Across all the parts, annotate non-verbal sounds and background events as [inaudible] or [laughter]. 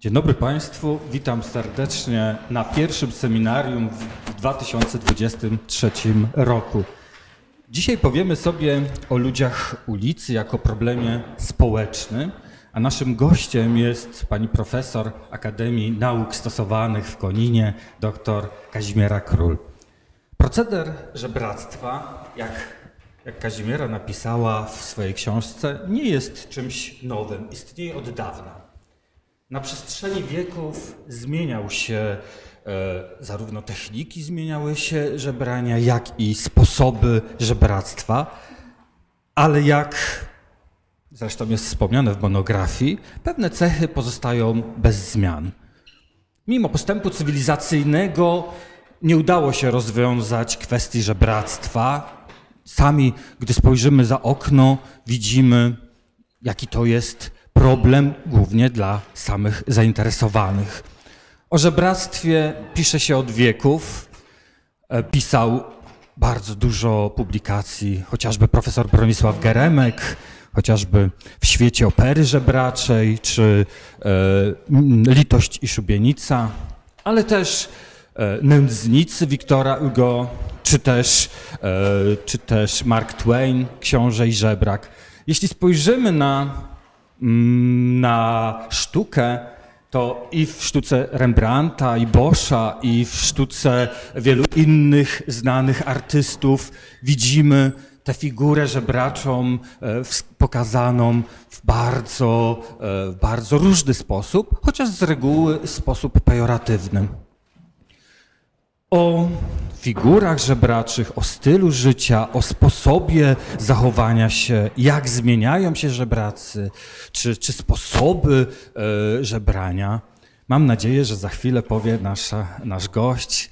Dzień dobry Państwu, witam serdecznie na pierwszym seminarium w 2023 roku. Dzisiaj powiemy sobie o ludziach ulicy jako problemie społecznym, a naszym gościem jest pani profesor Akademii Nauk Stosowanych w Koninie, dr Kazimiera Król. Proceder żebractwa, jak, jak Kazimiera napisała w swojej książce, nie jest czymś nowym, istnieje od dawna. Na przestrzeni wieków zmieniał się, e, zarówno techniki zmieniały się żebrania, jak i sposoby żebractwa, ale jak zresztą jest wspomniane w monografii, pewne cechy pozostają bez zmian. Mimo postępu cywilizacyjnego nie udało się rozwiązać kwestii żebractwa. Sami, gdy spojrzymy za okno, widzimy, jaki to jest problem głównie dla samych zainteresowanych. O żebractwie pisze się od wieków. E, pisał bardzo dużo publikacji, chociażby profesor Bronisław Geremek, chociażby w świecie opery żebraczej, czy e, Litość i Szubienica, ale też e, Nędznicy Wiktora Hugo, czy też, e, czy też Mark Twain, Książę i Żebrak. Jeśli spojrzymy na na sztukę, to i w sztuce Rembrandta, i Boscha, i w sztuce wielu innych znanych artystów widzimy tę figurę żebraczą e, pokazaną w bardzo, e, bardzo różny sposób, chociaż z reguły sposób pejoratywny. O figurach żebraczych, o stylu życia, o sposobie zachowania się, jak zmieniają się żebracy, czy, czy sposoby e, żebrania. Mam nadzieję, że za chwilę powie nasza, nasz gość,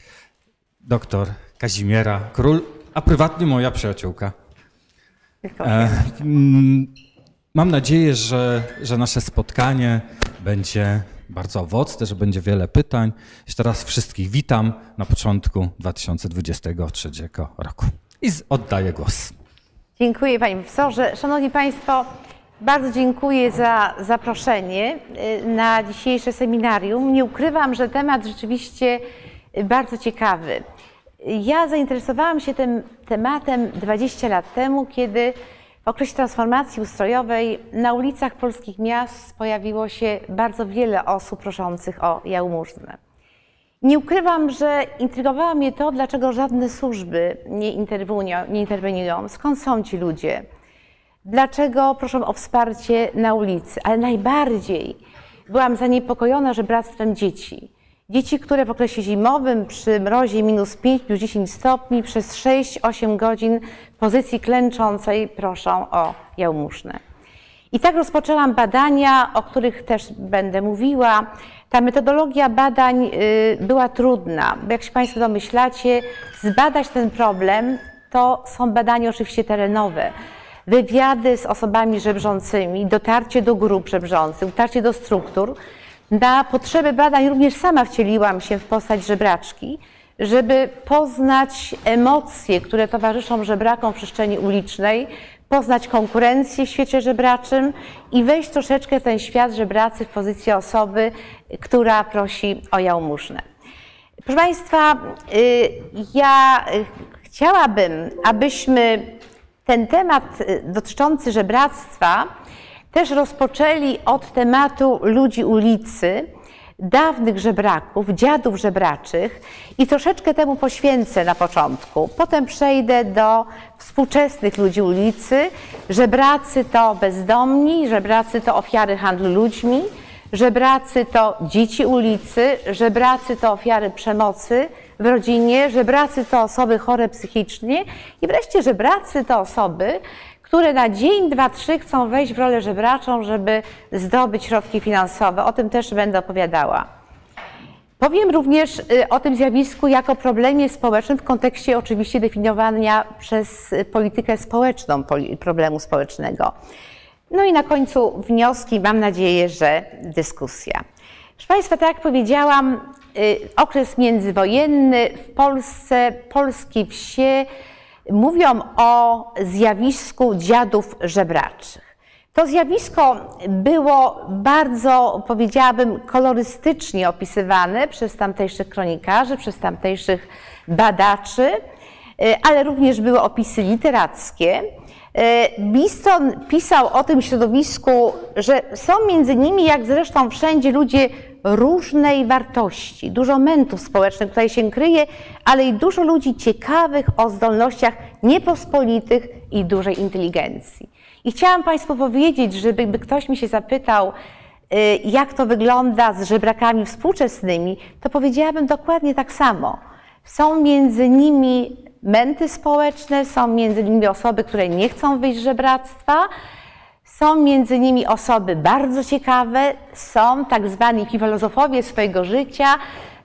doktor Kazimiera Król, a prywatnie moja przyjaciółka. E, mam nadzieję, że, że nasze spotkanie będzie bardzo owocne, że będzie wiele pytań. Jeszcze raz wszystkich witam na początku 2023 roku. I oddaję głos. Dziękuję Panie Profesorze. Szanowni Państwo, bardzo dziękuję za zaproszenie y, na dzisiejsze seminarium. Nie ukrywam, że temat rzeczywiście bardzo ciekawy. Ja zainteresowałam się tym tematem 20 lat temu, kiedy w okresie transformacji ustrojowej na ulicach polskich miast pojawiło się bardzo wiele osób proszących o jałmużnę. Nie ukrywam, że intrygowało mnie to, dlaczego żadne służby nie interweniują, nie interweniują, skąd są ci ludzie, dlaczego proszą o wsparcie na ulicy, ale najbardziej byłam zaniepokojona żebractwem dzieci. Dzieci, które w okresie zimowym przy mrozie minus 5 plus 10 stopni przez 6-8 godzin w pozycji klęczącej proszą o jałmużnę. I tak rozpoczęłam badania, o których też będę mówiła. Ta metodologia badań y, była trudna, bo jak się Państwo domyślacie, zbadać ten problem to są badania oczywiście terenowe. Wywiady z osobami żebrzącymi, dotarcie do grup żebrzących, dotarcie do struktur, na potrzeby badań również sama wcieliłam się w postać żebraczki, żeby poznać emocje, które towarzyszą żebrakom w przestrzeni ulicznej, poznać konkurencję w świecie żebraczym i wejść troszeczkę w ten świat żebracy w pozycji osoby, która prosi o jałmużnę. Proszę Państwa, y, ja chciałabym, abyśmy ten temat dotyczący żebractwa też rozpoczęli od tematu ludzi ulicy, dawnych żebraków, dziadów żebraczych i troszeczkę temu poświęcę na początku. Potem przejdę do współczesnych ludzi ulicy. Żebracy to bezdomni, żebracy to ofiary handlu ludźmi, żebracy to dzieci ulicy, żebracy to ofiary przemocy w rodzinie, żebracy to osoby chore psychicznie i wreszcie żebracy to osoby, które na dzień, dwa, trzy chcą wejść w rolę żebraczą, żeby zdobyć środki finansowe. O tym też będę opowiadała. Powiem również y, o tym zjawisku jako problemie społecznym w kontekście oczywiście definiowania przez politykę społeczną problemu społecznego. No i na końcu wnioski, mam nadzieję, że dyskusja. Proszę Państwa, tak jak powiedziałam, y, okres międzywojenny w Polsce, polskie wsie, mówią o zjawisku dziadów żebraczych. To zjawisko było bardzo, powiedziałabym, kolorystycznie opisywane przez tamtejszych kronikarzy, przez tamtejszych badaczy, ale również były opisy literackie. Biston pisał o tym środowisku, że są między nimi, jak zresztą wszędzie, ludzie różnej wartości, dużo mentów społecznych tutaj się kryje, ale i dużo ludzi ciekawych o zdolnościach niepospolitych i dużej inteligencji. I chciałam Państwu powiedzieć, żeby ktoś mi się zapytał, y, jak to wygląda z żebrakami współczesnymi, to powiedziałabym dokładnie tak samo. Są między nimi menty społeczne, są między nimi osoby, które nie chcą wyjść z żebractwa, są między nimi osoby bardzo ciekawe, są tak zwani filozofowie swojego życia,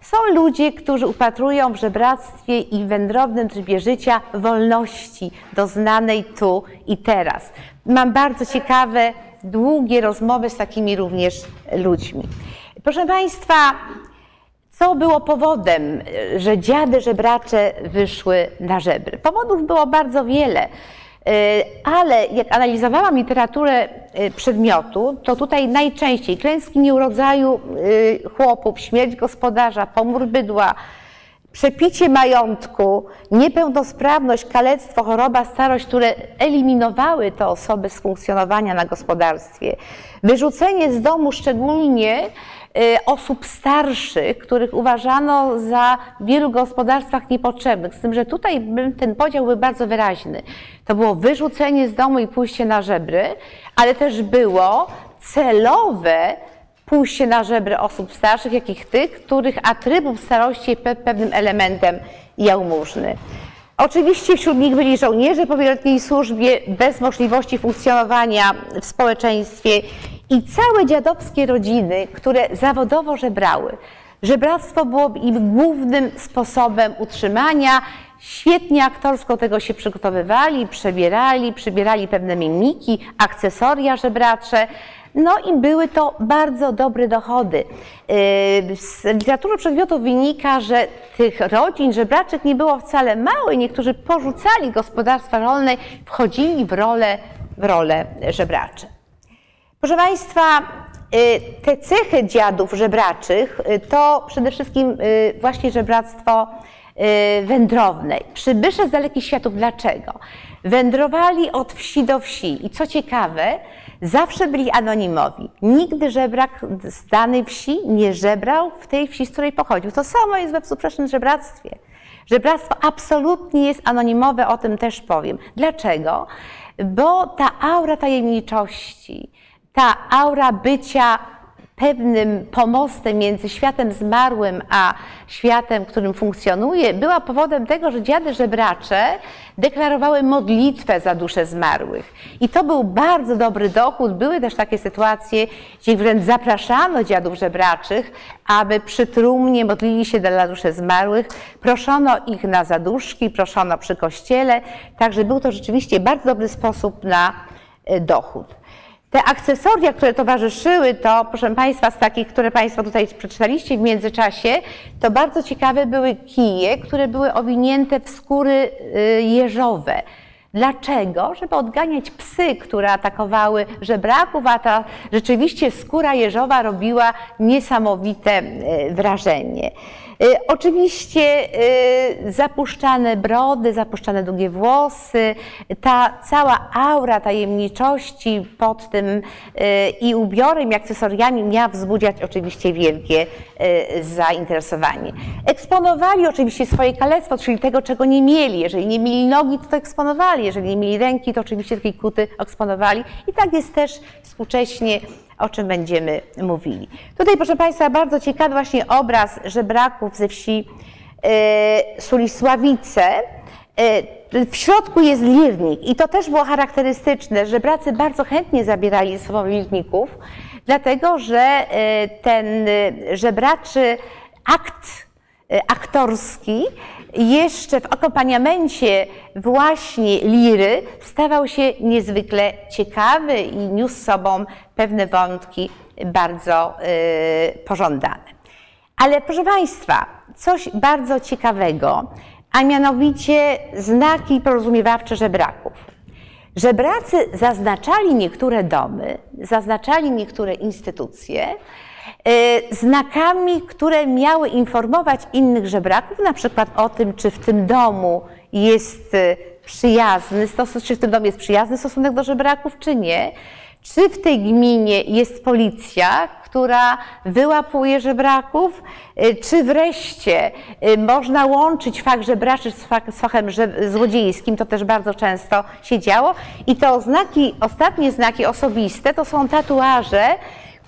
są ludzie, którzy upatrują w żebractwie i wędrownym trybie życia wolności doznanej tu i teraz. Mam bardzo ciekawe, długie rozmowy z takimi również ludźmi. Proszę Państwa, co było powodem, że dziady żebracze wyszły na żebry? Powodów było bardzo wiele. E, ale jak analizowałam literaturę e, przedmiotu, to tutaj najczęściej klęski nieurodzaju e, chłopów, śmierć gospodarza, pomór bydła, przepicie majątku, niepełnosprawność, kalectwo, choroba, starość, które eliminowały te osoby z funkcjonowania na gospodarstwie, wyrzucenie z domu szczególnie osób starszych, których uważano za w wielu gospodarstwach niepotrzebnych. Z tym, że tutaj ten podział był bardzo wyraźny. To było wyrzucenie z domu i pójście na żebry, ale też było celowe pójście na żebry osób starszych, jakich tych, których atrybut starości jest pewnym elementem jałmużny. Oczywiście wśród nich byli żołnierze po wieloletniej służbie bez możliwości funkcjonowania w społeczeństwie i całe dziadowskie rodziny, które zawodowo żebrały. Żebractwo było im głównym sposobem utrzymania. Świetnie aktorsko tego się przygotowywali, przebierali, przybierali pewne mimiki, akcesoria żebracze. No i były to bardzo dobre dochody. Yy, z literatury przedmiotów wynika, że tych rodzin żebraczych nie było wcale mało i niektórzy porzucali gospodarstwa rolne, wchodzili w rolę, w rolę. Proszę Państwa, y, te cechy dziadów żebraczych y, to przede wszystkim y, właśnie żebractwo wędrowne. Przybysze z dalekich światów. Dlaczego? Wędrowali od wsi do wsi i co ciekawe, zawsze byli anonimowi. Nigdy żebrak z danej wsi nie żebrał w tej wsi, z której pochodził. To samo jest we współczesnym żebractwie. Żebractwo absolutnie jest anonimowe, o tym też powiem. Dlaczego? Bo ta aura tajemniczości, ta aura bycia pewnym pomostem między światem zmarłym a światem, którym funkcjonuje, była powodem tego, że dziady żebracze deklarowały modlitwę za dusze zmarłych. I to był bardzo dobry dochód. Były też takie sytuacje, gdzie wręcz zapraszano dziadów żebraczych, aby przy trumnie modlili się dla duszy zmarłych. Proszono ich na zaduszki, proszono przy kościele. Także był to rzeczywiście bardzo dobry sposób na e, dochód. Te akcesoria, które towarzyszyły, to proszę Państwa, z takich, które Państwo tutaj przeczytaliście w międzyczasie, to bardzo ciekawe były kije, które były owinięte w skóry y, jeżowe. Dlaczego? Żeby odganiać psy, które atakowały żebraków, a ta rzeczywiście skóra jeżowa robiła niesamowite y, wrażenie. Y, oczywiście y, zapuszczane brody, zapuszczane długie włosy, ta cała aura tajemniczości pod tym y, i ubiorem, i akcesoriami miała wzbudzać oczywiście wielkie zainteresowanie. Eksponowali oczywiście swoje kalectwo, czyli tego, czego nie mieli. Jeżeli nie mieli nogi, to to eksponowali. Jeżeli nie mieli ręki, to oczywiście takie kuty eksponowali. I tak jest też współcześnie o czym będziemy mówili. Tutaj, proszę Państwa, bardzo ciekawy właśnie obraz żebraków ze wsi e, Sulisławice. E, w środku jest lirnik i to też było charakterystyczne. Żebracy bardzo chętnie zabierali ze sobą lirników, dlatego że e, ten żebraczy akt aktorski jeszcze w akompaniamencie właśnie liry stawał się niezwykle ciekawy i niósł sobą pewne wątki bardzo y, pożądane. Ale proszę Państwa, coś bardzo ciekawego, a mianowicie znaki porozumiewawcze żebraków. Żebracy zaznaczali niektóre domy, zaznaczali niektóre instytucje znakami, które miały informować innych żebraków, na przykład o tym, czy w tym domu jest e, przyjazny, czy w tym domie jest przyjazny stosunek do żebraków, czy nie. Czy w tej gminie jest policja, która wyłapuje żebraków, y, czy wreszcie y, można łączyć fakt żebraczy z fachem złodziejskim, to też bardzo często się działo. I te oznaki, ostatnie znaki osobiste to są tatuaże,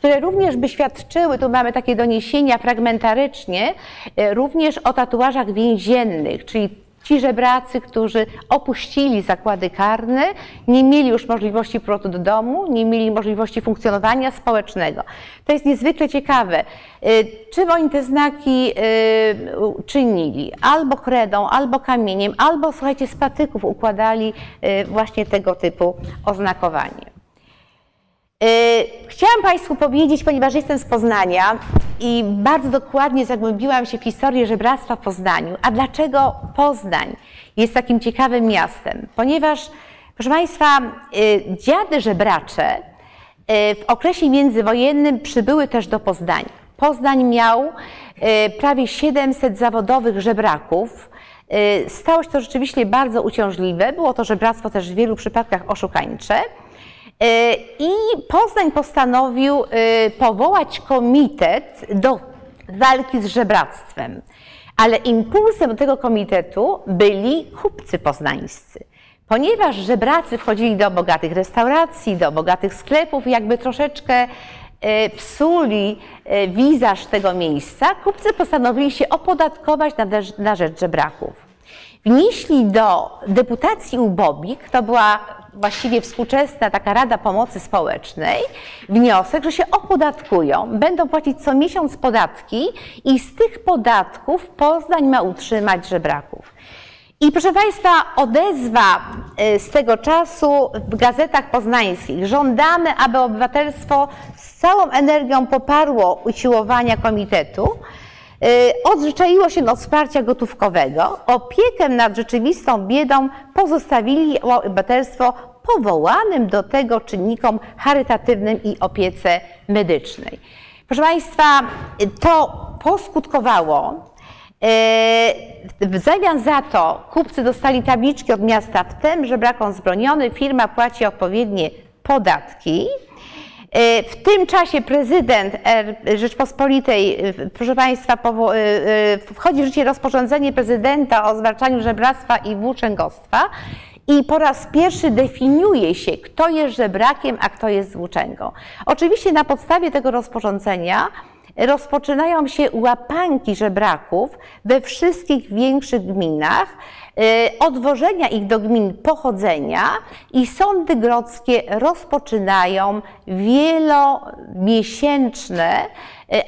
które również by świadczyły, tu mamy takie doniesienia fragmentarycznie, y, również o tatuażach więziennych, czyli Ci żebracy, którzy opuścili zakłady karne, nie mieli już możliwości powrotu do domu, nie mieli możliwości funkcjonowania społecznego. To jest niezwykle ciekawe. Y, czym oni te znaki y, czynili? Albo kredą, albo kamieniem, albo słuchajcie, z patyków układali właśnie tego typu oznakowanie. Y, chciałam Państwu powiedzieć, ponieważ jestem z Poznania i bardzo dokładnie zagłębiłam się w historię żebractwa w Poznaniu. A dlaczego Poznań jest takim ciekawym miastem? Ponieważ, proszę Państwa, y, dziady żebracze y, w okresie międzywojennym przybyły też do Poznania. Poznań miał prawie 700 zawodowych żebraków. Stało się to rzeczywiście bardzo uciążliwe. Było to żebractwo też w wielu przypadkach oszukańcze. E, I Poznań postanowił e, powołać komitet do walki z żebractwem. Ale impulsem tego komitetu byli kupcy poznańscy. Ponieważ żebracy wchodzili do bogatych restauracji, do bogatych sklepów, jakby troszeczkę e, psuli wizaż tego miejsca, kupcy postanowili się opodatkować na rzecz żebraków. Wnieśli do deputacji ubobik, to była właściwie współczesna taka Rada Pomocy Społecznej wniosek, że się opodatkują, będą płacić co miesiąc podatki i z tych podatków Poznań ma utrzymać żebraków. I proszę Państwa, odezwa y, z tego czasu w gazetach poznańskich. Żądamy, aby obywatelstwo z całą energią poparło usiłowania komitetu. Y, odzwyczaiło się od wsparcia gotówkowego. Opiekę nad rzeczywistą biedą pozostawili obywatelstwo powołanym do tego czynnikom charytatywnym i opiece medycznej. Proszę Państwa, to poskutkowało y, w zamian za to kupcy dostali tabliczki od miasta w tym, że brak zbroniony, firma płaci odpowiednie podatki. E, w tym czasie prezydent Rzeczpospolitej, e, proszę Państwa, e, wchodzi w życie rozporządzenie prezydenta o zwalczaniu żebractwa i włóczęgostwa i po raz pierwszy definiuje się, kto jest żebrakiem, a kto jest włóczęgą. Oczywiście na podstawie tego rozporządzenia rozpoczynają się łapanki żebraków we wszystkich większych gminach, y, odwożenia ich do gmin pochodzenia i sądy grodzkie rozpoczynają wielomiesięczne y,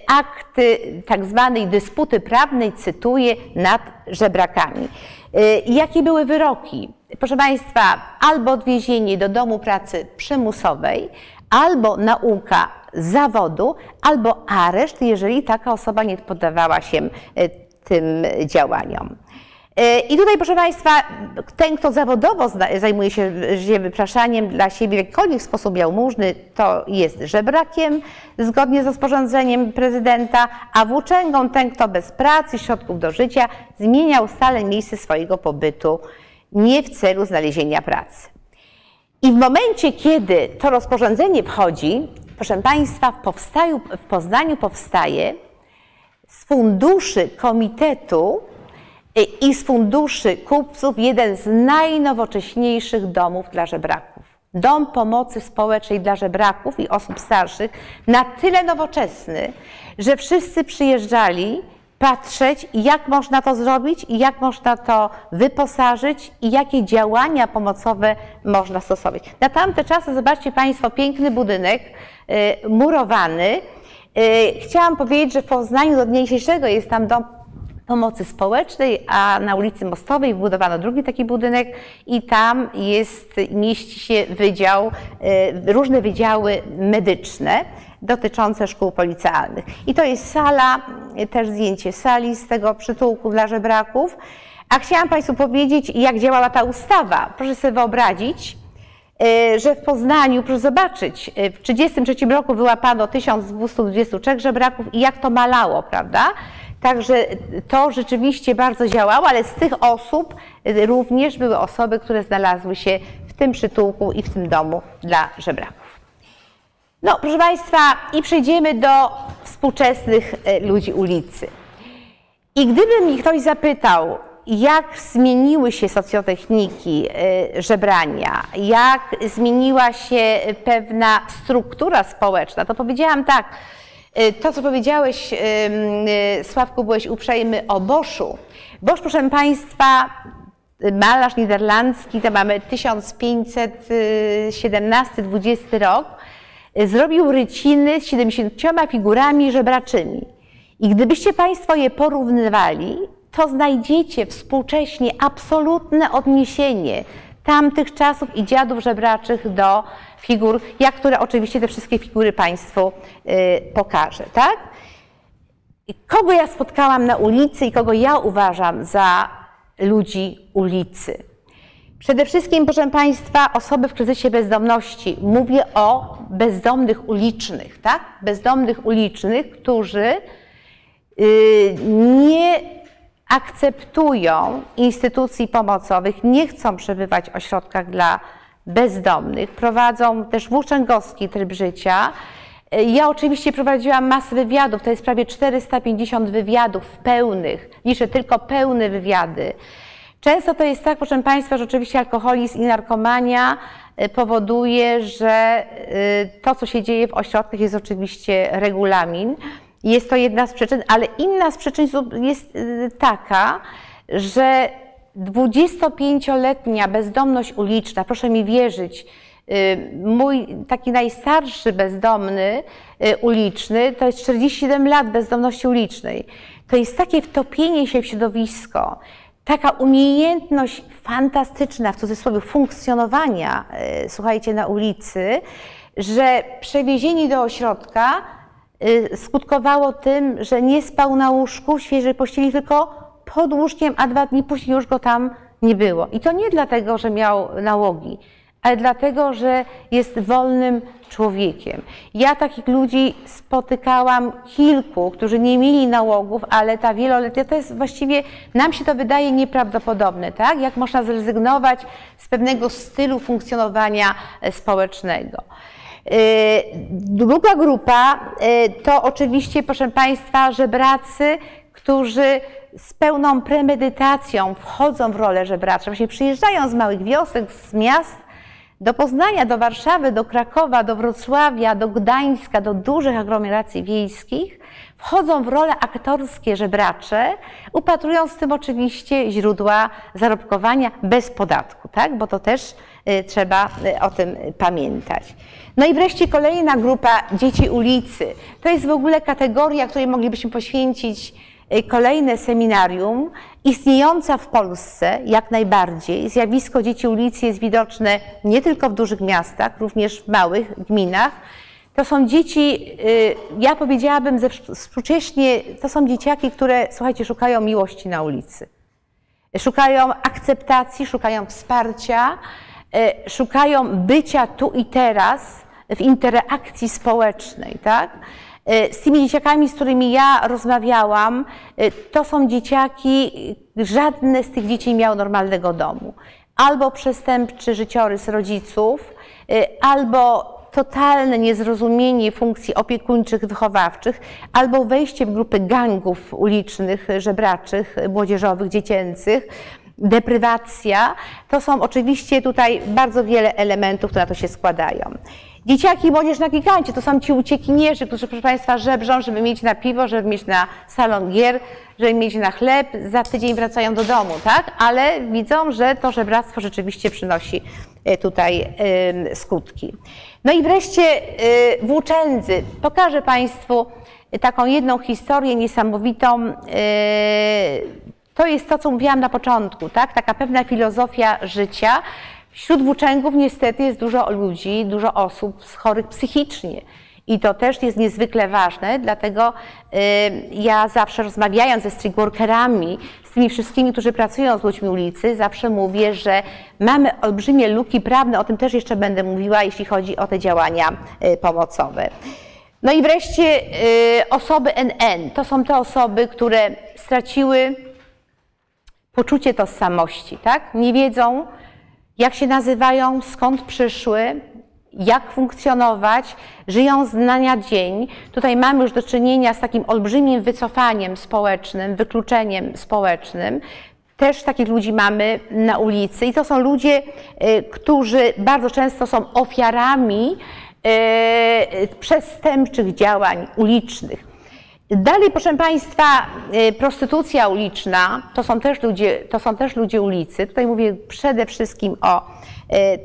akty tak zwanej dysputy prawnej, cytuję, nad żebrakami. Y, jakie były wyroki? Proszę Państwa, albo odwiezienie do domu pracy przymusowej, albo nauka zawodu, albo areszt, jeżeli taka osoba nie poddawała się e, tym działaniom. E, I tutaj, proszę Państwa, ten, kto zawodowo zajmuje się wypraszaniem dla siebie w jakikolwiek sposób jałmużny, to jest żebrakiem, zgodnie z rozporządzeniem prezydenta, a włóczęgą ten, kto bez pracy, środków do życia, zmieniał stale miejsce swojego pobytu, nie w celu znalezienia pracy. I w momencie, kiedy to rozporządzenie wchodzi, proszę Państwa, w, powstaju, w Poznaniu powstaje z funduszy komitetu y, i z funduszy kupców jeden z najnowocześniejszych domów dla żebraków. Dom pomocy społecznej dla żebraków i osób starszych, na tyle nowoczesny, że wszyscy przyjeżdżali patrzeć, jak można to zrobić, jak można to wyposażyć i jakie działania pomocowe można stosować. Na tamte czasy, zobaczcie Państwo, piękny budynek, y, murowany. Y, chciałam powiedzieć, że w Poznaniu do dnia dzisiejszego jest tam dom pomocy społecznej, a na ulicy Mostowej wbudowano drugi taki budynek i tam jest, mieści się wydział, y, różne wydziały medyczne dotyczące szkół policealnych. I to jest sala, też zdjęcie sali z tego przytułku dla żebraków. A chciałam Państwu powiedzieć, jak działała ta ustawa. Proszę sobie wyobrazić, e, że w Poznaniu, proszę zobaczyć, e, w 1933 roku wyłapano 1223 żebraków i jak to malało, prawda? Także to rzeczywiście bardzo działało, ale z tych osób e, również były osoby, które znalazły się w tym przytułku i w tym domu dla żebraków. No, proszę Państwa, i przejdziemy do współczesnych ludzi ulicy. I gdyby mi ktoś zapytał, jak zmieniły się socjotechniki y, żebrania, jak zmieniła się pewna struktura społeczna, to powiedziałam tak, y, to co powiedziałeś, Sławku, byłeś uprzejmy o Boschu. Bosch, proszę Państwa, malarz niderlandzki, to mamy 1517-20 rok, zrobił ryciny z 70 figurami żebraczymi. I gdybyście Państwo je porównywali, to znajdziecie współcześnie absolutne odniesienie tamtych czasów i dziadów żebraczych do figur, jak które oczywiście te wszystkie figury Państwu y, pokażę, tak? Kogo ja spotkałam na ulicy i kogo ja uważam za ludzi ulicy? Przede wszystkim, proszę Państwa, osoby w kryzysie bezdomności. Mówię o bezdomnych ulicznych, tak? Bezdomnych ulicznych, którzy y, nie akceptują instytucji pomocowych, nie chcą przebywać w ośrodkach dla bezdomnych, prowadzą też włóczęgowski tryb życia. Ja oczywiście prowadziłam masę wywiadów, to jest prawie 450 wywiadów pełnych, liczę tylko pełne wywiady. Często to jest tak, proszę Państwa, że oczywiście alkoholizm i narkomania y, powoduje, że y, to, co się dzieje w ośrodkach, jest oczywiście regulamin. Jest to jedna z przyczyn, ale inna z przyczyn jest y, taka, że 25-letnia bezdomność uliczna, proszę mi wierzyć, mój taki najstarszy bezdomny uliczny to jest 47 lat bezdomności ulicznej. To jest takie wtopienie się w środowisko, taka umiejętność fantastyczna, w cudzysłowie, funkcjonowania, słuchajcie, na ulicy, że przewiezieni do ośrodka Y, skutkowało tym, że nie spał na łóżku w świeżej pościeli, tylko pod łóżkiem, a dwa dni później już go tam nie było. I to nie dlatego, że miał nałogi, ale dlatego, że jest wolnym człowiekiem. Ja takich ludzi spotykałam kilku, którzy nie mieli nałogów, ale ta wieloletnia to jest właściwie, nam się to wydaje nieprawdopodobne, tak? Jak można zrezygnować z pewnego stylu funkcjonowania e, społecznego. Y, druga grupa y, to oczywiście, proszę Państwa, żebracy, którzy z pełną premedytacją wchodzą w rolę żebraczą, właśnie przyjeżdżają z małych wiosek, z miast do Poznania, do Warszawy, do Krakowa, do Wrocławia, do Gdańska, do dużych aglomeracji wiejskich, wchodzą w role aktorskie żebracze, upatrując w tym oczywiście źródła zarobkowania bez podatku, tak? bo to też y, trzeba o tym pamiętać. No i wreszcie kolejna grupa dzieci ulicy. To jest w ogóle kategoria, której moglibyśmy poświęcić y, kolejne seminarium, istniejąca w Polsce jak najbardziej. Zjawisko dzieci ulicy jest widoczne nie tylko w dużych miastach, również w małych gminach. To są dzieci, y, ja powiedziałabym ze współcześnie, to są dzieciaki, które, słuchajcie, szukają miłości na ulicy. Szukają akceptacji, szukają wsparcia, y, szukają bycia tu i teraz, w interakcji społecznej, tak? E, z tymi dzieciakami, z którymi ja rozmawiałam, e, to są dzieciaki, żadne z tych dzieci nie miało normalnego domu. Albo przestępczy życiorys rodziców, e, albo totalne niezrozumienie funkcji opiekuńczych, wychowawczych, albo wejście w grupy gangów ulicznych, żebraczych, młodzieżowych, dziecięcych, deprywacja. To są oczywiście tutaj bardzo wiele elementów, które na to się składają. Dzieciaki i młodzież na gigancie to są ci uciekinierzy, którzy, proszę Państwa, żebrzą, żeby mieć na piwo, żeby mieć na salon gier, żeby mieć na chleb, za tydzień wracają do domu, tak? Ale widzą, że to żebractwo rzeczywiście przynosi e, tutaj skutki. No i wreszcie e, włóczędzy. Pokażę Państwu taką jedną historię niesamowitą. E, to jest to, co mówiłam na początku, tak? Taka pewna filozofia życia, Wśród włóczęgów niestety jest dużo ludzi, dużo osób chorych psychicznie. I to też jest niezwykle ważne, dlatego y, ja zawsze rozmawiając ze streetworkerami, z tymi wszystkimi, którzy pracują z ludźmi ulicy, zawsze mówię, że mamy olbrzymie luki prawne, o tym też jeszcze będę mówiła, jeśli chodzi o te działania y, pomocowe. No i wreszcie y, osoby NN. To są te osoby, które straciły poczucie tożsamości, tak? Nie wiedzą, jak się nazywają, skąd przyszły, jak funkcjonować, żyją z dnia na dzień. Tutaj mamy już do czynienia z takim olbrzymim wycofaniem społecznym, wykluczeniem społecznym. Też takich ludzi mamy na ulicy i to są ludzie, y, którzy bardzo często są ofiarami y, przestępczych działań ulicznych. Dalej, proszę Państwa, y, prostytucja uliczna to są też ludzie, to są też ludzie ulicy. Tutaj mówię przede wszystkim o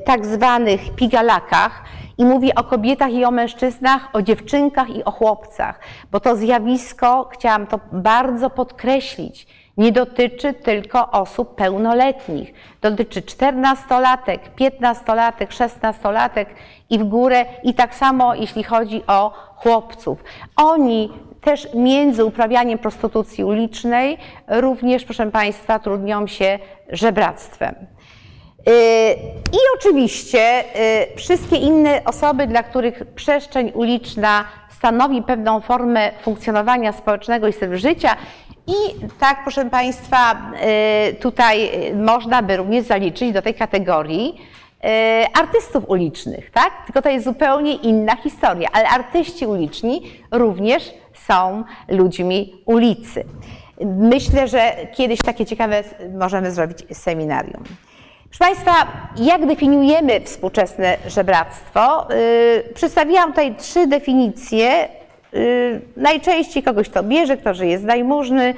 tak zwanych pigalakach i mówię o kobietach i o mężczyznach, o dziewczynkach i o chłopcach, bo to zjawisko, chciałam to bardzo podkreślić, nie dotyczy tylko osób pełnoletnich. Dotyczy 14-latek, 15-latek, 16-latek i w górę i tak samo jeśli chodzi o chłopców. Oni też między uprawianiem prostytucji ulicznej również, proszę Państwa, trudnią się żebractwem. Y, I oczywiście y, wszystkie inne osoby, dla których przestrzeń uliczna stanowi pewną formę funkcjonowania społecznego i stylu życia. I tak, proszę Państwa, y, tutaj można by również zaliczyć do tej kategorii artystów ulicznych, tak? Tylko to jest zupełnie inna historia, ale artyści uliczni również są ludźmi ulicy. Myślę, że kiedyś takie ciekawe możemy zrobić seminarium. Proszę Państwa, jak definiujemy współczesne żebractwo? Yy, przedstawiłam tutaj trzy definicje. Yy, najczęściej kogoś to bierze, kto żyje z najmużny,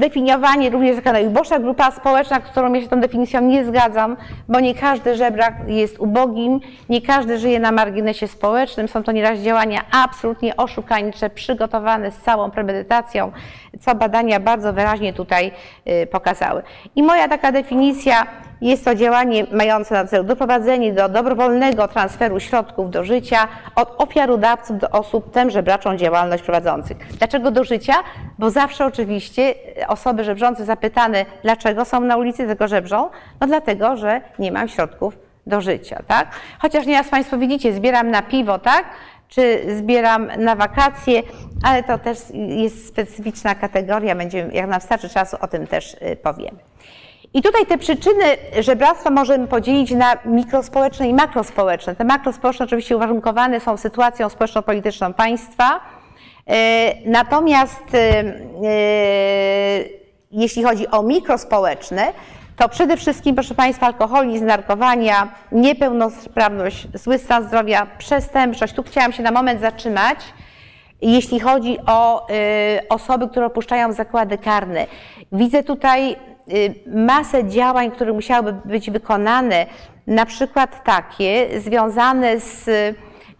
Yy, definiowanie również taka najuboższa grupa społeczna, którą ja się tą definicją nie zgadzam, bo nie każdy żebrak jest ubogim, nie każdy żyje na marginesie społecznym. Są to nieraz działania absolutnie oszukańcze, przygotowane z całą premedytacją, co badania bardzo wyraźnie tutaj yy, pokazały. I moja taka definicja jest to działanie mające na celu doprowadzenie do dobrowolnego transferu środków do życia od ofiarodawców do osób tę żebraczą działalność prowadzących. Dlaczego do życia? Bo zawsze oczywiście osoby żebrzące zapytane, dlaczego są na ulicy, tego żebrzą, no dlatego, że nie mam środków do życia, tak? Chociaż nieraz Państwo widzicie, zbieram na piwo, tak? Czy zbieram na wakacje, ale to też jest specyficzna kategoria, będziemy, jak nam starczy czasu, o tym też y, powiemy. I tutaj te przyczyny żebractwa możemy podzielić na mikrospołeczne i makrospołeczne. Te makrospołeczne oczywiście uwarunkowane są sytuacją społeczno-polityczną państwa, e, natomiast e, e, jeśli chodzi o mikrospołeczne, to przede wszystkim, proszę Państwa, alkoholizm, narkowania, niepełnosprawność, zły stan zdrowia, przestępczość. Tu chciałam się na moment zatrzymać. Jeśli chodzi o osoby, które opuszczają zakłady karne, widzę tutaj masę działań, które musiałyby być wykonane, na przykład takie związane z,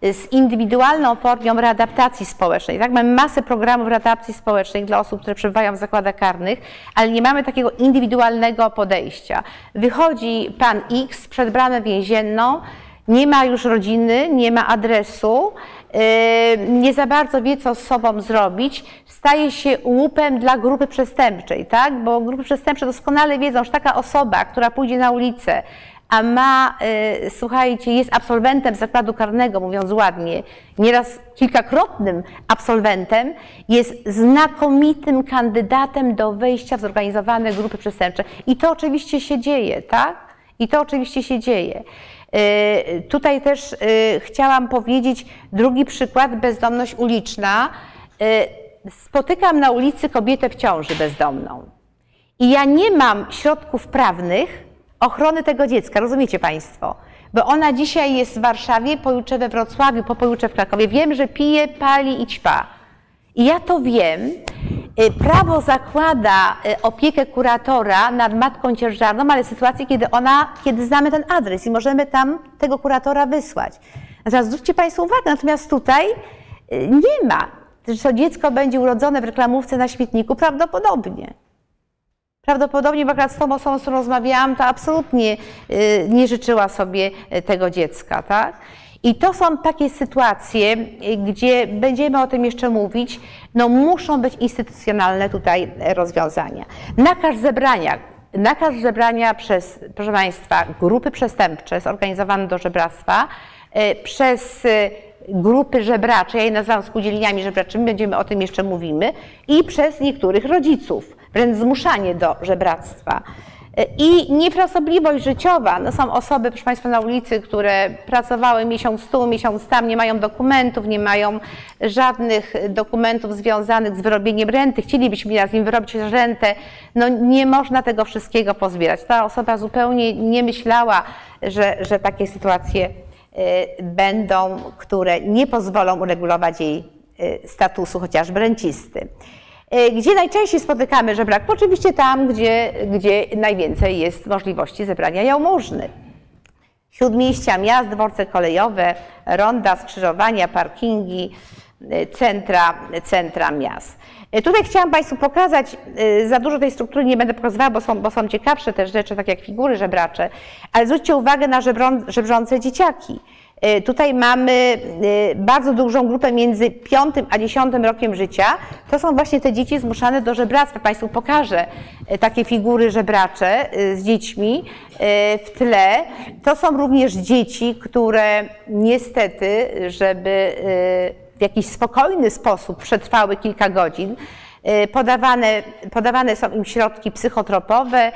z indywidualną formą readaptacji społecznej. Tak? Mamy masę programów readaptacji społecznej dla osób, które przebywają w zakładach karnych, ale nie mamy takiego indywidualnego podejścia. Wychodzi pan X przed bramę więzienną, nie ma już rodziny, nie ma adresu, nie za bardzo wie, co z sobą zrobić, staje się łupem dla grupy przestępczej, tak? Bo grupy przestępcze doskonale wiedzą, że taka osoba, która pójdzie na ulicę, a ma, y, słuchajcie, jest absolwentem zakładu karnego, mówiąc ładnie, nieraz kilkakrotnym absolwentem, jest znakomitym kandydatem do wejścia w zorganizowane grupy przestępcze. I to oczywiście się dzieje, tak? I to oczywiście się dzieje. Y, tutaj też y, chciałam powiedzieć drugi przykład, bezdomność uliczna. Y, spotykam na ulicy kobietę w ciąży bezdomną. I ja nie mam środków prawnych ochrony tego dziecka, rozumiecie Państwo? Bo ona dzisiaj jest w Warszawie, pojutrze we Wrocławiu, po pojutrze w Krakowie. Wiem, że pije, pali i ćpa. I ja to wiem. Y, prawo zakłada y, opiekę kuratora nad matką ciężarną, ale w sytuacji, kiedy ona, kiedy znamy ten adres i możemy tam tego kuratora wysłać. Natomiast zwróćcie Państwo uwagę, natomiast tutaj y, nie ma, że to dziecko będzie urodzone w reklamówce na śmietniku, prawdopodobnie. Prawdopodobnie, bo akurat z tą osobą, z którą rozmawiałam, to absolutnie nie życzyła sobie tego dziecka, tak? I to są takie sytuacje, gdzie będziemy o tym jeszcze mówić, no muszą być instytucjonalne tutaj rozwiązania. Nakaz zebrania, nakaz zebrania przez, proszę Państwa, grupy przestępcze zorganizowane do żebractwa, e, przez e, grupy żebracze, ja je nazywam spółdzielniami żebraczymi, będziemy o tym jeszcze mówimy, i przez niektórych rodziców, wręcz zmuszanie do żebractwa. I niefrasobliwość życiowa, no są osoby, proszę Państwa, na ulicy, które pracowały miesiąc tu, miesiąc tam, nie mają dokumentów, nie mają żadnych dokumentów związanych z wyrobieniem renty. Chcielibyśmy z nim wyrobić rentę, no nie można tego wszystkiego pozbierać. Ta osoba zupełnie nie myślała, że, że takie sytuacje y, będą, które nie pozwolą uregulować jej y, statusu chociażby rencisty. E, gdzie najczęściej spotykamy żebrak? Oczywiście tam, gdzie, gdzie najwięcej jest możliwości zebrania jałmużny. Śródmieścia miast, dworce kolejowe, ronda, skrzyżowania, parkingi, e, centra, centra miast. E, tutaj chciałam Państwu pokazać, za dużo tej struktury nie będę pokazywała, bo są, bo są ciekawsze też rzeczy, tak jak figury żebracze, ale zwróćcie uwagę na żebrą, żebrzące dzieciaki. E, tutaj mamy e, bardzo dużą grupę między 5 a 10 rokiem życia. To są właśnie te dzieci zmuszane do żebractwa. Państwu pokażę e, takie figury żebracze z dziećmi w tle. To są również dzieci, które niestety, żeby w jakiś spokojny sposób przetrwały kilka godzin, Podawane, podawane są im środki psychotropowe.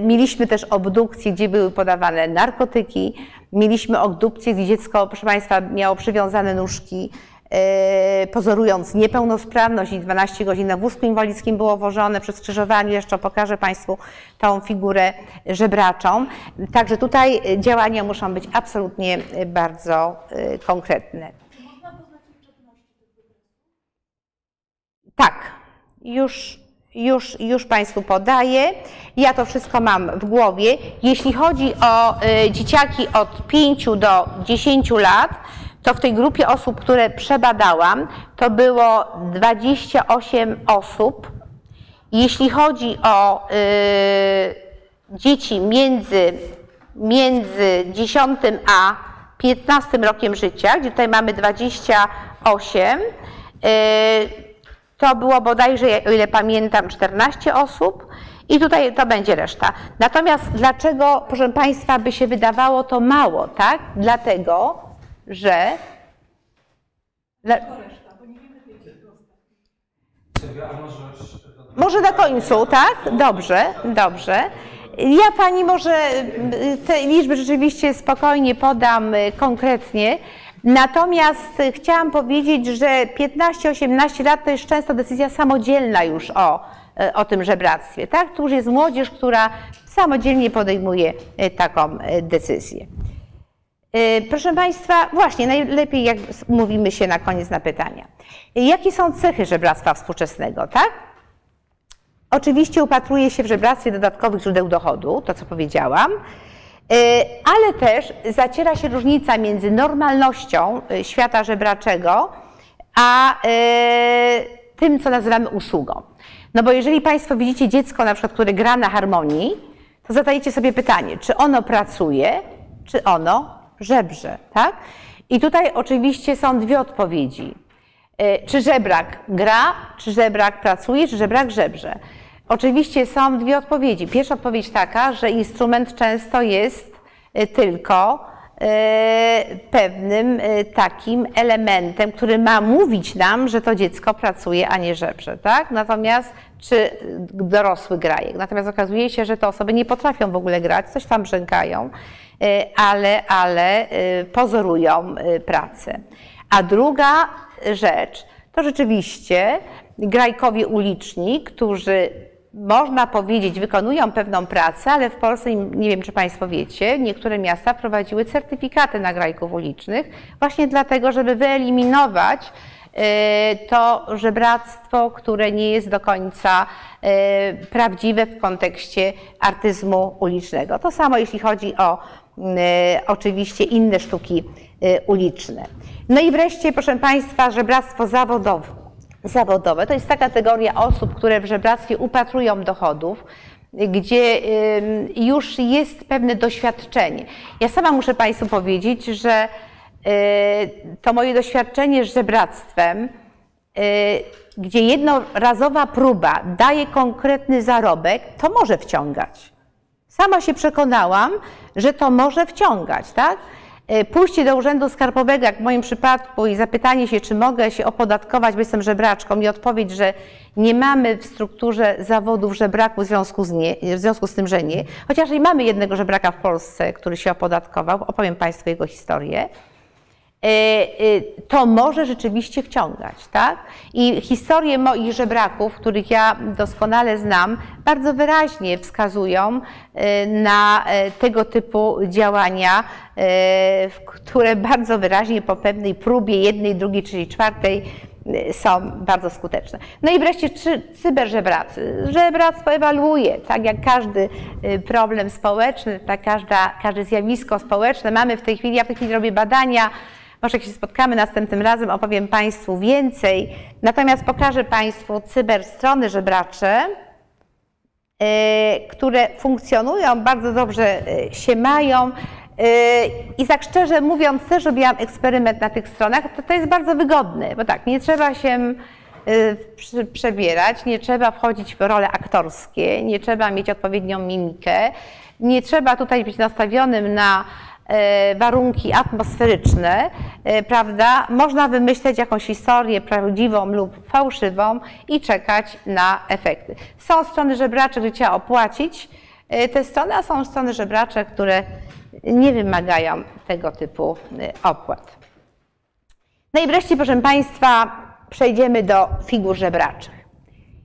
Mieliśmy też obdukcje, gdzie były podawane narkotyki. Mieliśmy obdukcję, gdzie dziecko, proszę Państwa, miało przywiązane nóżki, e, pozorując niepełnosprawność i 12 godzin na wózku inwalidzkim było wożone przy skrzyżowaniu. Jeszcze pokażę Państwu tą figurę żebraczą. Także tutaj działania muszą być absolutnie bardzo e, konkretne. Tak, już już, już Państwu podaję. Ja to wszystko mam w głowie. Jeśli chodzi o y, dzieciaki od 5 do 10 lat, to w tej grupie osób, które przebadałam, to było 28 osób. Jeśli chodzi o y, dzieci między, między 10 a 15 rokiem życia, gdzie tutaj mamy 28, y, to było bodajże, o ile pamiętam, 14 osób i tutaj to będzie reszta. Natomiast dlaczego, proszę Państwa, by się wydawało to mało, tak? Dlatego, że... Może na końcu, tak? Dobrze, dobrze. Ja Pani może te liczby rzeczywiście spokojnie podam y, konkretnie. Natomiast chciałam powiedzieć, że 15-18 lat to jest często decyzja samodzielna już o, o tym żebractwie. Tak? Tu już jest młodzież, która samodzielnie podejmuje e, taką decyzję. Proszę Państwa, właśnie najlepiej jak mówimy się na koniec na pytania. Jakie są cechy żebractwa współczesnego, tak? Oczywiście upatruje się w żebractwie dodatkowych źródeł dochodu, to co powiedziałam. E, ale też zaciera się różnica między normalnością e, świata żebraczego, a e, tym, co nazywamy usługą. No bo jeżeli Państwo widzicie dziecko, na przykład, które gra na harmonii, to zadajecie sobie pytanie, czy ono pracuje, czy ono żebrze, tak? I tutaj oczywiście są dwie odpowiedzi. Czy żebrak gra, czy żebrak pracuje, czy żebrak żebrze. Oczywiście są dwie odpowiedzi. Pierwsza odpowiedź taka, że instrument często jest y, tylko y, pewnym y, takim elementem, który ma mówić nam, że to dziecko pracuje, a nie żebrze, tak? Natomiast czy dorosły graje? Natomiast okazuje się, że te osoby nie potrafią w ogóle grać, coś tam brzękają, ale, ale pozorują pracę. A druga rzecz to rzeczywiście grajkowie uliczni, którzy można powiedzieć, wykonują pewną pracę, ale w Polsce, nie wiem czy Państwo wiecie, niektóre miasta wprowadziły certyfikaty nagrajków ulicznych właśnie dlatego, żeby wyeliminować e, to żebractwo, które nie jest do końca e, prawdziwe w kontekście artyzmu ulicznego. To samo jeśli chodzi o e, oczywiście inne sztuki uliczne. No i wreszcie, proszę Państwa, żebractwo zawodowe zawodowe. To jest ta kategoria osób, które w żebractwie upatrują dochodów, gdzie już jest pewne doświadczenie. Ja sama muszę Państwu powiedzieć, że to moje doświadczenie z żebractwem, gdzie jednorazowa próba daje konkretny zarobek, to może wciągać. Sama się przekonałam, że to może wciągać, tak? E, pójście do urzędu skarbowego, jak w moim przypadku, i zapytanie się, czy mogę się opodatkować, bo jestem żebraczką, i odpowiedź, że nie mamy w strukturze zawodów żebraków w związku z, nie, w związku z tym, że nie. Chociaż i mamy jednego żebraka w Polsce, który się opodatkował, opowiem Państwu jego historię. E, e, to może rzeczywiście wciągać, tak? I historie moich żebraków, których ja doskonale znam, bardzo wyraźnie wskazują e, na tego typu działania, które bardzo wyraźnie po pewnej próbie jednej, drugiej, trzeciej, czwartej są bardzo skuteczne. No i wreszcie cyberżebracy. Żebractwo ewaluuje, tak jak każdy problem społeczny, tak każda, każde zjawisko społeczne. Mamy w tej chwili, ja w tej chwili robię badania, może jak się spotkamy następnym razem, opowiem Państwu więcej. Natomiast pokażę Państwu cyberstrony żebracze, e, które funkcjonują, bardzo dobrze e, się mają. E, I tak szczerze mówiąc, też robiłam eksperyment na tych stronach. To, to jest bardzo wygodne, bo tak, nie trzeba się przebierać, nie trzeba wchodzić w role aktorskie, nie trzeba mieć odpowiednią mimikę, nie trzeba tutaj być nastawionym na warunki atmosferyczne, e, prawda, można wymyśleć jakąś historię prawdziwą lub fałszywą i czekać na efekty. Są strony żebracze, gdzie trzeba opłacić e, te strony, a są strony żebracze, które nie wymagają tego typu opłat. No i wreszcie, proszę Państwa, przejdziemy do figur żebraczych.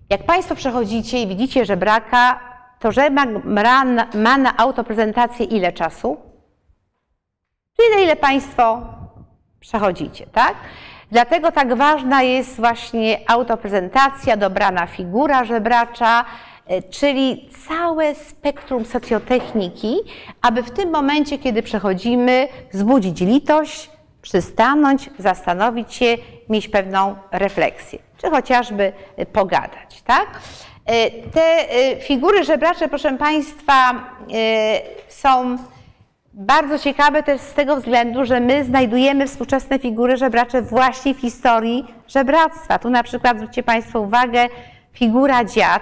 Jak Państwo przechodzicie i widzicie żebraka, to żebrak ma na autoprezentację ile czasu? Czyli ile Państwo przechodzicie, tak? Dlatego tak ważna jest właśnie autoprezentacja, dobrana figura żebracza, e, czyli całe spektrum socjotechniki, aby w tym momencie, kiedy przechodzimy, wzbudzić litość, przystanąć, zastanowić się, mieć pewną refleksję, czy chociażby e, pogadać, tak? E, te figury żebracze, proszę Państwa, są bardzo ciekawe też z tego względu, że my znajdujemy współczesne figury żebracze właśnie w historii żebractwa. Tu na przykład zwróćcie Państwo uwagę, figura dziad.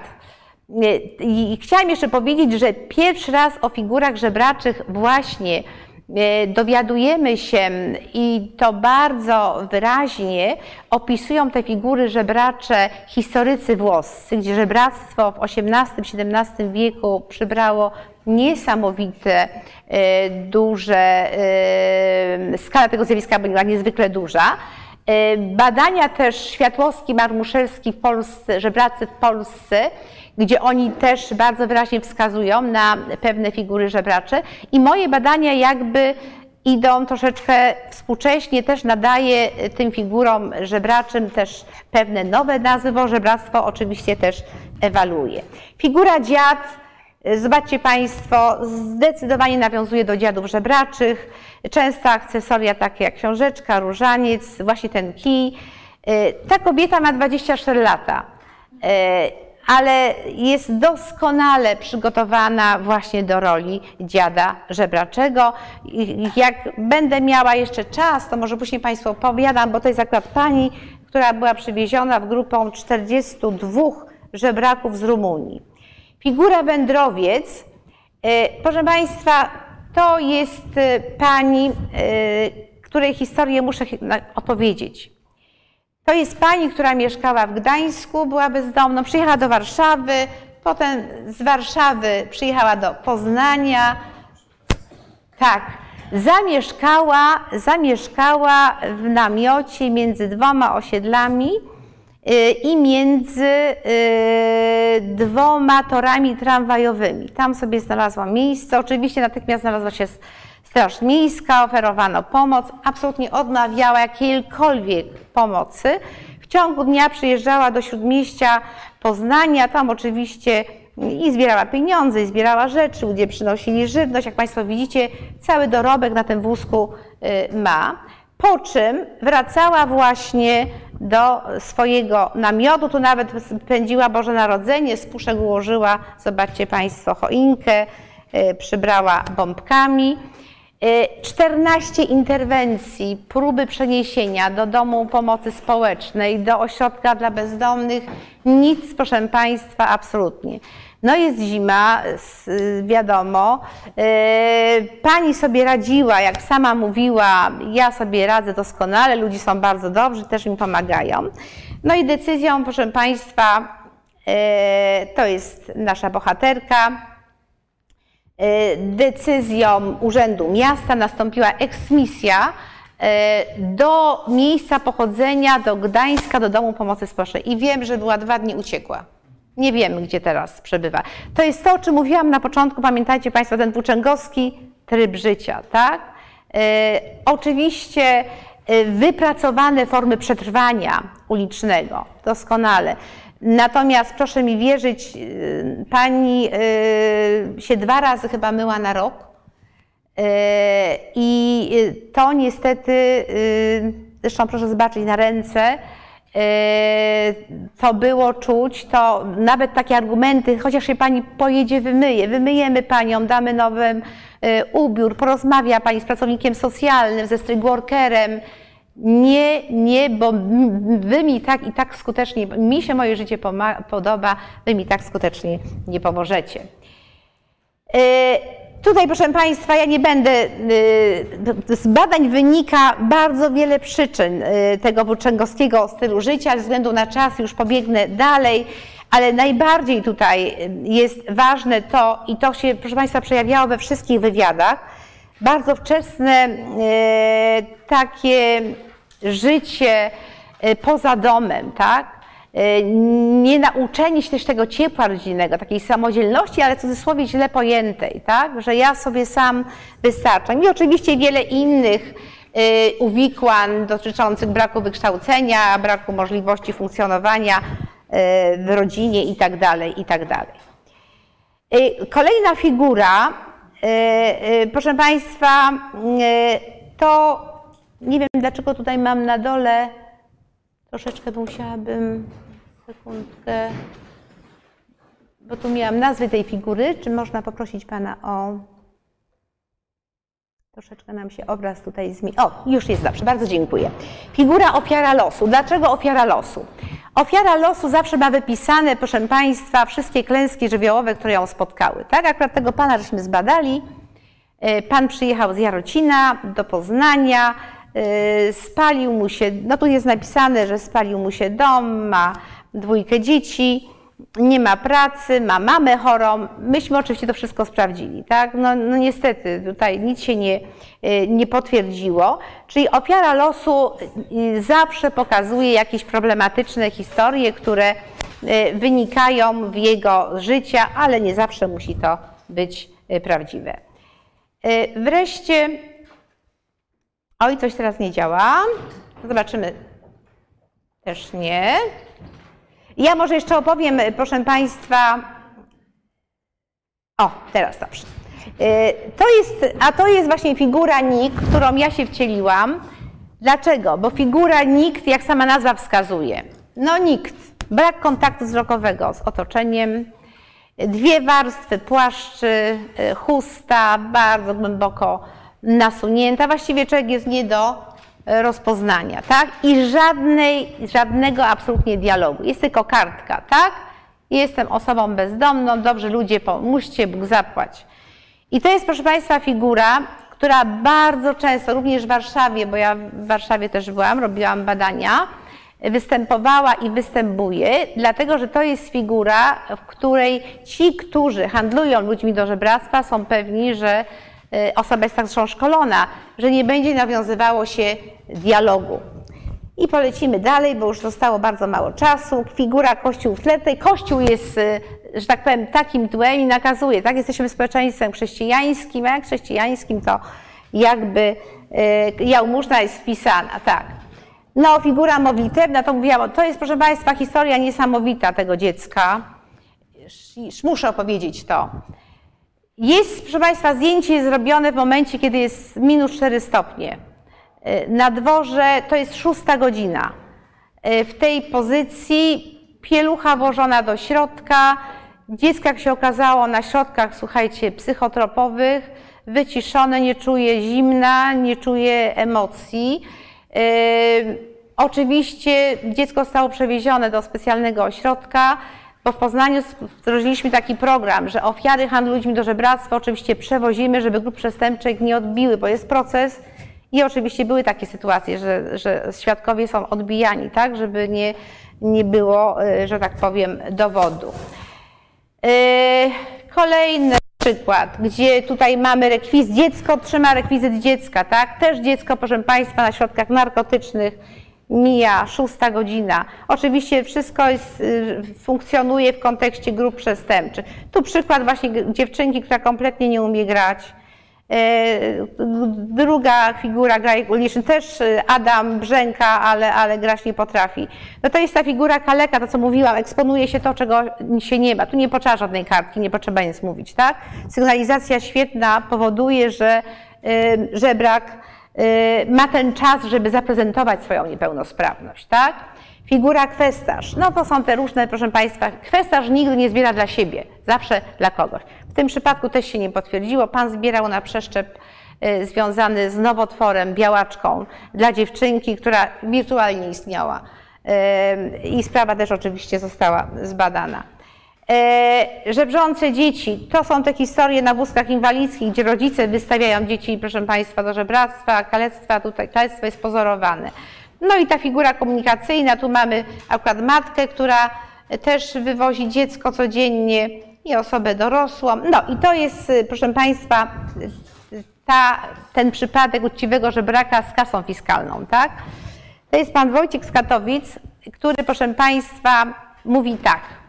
I chciałam jeszcze powiedzieć, że pierwszy raz o figurach żebraczych właśnie e, dowiadujemy się i to bardzo wyraźnie opisują te figury żebracze historycy włoscy, gdzie żebractwo w XVIII-XVII wieku przybrało niesamowite, e, duże, e, skala tego zjawiska była niezwykle duża. E, badania też Światłowski, Marmuszelski w Polsce, żebracy w Polsce, gdzie oni też bardzo wyraźnie wskazują na pewne figury żebracze i moje badania jakby idą troszeczkę współcześnie, też nadaje tym figurom żebraczym też pewne nowe nazwy, bo żebractwo oczywiście też ewaluuje. Figura dziad Zobaczcie Państwo, zdecydowanie nawiązuje do dziadów żebraczych. Często akcesoria takie jak książeczka, różaniec, właśnie ten kij. E, ta kobieta ma 24 lata, e, ale jest doskonale przygotowana właśnie do roli dziada żebraczego. Jak będę miała jeszcze czas, to może później Państwu opowiadam, bo to jest akurat pani, która była przywieziona w grupą 42 żebraków z Rumunii. Figura wędrowiec, e, proszę Państwa, to jest e, pani, e, której historię muszę opowiedzieć. To jest pani, która mieszkała w Gdańsku, była bezdomną, przyjechała do Warszawy, potem z Warszawy przyjechała do Poznania. Tak, zamieszkała, zamieszkała w namiocie między dwoma osiedlami i między y, dwoma torami tramwajowymi. Tam sobie znalazłam miejsce. Oczywiście natychmiast znalazła się Straż Miejska, oferowano pomoc, absolutnie odmawiała jakiejkolwiek pomocy. W ciągu dnia przyjeżdżała do śródmieścia Poznania, tam oczywiście i zbierała pieniądze, i zbierała rzeczy, ludzie przynosili żywność. Jak Państwo widzicie, cały dorobek na tym wózku y, ma. Po czym wracała właśnie do swojego namiotu, tu nawet spędziła Boże Narodzenie, z puszek ułożyła, zobaczcie Państwo, choinkę, y, przybrała bombkami. 14 interwencji, próby przeniesienia do domu pomocy społecznej, do ośrodka dla bezdomnych, nic, proszę Państwa, absolutnie. No jest zima, wiadomo. Pani sobie radziła, jak sama mówiła, ja sobie radzę doskonale, ludzie są bardzo dobrzy, też mi pomagają. No i decyzją, proszę Państwa, to jest nasza bohaterka, decyzją Urzędu Miasta nastąpiła eksmisja do miejsca pochodzenia, do Gdańska, do Domu Pomocy Społecznej. I wiem, że była dwa dni uciekła. Nie wiemy, gdzie teraz przebywa. To jest to, o czym mówiłam na początku, pamiętajcie Państwo, ten włóczęgowski tryb życia, tak? E, oczywiście e, wypracowane formy przetrwania ulicznego, doskonale. Natomiast proszę mi wierzyć, e, pani się dwa razy chyba myła na rok i to niestety, zresztą proszę zobaczyć na ręce, to było czuć, to nawet takie argumenty, chociaż się pani pojedzie, wymyje, wymyjemy panią, damy nowy ubiór, porozmawia pani z pracownikiem socjalnym, ze strygworkerem. Nie, nie, bo wy mi tak i tak skutecznie, mi się moje życie podoba, wy mi tak skutecznie nie pomożecie. Tutaj, proszę Państwa, ja nie będę, z badań wynika bardzo wiele przyczyn tego włóczęgowskiego stylu życia, ze względu na czas już pobiegnę dalej, ale najbardziej tutaj jest ważne to, i to się, proszę Państwa, przejawiało we wszystkich wywiadach, bardzo wczesne takie życie poza domem, tak? Nie nauczeni się też tego ciepła rodzinnego, takiej samodzielności, ale w cudzysłowie źle pojętej, tak? że ja sobie sam wystarczam. I oczywiście wiele innych uwikłań dotyczących braku wykształcenia, braku możliwości funkcjonowania w rodzinie itd. itd. Kolejna figura, proszę Państwa, to nie wiem dlaczego tutaj mam na dole Troszeczkę musiałabym, sekundkę, bo tu miałam nazwy tej figury. Czy można poprosić Pana o... Troszeczkę nam się obraz tutaj zmieni. O, już jest dobrze, bardzo dziękuję. Figura ofiara losu. Dlaczego ofiara losu? Ofiara losu zawsze ma wypisane, proszę Państwa, wszystkie klęski żywiołowe, które ją spotkały. Tak, akurat tego Pana żeśmy zbadali. E, pan przyjechał z Jarocina do Poznania, spalił mu się, no tu jest napisane, że spalił mu się dom, ma dwójkę dzieci, nie ma pracy, ma mamę chorą. Myśmy oczywiście to wszystko sprawdzili, tak? No, no niestety tutaj nic się nie, y, nie potwierdziło. Czyli ofiara losu y, zawsze pokazuje jakieś problematyczne historie, które wynikają w jego życia, ale nie zawsze musi to być prawdziwe. Wreszcie Oj, coś teraz nie działa. Zobaczymy. Też nie. Ja może jeszcze opowiem, proszę Państwa. O, teraz dobrze. Y, to jest, a to jest właśnie figura nikt, którą ja się wcieliłam. Dlaczego? Bo figura nikt, jak sama nazwa wskazuje, no nikt, brak kontaktu wzrokowego z otoczeniem, dwie warstwy płaszczy, y, chusta, bardzo głęboko nasunięta, właściwie człowiek jest nie do e, rozpoznania, tak? I żadnej, żadnego absolutnie dialogu. Jest tylko kartka, tak? Jestem osobą bezdomną, dobrze ludzie, pomóżcie, Bóg zapłać. I to jest, proszę Państwa, figura, która bardzo często, również w Warszawie, bo ja w Warszawie też byłam, robiłam badania, występowała i występuje, dlatego że to jest figura, w której ci, którzy handlują ludźmi do żebractwa, są pewni, że osoba jest tak szkolona, że nie będzie nawiązywało się dialogu. I polecimy dalej, bo już zostało bardzo mało czasu. Figura Kościół w tle. Tutaj Kościół jest, y, że tak powiem, takim tłem i nakazuje, tak? Jesteśmy społeczeństwem chrześcijańskim, a chrześcijańskim to jakby y, jałmużna jest wpisana, tak. No, figura modlitewna, to mówiłam, to jest, proszę Państwa, historia niesamowita tego dziecka. Muszę opowiedzieć to. Jest, proszę Państwa, zdjęcie zrobione w momencie, kiedy jest minus 4 stopnie. Y, na dworze to jest szósta godzina. Y, w tej pozycji pielucha włożona do środka. Dziecko, jak się okazało, na środkach, słuchajcie, psychotropowych, wyciszone, nie czuje zimna, nie czuje emocji. Oczywiście dziecko zostało przewiezione do specjalnego ośrodka, bo w Poznaniu wdrożyliśmy taki program, że ofiary handlu ludźmi do żebractwa oczywiście przewozimy, żeby grup przestępczych nie odbiły, bo jest proces i oczywiście były takie sytuacje, że, że świadkowie są odbijani, tak, żeby nie, nie było, y, że tak powiem, dowodu. Y, kolejny przykład, gdzie tutaj mamy rekwizyt, dziecko trzyma rekwizyt dziecka, tak? Też dziecko, proszę Państwa, na środkach narkotycznych mija szósta godzina. Oczywiście wszystko jest, y, funkcjonuje w kontekście grup przestępczych. Tu przykład właśnie dziewczynki, która kompletnie nie umie grać. E, druga figura gra uliczny, też y, Adam Brzęka, ale, ale grać nie potrafi. No to jest ta figura kaleka, to co mówiłam, eksponuje się to, czego się nie ma. Tu nie potrzeba żadnej kartki, nie potrzeba nic mówić, tak? Sygnalizacja świetna powoduje, że y, żebrak Y, ma ten czas, żeby zaprezentować swoją niepełnosprawność, tak? Figura kwestarz. No to są te różne, proszę Państwa, kwestarz nigdy nie zbiera dla siebie, zawsze dla kogoś. W tym przypadku też się nie potwierdziło. Pan zbierał na przeszczep y, związany z nowotworem, białaczką dla dziewczynki, która wirtualnie istniała. Y, I sprawa też oczywiście została zbadana. E, żebrzące dzieci. To są te historie na wózkach inwalidzkich, gdzie rodzice wystawiają dzieci, proszę Państwa, do żebractwa, kalectwa. Tutaj kalectwo jest pozorowane. No i ta figura komunikacyjna. Tu mamy akurat matkę, która też wywozi dziecko codziennie i osobę dorosłą. No i to jest, proszę Państwa, ta, ten przypadek uczciwego żebraka z kasą fiskalną, tak? To jest pan Wojciech z Katowic, który, proszę Państwa, mówi tak.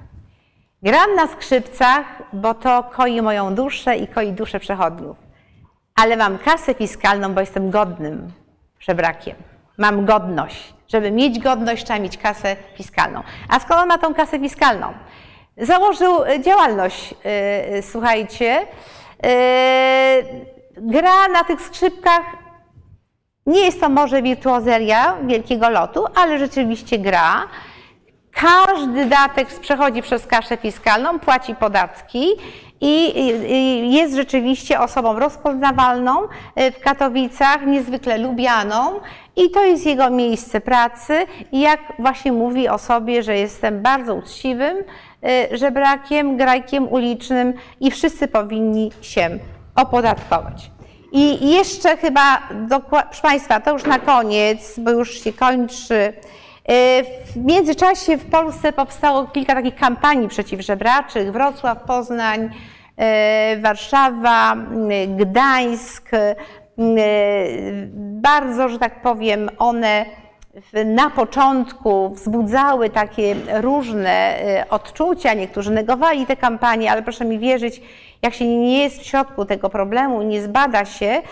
Gram na skrzypcach, bo to koi moją duszę i koi duszę przechodniów. Ale mam kasę fiskalną, bo jestem godnym żebrakiem. Mam godność. Żeby mieć godność, trzeba mieć kasę fiskalną. A skąd on ma tą kasę fiskalną? Założył e, działalność, yy, słuchajcie. Yy, gra na tych skrzypkach. Nie jest to może wirtuozeria wielkiego lotu, ale rzeczywiście gra. Każdy datek przechodzi przez kaszę fiskalną, płaci podatki i jest rzeczywiście osobą rozpoznawalną e, w Katowicach, niezwykle lubianą i to jest jego miejsce pracy. I jak właśnie mówi o sobie, że jestem bardzo uczciwym e, żebrakiem, grajkiem ulicznym i wszyscy powinni się opodatkować. I jeszcze chyba, proszę Państwa, to już na koniec, bo już się kończy w międzyczasie w Polsce powstało kilka takich kampanii przeciwżebraczych. Wrocław, Poznań, e, Warszawa, Gdańsk. E, bardzo, że tak powiem, one na początku wzbudzały takie różne odczucia, niektórzy negowali te kampanie, ale proszę mi wierzyć, jak się nie jest w środku tego problemu, nie zbada się,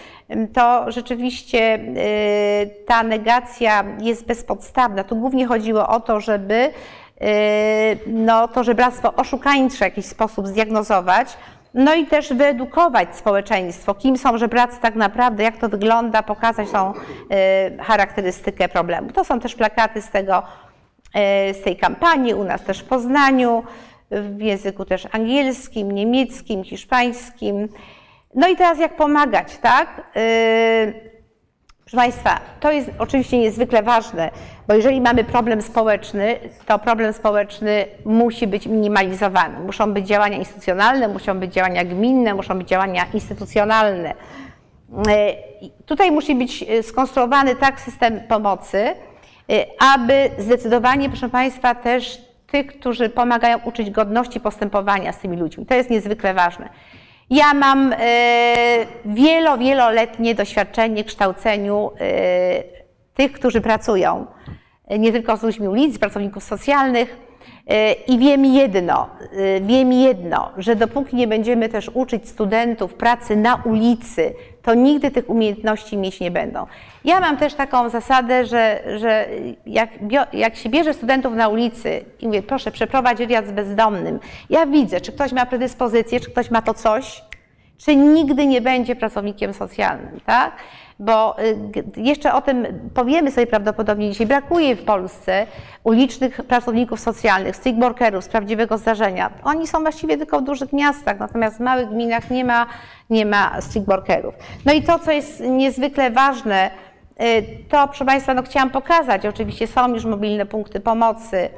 to rzeczywiście y, ta negacja jest bezpodstawna. Tu głównie chodziło o to, żeby y, no, to żebractwo oszukańcze w jakiś sposób zdiagnozować, no i też wyedukować społeczeństwo, kim są żebracy tak naprawdę, jak to wygląda, pokazać tą y, charakterystykę problemu. To są też plakaty z, tego, z tej kampanii, u nas też w Poznaniu w języku też angielskim, niemieckim, hiszpańskim. No i teraz jak pomagać, tak? Proszę Państwa, to jest oczywiście niezwykle ważne, bo jeżeli mamy problem społeczny, to problem społeczny musi być minimalizowany. Muszą być działania instytucjonalne, muszą być działania gminne, muszą być działania instytucjonalne. Yy, tutaj musi być skonstruowany tak system pomocy, yy, aby zdecydowanie, proszę Państwa, też tych, którzy pomagają uczyć godności postępowania z tymi ludźmi. To jest niezwykle ważne. Ja mam e, wielo, wieloletnie doświadczenie w kształceniu e, tych, którzy pracują nie tylko z ludźmi ulicy, pracowników socjalnych, i wiem jedno, y, wiem jedno, że dopóki nie będziemy też uczyć studentów pracy na ulicy, to nigdy tych umiejętności mieć nie będą. Ja mam też taką zasadę, że, że jak, jak się bierze studentów na ulicy i mówię, proszę, przeprowadź wywiad z bezdomnym, ja widzę, czy ktoś ma predyspozycję, czy ktoś ma to coś, czy nigdy nie będzie pracownikiem socjalnym, tak? Bo y, jeszcze o tym powiemy sobie prawdopodobnie dzisiaj. Brakuje w Polsce ulicznych pracowników socjalnych, street workerów z prawdziwego zdarzenia. Oni są właściwie tylko w dużych miastach, natomiast w małych gminach nie ma, nie ma street workerów. No i to, co jest niezwykle ważne, y, to proszę Państwa, no chciałam pokazać, oczywiście są już mobilne punkty pomocy,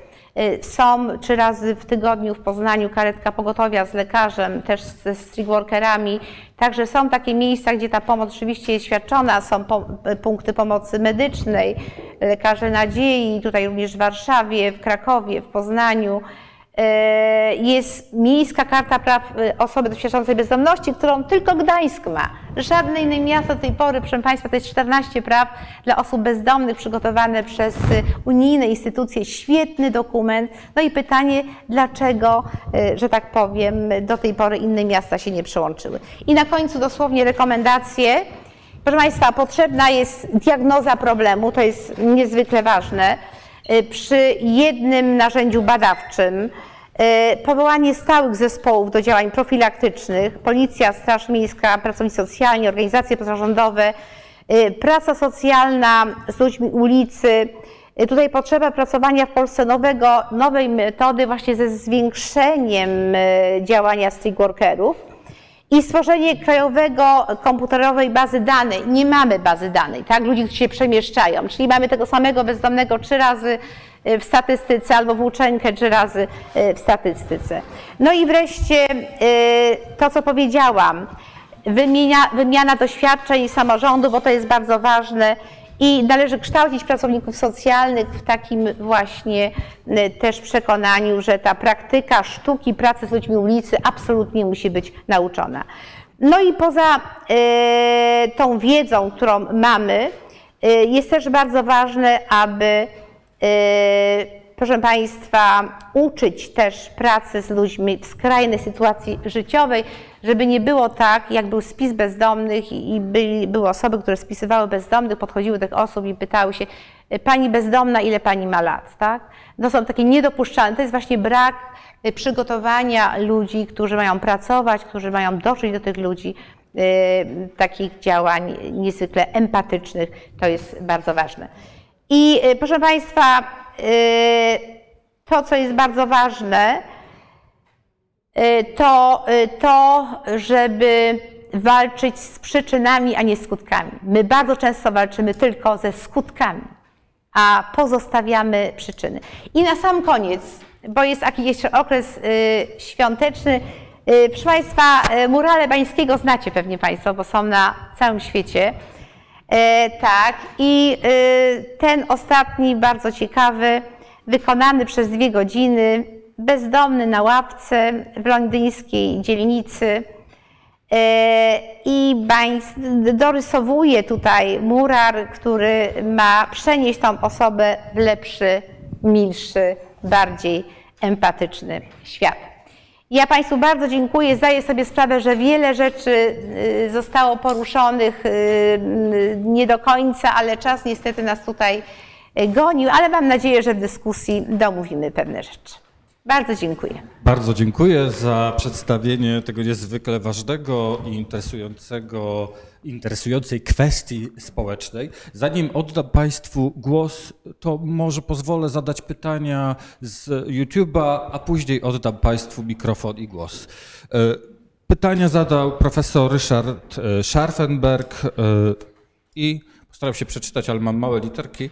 są trzy razy w tygodniu w Poznaniu karetka pogotowia z lekarzem, też ze street workerami, także są takie miejsca, gdzie ta pomoc rzeczywiście jest świadczona, są po, punkty pomocy medycznej, lekarze nadziei, tutaj również w Warszawie, w Krakowie, w Poznaniu. E, Jest miejska karta praw e, osoby doświadczającej bezdomności, którą tylko Gdańsk ma. Żadne inne miasto do tej pory, proszę Państwa, to jest 14 praw dla osób bezdomnych przygotowane przez e, unijne instytucje. Świetny dokument. No i pytanie, dlaczego, że tak powiem, do tej pory inne miasta się nie przyłączyły. I na końcu dosłownie rekomendacje. Proszę Państwa, potrzebna jest diagnoza problemu, to jest niezwykle ważne. Y, Przy jednym narzędziu badawczym y, powołanie stałych zespołów do działań profilaktycznych, policja, straż miejska, pracownicy socjalni, organizacje pozarządowe, y, praca socjalna z ludźmi ulicy. Tutaj potrzeba pracowania w Polsce nowego, nowej metody właśnie ze zwiększeniem działania street workerów i stworzenie krajowego komputerowej bazy danej. Nie mamy bazy danej, tak? Ludzi, którzy się przemieszczają, czyli mamy tego samego bezdomnego trzy razy y, w statystyce albo włóczenkę trzy razy y, w statystyce. No i wreszcie y, to, co powiedziałam, wymienia, wymiana doświadczeń samorządu, bo to jest bardzo ważne. I należy kształcić pracowników socjalnych w takim właśnie y, też przekonaniu, że ta praktyka sztuki pracy z ludźmi ulicy absolutnie musi być nauczona. No i poza y, tą wiedzą, którą mamy, y, jest też bardzo ważne, aby proszę Państwa, uczyć też pracy z ludźmi w skrajnej sytuacji życiowej, żeby nie było tak, jak był spis bezdomnych i byli, były osoby, które spisywały bezdomnych, podchodziły do tych osób i pytały się, Pani bezdomna, ile Pani ma lat, tak? To są takie niedopuszczalne, to jest właśnie brak y, przygotowania ludzi, którzy mają pracować, którzy mają dotrzeć do tych ludzi, y, takich działań niezwykle empatycznych, to jest bardzo ważne. I y, proszę Państwa, y, to, co jest bardzo ważne, y, to y, to, żeby walczyć z przyczynami, a nie skutkami. My bardzo często walczymy tylko ze skutkami, a pozostawiamy przyczyny. I na sam koniec, bo jest jakiś jeszcze okres y, świąteczny, y, proszę Państwa, y, murale Bańskiego znacie pewnie Państwo, bo są na całym świecie. E, tak, i y, ten ostatni, bardzo ciekawy, wykonany przez dwie godziny, bezdomny na ławce w londyńskiej dzielnicy. E, I dorysowuje tutaj murar, który ma przenieść tą osobę w lepszy, milszy, bardziej empatyczny świat. Ja Państwu bardzo dziękuję. Zdaję sobie sprawę, że wiele rzeczy y, zostało poruszonych y, y, nie do końca, ale czas niestety nas tutaj gonił, ale mam nadzieję, że w dyskusji domówimy pewne rzeczy. Bardzo dziękuję. Bardzo dziękuję za przedstawienie tego niezwykle ważnego i interesującego, interesującej kwestii społecznej. Zanim oddam Państwu głos, to może pozwolę zadać pytania z YouTube'a, a później oddam Państwu mikrofon i głos. E, Pytania zadał profesor Ryszard e, Scharfenberg e, i postaram się przeczytać, ale mam małe literki.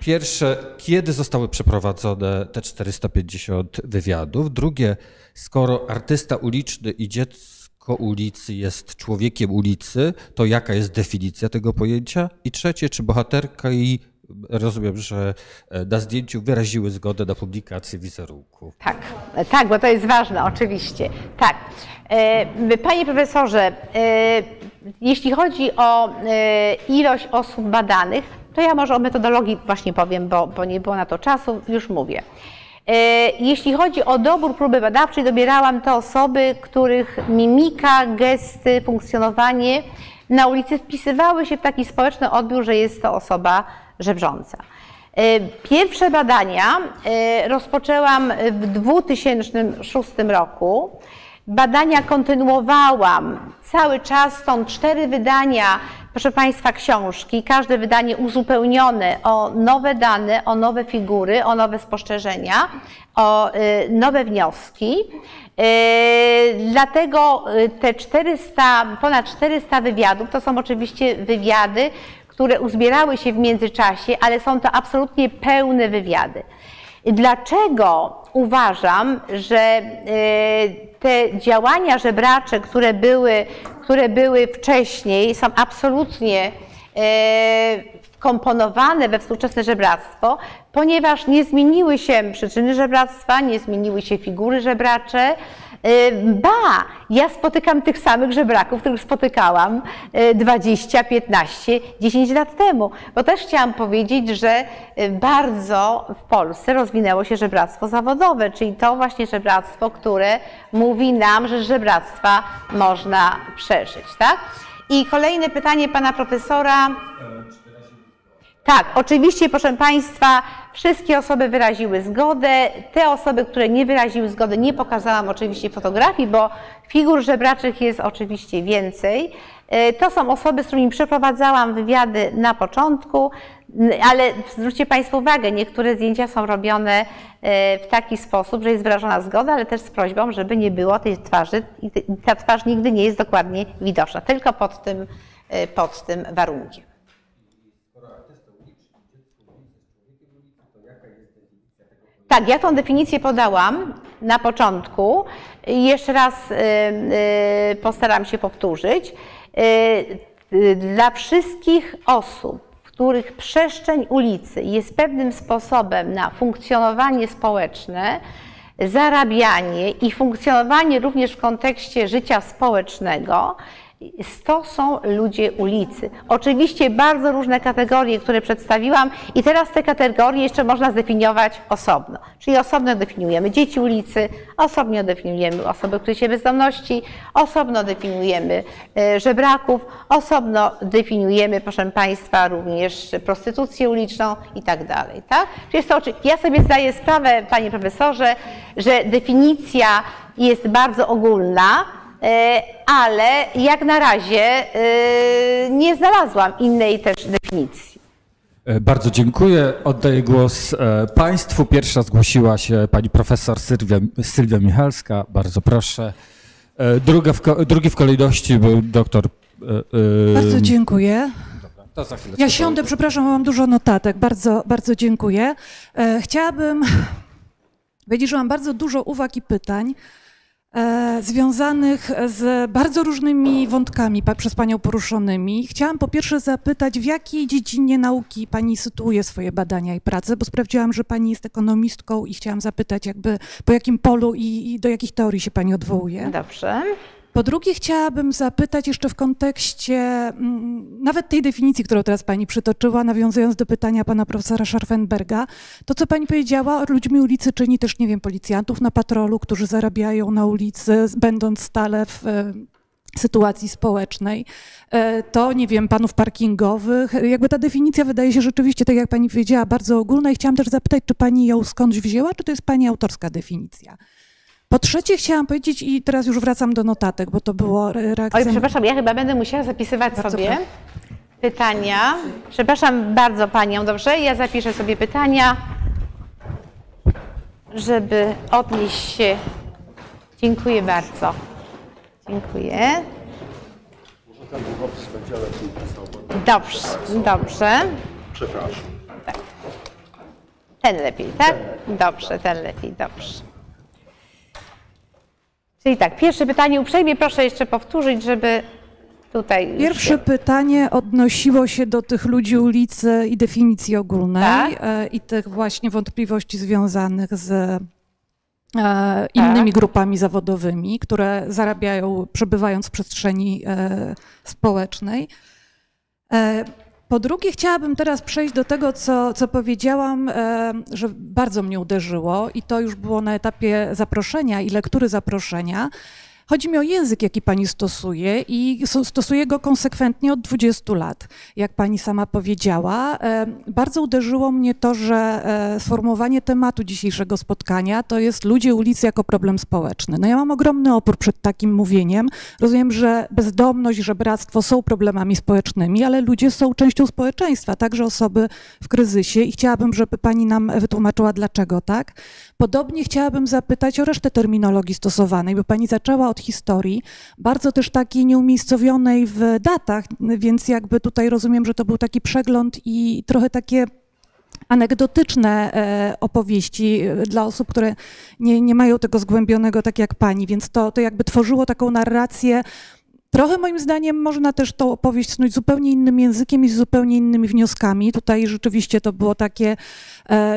Pierwsze, kiedy zostały przeprowadzone te 450 wywiadów? Drugie, skoro artysta uliczny i dziecko ulicy jest człowiekiem ulicy, to jaka jest definicja tego pojęcia? I trzecie, czy bohaterka i rozumiem, że e, na zdjęciu wyraziły zgodę na publikację wizerunku? Tak, tak, bo to jest ważne, oczywiście. Tak. E, Panie profesorze, e, jeśli chodzi o ilość osób badanych, to ja może o metodologii właśnie powiem, bo, bo nie było na to czasu, już mówię. E, Jeśli chodzi o dobór próby badawczej, dobierałam te osoby, których mimika, gesty, funkcjonowanie na ulicy wpisywały się w taki społeczny odbiór, że jest to osoba żebrząca. E, Pierwsze badania e, rozpoczęłam w 2006 roku Badania kontynuowałam cały czas, stąd cztery wydania, proszę Państwa, książki, każde wydanie uzupełnione o nowe dane, o nowe figury, o nowe spostrzeżenia, o y, nowe wnioski. Y, Dlatego y, te 400, ponad 400 wywiadów to są oczywiście wywiady, które uzbierały się w międzyczasie, ale są to absolutnie pełne wywiady. Dlaczego uważam, że y, te działania żebracze, które były, które były wcześniej, są absolutnie y, wkomponowane we współczesne żebractwo, ponieważ nie zmieniły się przyczyny żebractwa, nie zmieniły się figury żebracze. Y, Ba, ja spotykam tych samych żebraków, których spotykałam y, 20, 15, 10 lat temu. Bo też chciałam powiedzieć, że y, bardzo w Polsce rozwinęło się żebractwo zawodowe, czyli to właśnie żebractwo, które mówi nam, że żebractwa można przeżyć. Tak? I kolejne pytanie pana profesora. Tak, oczywiście, proszę Państwa, wszystkie osoby wyraziły zgodę. Te osoby, które nie wyraziły zgody, nie pokazałam oczywiście fotografii, bo figur żebraczych jest oczywiście więcej. E, To są osoby, z którymi przeprowadzałam wywiady na początku, ale zwróćcie Państwo uwagę, niektóre zdjęcia są robione e, w taki sposób, że jest wyrażona zgoda, ale też z prośbą, żeby nie było tej twarzy i ta twarz nigdy nie jest dokładnie widoczna, tylko pod tym, e, pod tym warunkiem. Tak, ja tą definicję podałam na początku. I Jeszcze raz y, y, postaram się powtórzyć. Y, Dla wszystkich osób, których przestrzeń ulicy jest pewnym sposobem na funkcjonowanie społeczne, zarabianie i funkcjonowanie również w kontekście życia społecznego, to są ludzie ulicy. Oczywiście bardzo różne kategorie, które przedstawiłam i teraz te kategorie jeszcze można zdefiniować osobno. Czyli osobno definiujemy dzieci ulicy, osobno definiujemy osoby, które się bezdomności, osobno definiujemy e, żebraków, osobno definiujemy, proszę Państwa, również prostytucję uliczną i tak dalej. Tak? Jest to, ja sobie zdaję sprawę, Panie Profesorze, że definicja jest bardzo ogólna, ale jak na razie e, nie znalazłam innej też definicji. E, Bardzo dziękuję. Oddaję głos e, Państwu. Pierwsza zgłosiła się pani profesor Sylwia, Sylwia Michalska. Bardzo proszę. E, Druga w, drugi w kolejności był doktor. e, e, Bardzo dziękuję. To za chwileczkę. Ja siądę, przepraszam, mam dużo notatek. Bardzo, bardzo dziękuję. E, Chciałabym powiedzieć, że mam bardzo dużo uwag i pytań e, związanych z bardzo różnymi wątkami przez Panią poruszonymi. Chciałam po pierwsze zapytać, w jakiej dziedzinie nauki Pani sytuuje swoje badania i pracę, bo sprawdziłam, że Pani jest ekonomistką i chciałam zapytać jakby po jakim polu i, i do jakich teorii się Pani odwołuje. Dobrze. Po drugie, chciałabym zapytać jeszcze w kontekście mm, nawet tej definicji, którą teraz Pani przytoczyła, nawiązując do pytania Pana profesora Scharfenberga, to co Pani powiedziała, ludźmi ulicy czyni też, nie wiem, policjantów na patrolu, którzy zarabiają na ulicy, będąc stale w e, sytuacji społecznej, E, to nie wiem, panów parkingowych. Jakby ta definicja wydaje się rzeczywiście, tak jak Pani powiedziała, bardzo ogólna i chciałam też zapytać, czy Pani ją skądś wzięła, czy to jest Pani autorska definicja? Po trzecie chciałam powiedzieć, i teraz już wracam do notatek, bo to było re- reakcja... Oj, przepraszam, ja chyba będę musiała zapisywać Bardzo sobie proszę. pytania. Przepraszam bardzo Panią, dobrze? Ja zapiszę sobie pytania, żeby odnieść się. Dziękuję bardzo. Dziękuję. Dobrze, dobrze. Przepraszam. Ten lepiej, tak? Dobrze, ten lepiej, dobrze. Czyli tak, pierwsze pytanie uprzejmie proszę jeszcze powtórzyć, żeby tutaj. Pierwsze się- pytanie odnosiło się do tych ludzi ulicy i definicji ogólnej Tak. e, i tych właśnie wątpliwości związanych z e, innymi grupami zawodowymi, które zarabiają przebywając w przestrzeni e, społecznej. Po drugie, chciałabym teraz przejść do tego, co, co powiedziałam, e, że bardzo mnie uderzyło i to już było na etapie zaproszenia i lektury zaproszenia. Chodzi mi o język, jaki pani stosuje i stosuje go konsekwentnie od 20 lat, jak pani sama powiedziała. E, Bardzo uderzyło mnie to, że e, sformułowanie tematu dzisiejszego spotkania to jest ludzie ulicy jako problem społeczny. No ja mam ogromny opór przed takim mówieniem. Rozumiem, że bezdomność, żebractwo są problemami społecznymi, ale ludzie są częścią społeczeństwa, także osoby w kryzysie i chciałabym, żeby pani nam wytłumaczyła, dlaczego tak. Podobnie chciałabym zapytać o resztę terminologii stosowanej, bo pani zaczęła od historii, bardzo też takiej nieumiejscowionej w datach, więc jakby tutaj rozumiem, że to był taki przegląd i trochę takie anegdotyczne e, opowieści e, dla osób, które nie, nie mają tego zgłębionego tak jak pani, więc to, to jakby tworzyło taką narrację. Trochę moim zdaniem można też tą opowieść snuć zupełnie innym językiem i z zupełnie innymi wnioskami. Tutaj rzeczywiście to było takie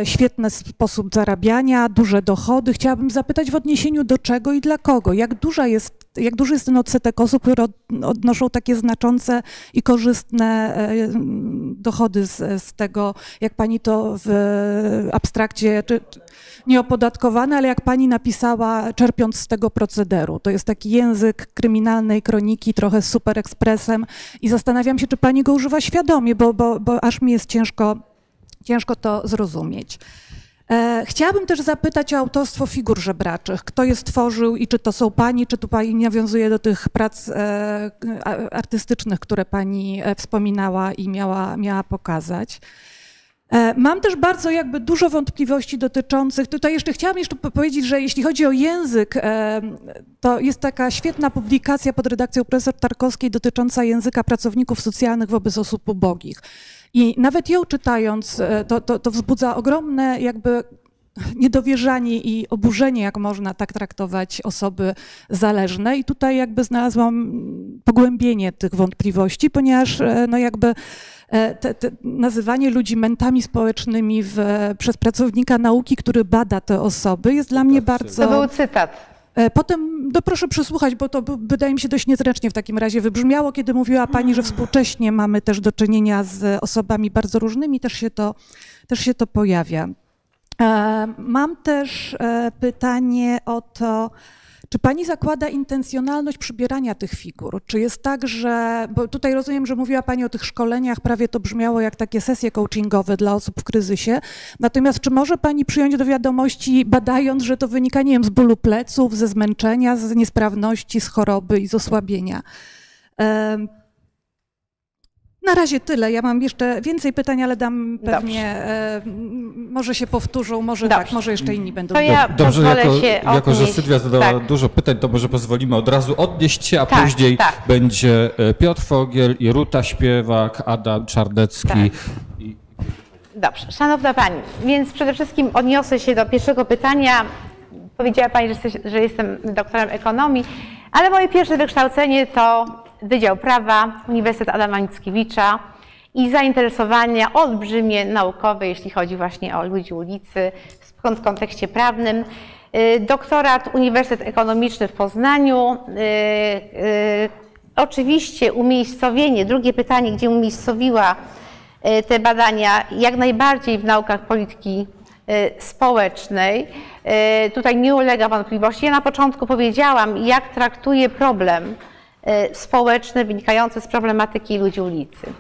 świetny sposób zarabiania, duże dochody. Chciałabym zapytać w odniesieniu do czego i dla kogo? Jak duża jest jak duży jest ten odsetek osób, które od, odnoszą takie znaczące i korzystne e, dochody z, z tego, jak pani to w abstrakcie, czy, nieopodatkowane, ale jak pani napisała, czerpiąc z tego procederu. To jest taki język kryminalnej kroniki, trochę super ekspresem i zastanawiam się, czy pani go używa świadomie, bo, bo, bo aż mi jest ciężko, ciężko to zrozumieć. E, Chciałabym też zapytać o autorstwo figur żebraczych. Kto je stworzył i czy to są pani, czy tu pani nawiązuje do tych prac e, artystycznych, które pani e, wspominała i miała, miała pokazać. Mam też bardzo jakby dużo wątpliwości dotyczących, tutaj jeszcze chciałam jeszcze po- powiedzieć, że jeśli chodzi o język, to jest taka świetna publikacja pod redakcją profesor Tarkowskiej dotycząca języka pracowników socjalnych wobec osób ubogich. I nawet ją czytając, e, to, to, to wzbudza ogromne jakby niedowierzanie i oburzenie, jak można tak traktować osoby zależne. I tutaj jakby znalazłam pogłębienie tych wątpliwości, ponieważ e, no jakby e, te, te nazywanie ludzi mentami społecznymi w, przez pracownika nauki, który bada te osoby, jest dla mnie bardzo... To był cytat. E, Potem, no proszę przysłuchać, bo to wydaje mi się dość niezręcznie w takim razie wybrzmiało, kiedy mówiła Pani, że współcześnie mamy też do czynienia z osobami bardzo różnymi, też się to, też się to pojawia. E, Mam też e, pytanie o to, czy pani zakłada intencjonalność przybierania tych figur? Czy jest tak, że, bo tutaj rozumiem, że mówiła pani o tych szkoleniach, prawie to brzmiało jak takie sesje coachingowe dla osób w kryzysie. Natomiast czy może pani przyjąć do wiadomości, badając, że to wynika, nie wiem, z bólu pleców, ze zmęczenia, z niesprawności, z choroby i z osłabienia? Na razie tyle. Ja mam jeszcze więcej pytań, ale dam pewnie, e, może się powtórzą, może Dobrze. tak, może jeszcze inni będą. To ja Dobrze, pozwolę jako, się jako że. Sylwia zadała Tak. dużo pytań, to może pozwolimy od razu odnieść się, a Tak, później tak. będzie e, Piotr Fogiel i Ruta Śpiewak, Adam Czarnecki. Tak. Dobrze, szanowna Pani, więc przede wszystkim odniosę się do pierwszego pytania. Powiedziała Pani, że, jesteś, że jestem doktorem ekonomii, ale moje pierwsze wykształcenie to Wydział Prawa, Uniwersytet Adama Mickiewicza i zainteresowania olbrzymie naukowe, jeśli chodzi właśnie o ludzi ulicy w kontekście prawnym. Y, Doktorat Uniwersytet Ekonomiczny w Poznaniu, y, y, Oczywiście umiejscowienie, drugie pytanie, gdzie umiejscowiła te badania, jak najbardziej w naukach polityki społecznej. Tutaj nie ulega wątpliwości. Ja na początku powiedziałam, jak traktuję problem e, społeczny wynikający z problematyki ludzi ulicy.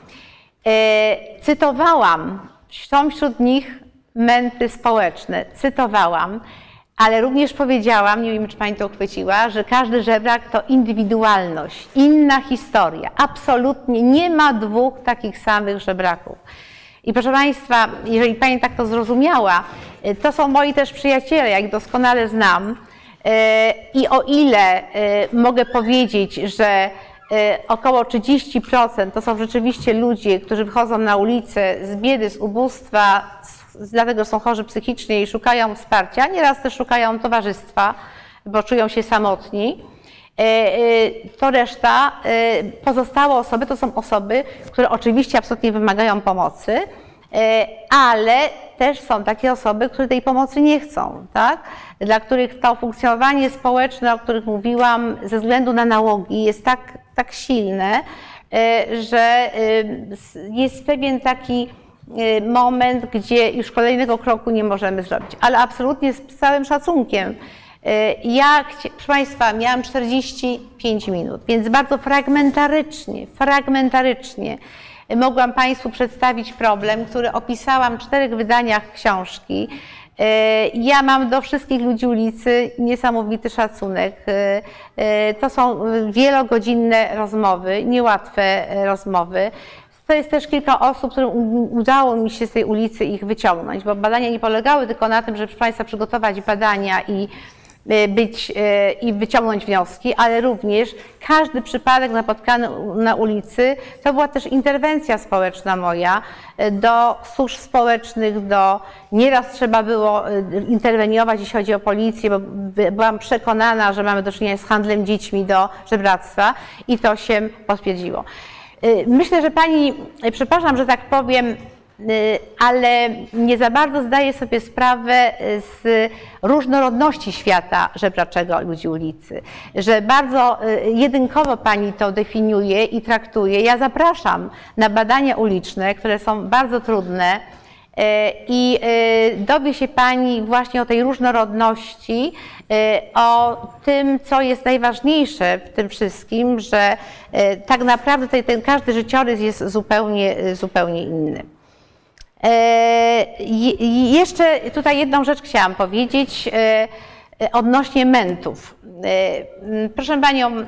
E, Cytowałam, są wśród nich męty społeczne, cytowałam, ale również powiedziałam, nie wiem czy Pani to uchwyciła, że każdy żebrak to indywidualność, inna historia. Absolutnie nie ma dwóch takich samych żebraków. I proszę Państwa, jeżeli Pani tak to zrozumiała, y, to są moi też przyjaciele, ja ich doskonale znam. Y, I o ile y, mogę powiedzieć, że y, około 30% to są rzeczywiście ludzie, którzy wychodzą na ulicę z biedy, z ubóstwa, z, dlatego są chorzy psychicznie i szukają wsparcia, nieraz też szukają towarzystwa, bo czują się samotni. E, e, To reszta, e, pozostałe osoby to są osoby, które oczywiście absolutnie wymagają pomocy, e, ale też są takie osoby, które tej pomocy nie chcą, tak? Dla których to funkcjonowanie społeczne, o których mówiłam, ze względu na nałogi jest tak, tak silne, e, że e, jest pewien taki e, moment, gdzie już kolejnego kroku nie możemy zrobić. Ale absolutnie z całym szacunkiem E, Ja, proszę Państwa, miałam 45 minut, więc bardzo fragmentarycznie, fragmentarycznie mogłam Państwu przedstawić problem, który opisałam w czterech wydaniach książki. E, Ja mam do wszystkich ludzi ulicy niesamowity szacunek. E, e, To są wielogodzinne rozmowy, niełatwe rozmowy. To jest też kilka osób, którym udało mi się z tej ulicy ich wyciągnąć, bo badania nie polegały tylko na tym, żeby proszę Państwa przygotować badania i być e, i wyciągnąć wnioski, ale również każdy przypadek napotkany na ulicy to była też interwencja społeczna moja e, do służb społecznych, do nieraz trzeba było e, interweniować, jeśli chodzi o policję, bo by- byłam przekonana, że mamy do czynienia z handlem dziećmi do żebractwa i to się potwierdziło. Myślę, że pani, przepraszam, że tak powiem, ale nie za bardzo zdaje sobie sprawę y, z różnorodności świata żebraczego ludzi ulicy, że bardzo y, jedynkowo pani to definiuje i traktuje. Ja zapraszam na badania uliczne, które są bardzo trudne. I dowie się Pani właśnie o tej różnorodności, o tym, co jest najważniejsze w tym wszystkim, że tak naprawdę ten każdy życiorys jest zupełnie, zupełnie inny. E, i- i Jeszcze tutaj jedną rzecz chciałam powiedzieć e, e, odnośnie mentów. E, Proszę Panią, e,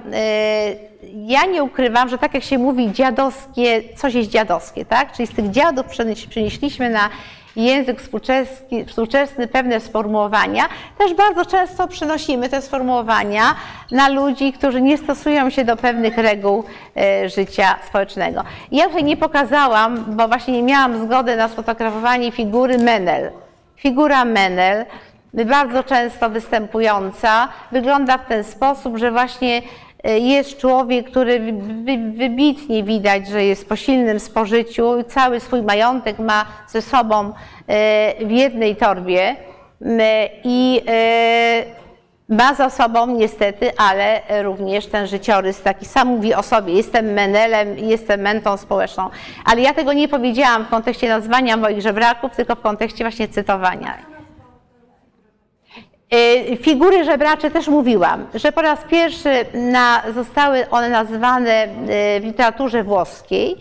ja nie ukrywam, że tak jak się mówi dziadowskie, coś jest dziadowskie, tak? Czyli z tych dziadów przenieś- przenieśliśmy na język współczesny, współczesny pewne sformułowania. Też bardzo często przynosimy te sformułowania na ludzi, którzy nie stosują się do pewnych reguł e, życia społecznego. Ja tutaj nie pokazałam, bo właśnie nie miałam zgody na sfotografowanie figury Menel. Figura Menel, bardzo często występująca, wygląda w ten sposób, że właśnie jest człowiek, który wy- wy- wybitnie widać, że jest po silnym spożyciu cały swój majątek ma ze sobą e, w jednej torbie M, i e, ma za sobą niestety, ale również ten życiorys taki sam mówi o sobie, jestem menelem, jestem mentą społeczną. Ale ja tego nie powiedziałam w kontekście nazwania moich żebraków, tylko w kontekście właśnie cytowania. Y, Figury żebracze też mówiłam, że po raz pierwszy na, zostały one nazwane y, w literaturze włoskiej.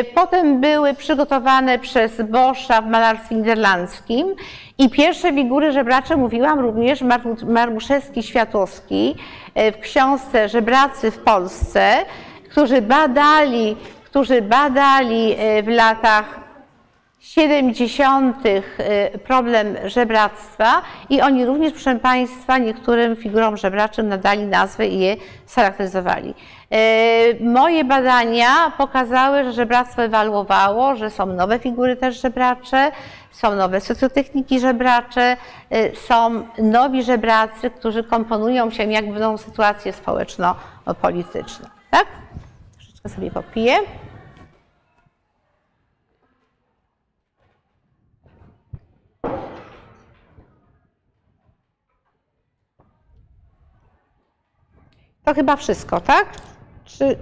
Y, Potem były przygotowane przez Boscha w malarstwie niderlandzkim i pierwsze figury żebracze mówiłam również Mar- Marmuszewski Światłowski w książce Żebracy w Polsce, którzy badali, którzy badali w latach 70. y, problem żebractwa i oni również, proszę Państwa, niektórym figurom żebraczym nadali nazwę i je scharakteryzowali. Y, Moje badania pokazały, że żebractwo ewaluowało, że są nowe figury też żebracze, są nowe socjotechniki żebracze, y, są nowi żebracy, którzy komponują się jakby w nową sytuację społeczno-polityczną. Tak? Troszeczkę sobie popiję. To chyba wszystko, tak? Czy...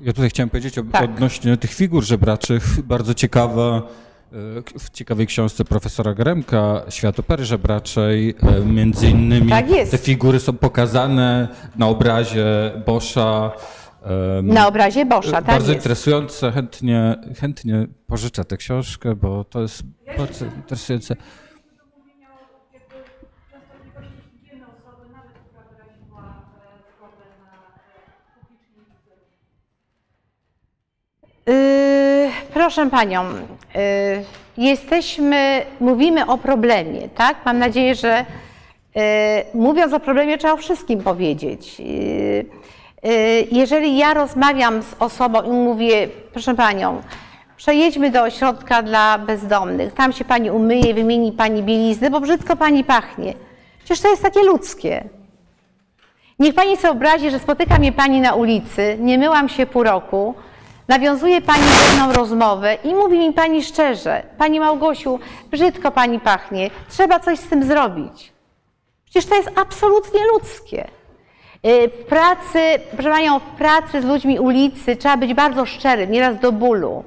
Ja tutaj chciałem powiedzieć o, Tak. odnośnie tych figur żebraczych. Bardzo ciekawa, e, w ciekawej książce profesora Gremka, Świat opery żebraczej, e, między innymi Tak jest. te figury są pokazane na obrazie Boscha. Na obrazie Boscha, tak Bardzo jest. interesujące, chętnie, chętnie pożyczę tę książkę, bo to jest bardzo interesujące. Proszę Panią, yy, jesteśmy, mówimy o problemie, tak? Mam nadzieję, że yy, mówiąc o problemie trzeba o wszystkim powiedzieć. Yy, yy, jeżeli ja rozmawiam z osobą i mówię, proszę Panią, przejedźmy do ośrodka dla bezdomnych, tam się Pani umyje, wymieni Pani bieliznę, bo brzydko Pani pachnie. Przecież to jest takie ludzkie. Niech Pani sobie wyobrazi, że spotyka mnie Pani na ulicy, nie myłam się pół roku, nawiązuje Pani ze mną rozmowę i mówi mi Pani szczerze, Pani Małgosiu, brzydko Pani pachnie, trzeba coś z tym zrobić. Przecież to jest absolutnie ludzkie. Y, W pracy, proszę Panią, w pracy z ludźmi ulicy trzeba być bardzo szczerym, nieraz do bólu.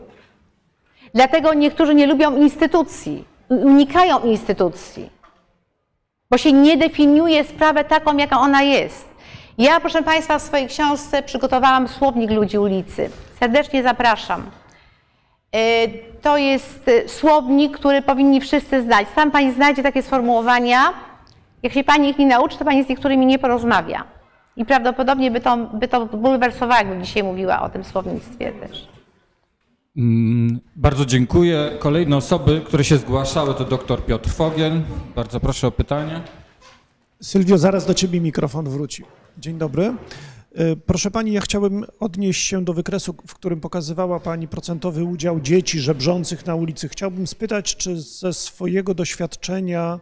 Dlatego niektórzy nie lubią instytucji, unikają instytucji. bo się nie definiuje sprawę taką, jaka ona jest. Ja, proszę Państwa, w swojej książce przygotowałam słownik ludzi ulicy. Serdecznie zapraszam. Y, To jest y, słownik, który powinni wszyscy znać. Sam Pani znajdzie takie sformułowania. Jak się Pani ich nie nauczy, to Pani z niektórymi nie porozmawia. I prawdopodobnie by to, by to bulwersowała, jakbym dzisiaj mówiła o tym słownictwie też. Mm, Bardzo dziękuję. Kolejne osoby, które się zgłaszały, to dr Piotr Fogiel. Bardzo proszę o pytanie. Sylwio, zaraz do ciebie mikrofon wróci. Dzień dobry. Y, Proszę pani, ja chciałbym odnieść się do wykresu, w którym pokazywała pani procentowy udział dzieci żebrzących na ulicy. Chciałbym spytać, czy ze swojego doświadczenia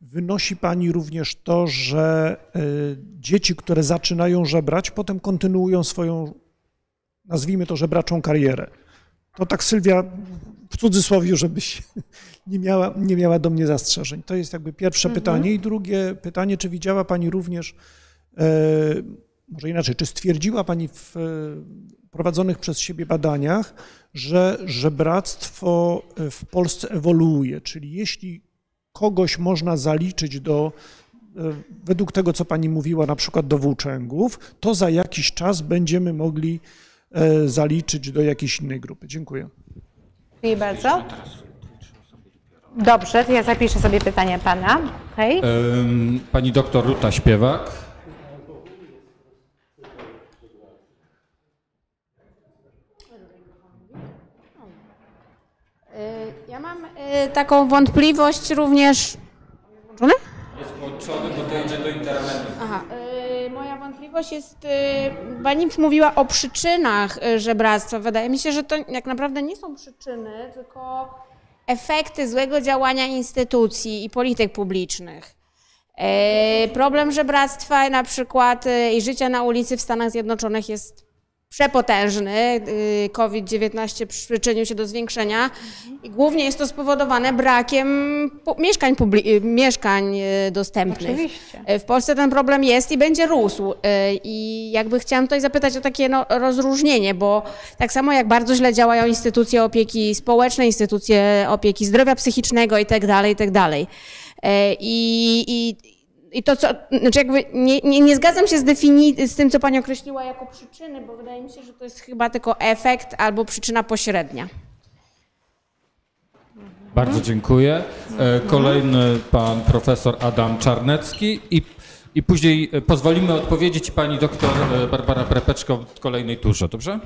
wynosi pani również to, że y, dzieci, które zaczynają żebrać, potem kontynuują swoją, nazwijmy to, żebraczą karierę. To tak Sylwia, w cudzysłowie, żebyś [laughs] nie miała, nie miała do mnie zastrzeżeń. To jest jakby pierwsze pytanie. I drugie pytanie, czy widziała Pani również, e, może inaczej, czy stwierdziła Pani w e, prowadzonych przez siebie badaniach, że żebractwo e, w Polsce ewoluuje, czyli jeśli kogoś można zaliczyć do, e, według tego, co Pani mówiła, na przykład do włóczęgów, to za jakiś czas będziemy mogli e, zaliczyć do jakiejś innej grupy. Dziękuję. Dziękuję bardzo. Dobrze, to ja zapiszę sobie pytania Pana. Okay. Pani doktor Ruta Śpiewak. Y, Ja mam y, taką wątpliwość również. Włączony? Jest włączony, bo to idzie do internetu. Aha. y, Moja wątpliwość jest. y, Pani mówiła o przyczynach y, żebractwa. Wydaje mi się, że to jak naprawdę nie są przyczyny, tylko efekty złego działania instytucji i polityk publicznych. Y, Problem żebractwa na przykład y, i życia na ulicy w Stanach Zjednoczonych jest przepotężny. Y, COVID-19 przyczynił się do zwiększenia i głównie jest to spowodowane brakiem mieszkań, y, mieszkań y, dostępnych. Oczywiście. W Polsce ten problem jest i będzie rósł. I jakby chciałam tutaj zapytać o takie no, rozróżnienie, bo tak samo jak bardzo źle działają instytucje opieki społecznej, instytucje opieki zdrowia psychicznego i tak dalej, i tak dalej. Y, I, i, to, co, znaczy jakby nie, nie, nie zgadzam się z, defini- z tym, co Pani określiła jako przyczyny, bo wydaje mi się, że to jest chyba tylko efekt albo przyczyna pośrednia. Bardzo dziękuję. E, Kolejny pan profesor Adam Czarnecki i, i później pozwolimy odpowiedzieć pani doktor e, Barbara Prepeczko w kolejnej turze, dobrze?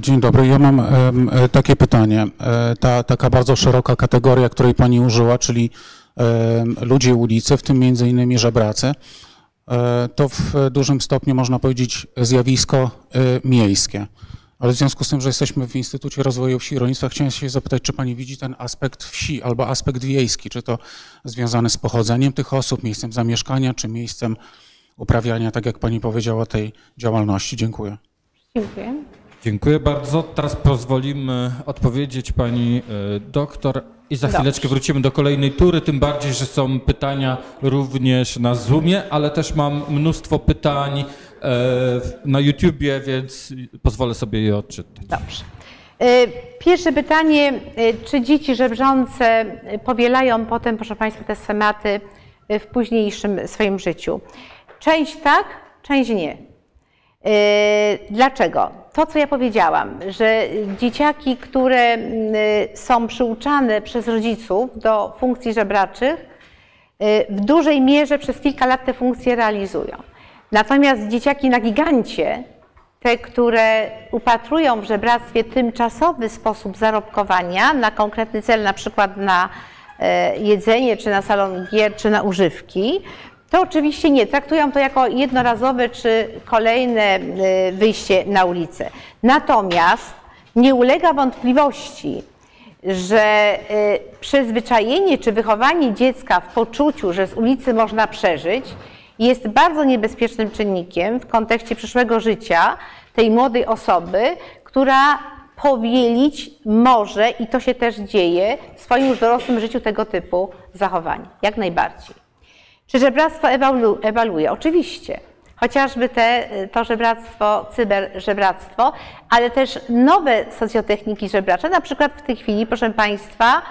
Dzień dobry. Ja mam e, takie pytanie. E, Ta taka bardzo szeroka kategoria, której Pani użyła, czyli ludzie ulicy, w tym między innymi żebracy, e, to w dużym stopniu można powiedzieć zjawisko e, miejskie. Ale w związku z tym, że jesteśmy w Instytucie Rozwoju Wsi i Rolnictwa, chciałem się zapytać, czy Pani widzi ten aspekt wsi albo aspekt wiejski, czy to związany z pochodzeniem tych osób, miejscem zamieszkania, czy miejscem uprawiania, tak jak Pani powiedziała, tej działalności. Dziękuję. Dziękuję. Dziękuję bardzo. Teraz pozwolimy odpowiedzieć pani e, doktor i za chwileczkę wrócimy do kolejnej tury, tym bardziej, że są pytania również na Zoomie, ale też mam mnóstwo pytań e, na YouTubie, więc pozwolę sobie je odczytać. Dobrze. Y, Pierwsze pytanie, czy dzieci żebrzące powielają potem, proszę Państwa, te schematy w późniejszym swoim życiu? Część tak, część nie. Y, Dlaczego? To, co ja powiedziałam, że dzieciaki, które y, są przyuczane przez rodziców do funkcji żebraczych, y, w dużej mierze przez kilka lat te funkcje realizują. Natomiast dzieciaki na gigancie, te, które upatrują w żebractwie tymczasowy sposób zarobkowania na konkretny cel, na przykład na jedzenie, czy na salon gier, czy na używki, to oczywiście nie. Traktują to jako jednorazowe czy kolejne e, wyjście na ulicę. Natomiast nie ulega wątpliwości, że e, przyzwyczajenie czy wychowanie dziecka w poczuciu, że z ulicy można przeżyć, jest bardzo niebezpiecznym czynnikiem w kontekście przyszłego życia tej młodej osoby, która powielić może, i to się też dzieje, w swoim już dorosłym życiu tego typu zachowań. Jak najbardziej. Czy żebractwo ewalu- ewoluuje? Oczywiście. chociażby te, to żebractwo, cyberżebractwo, ale też nowe socjotechniki żebracze. Na przykład w tej chwili, proszę Państwa,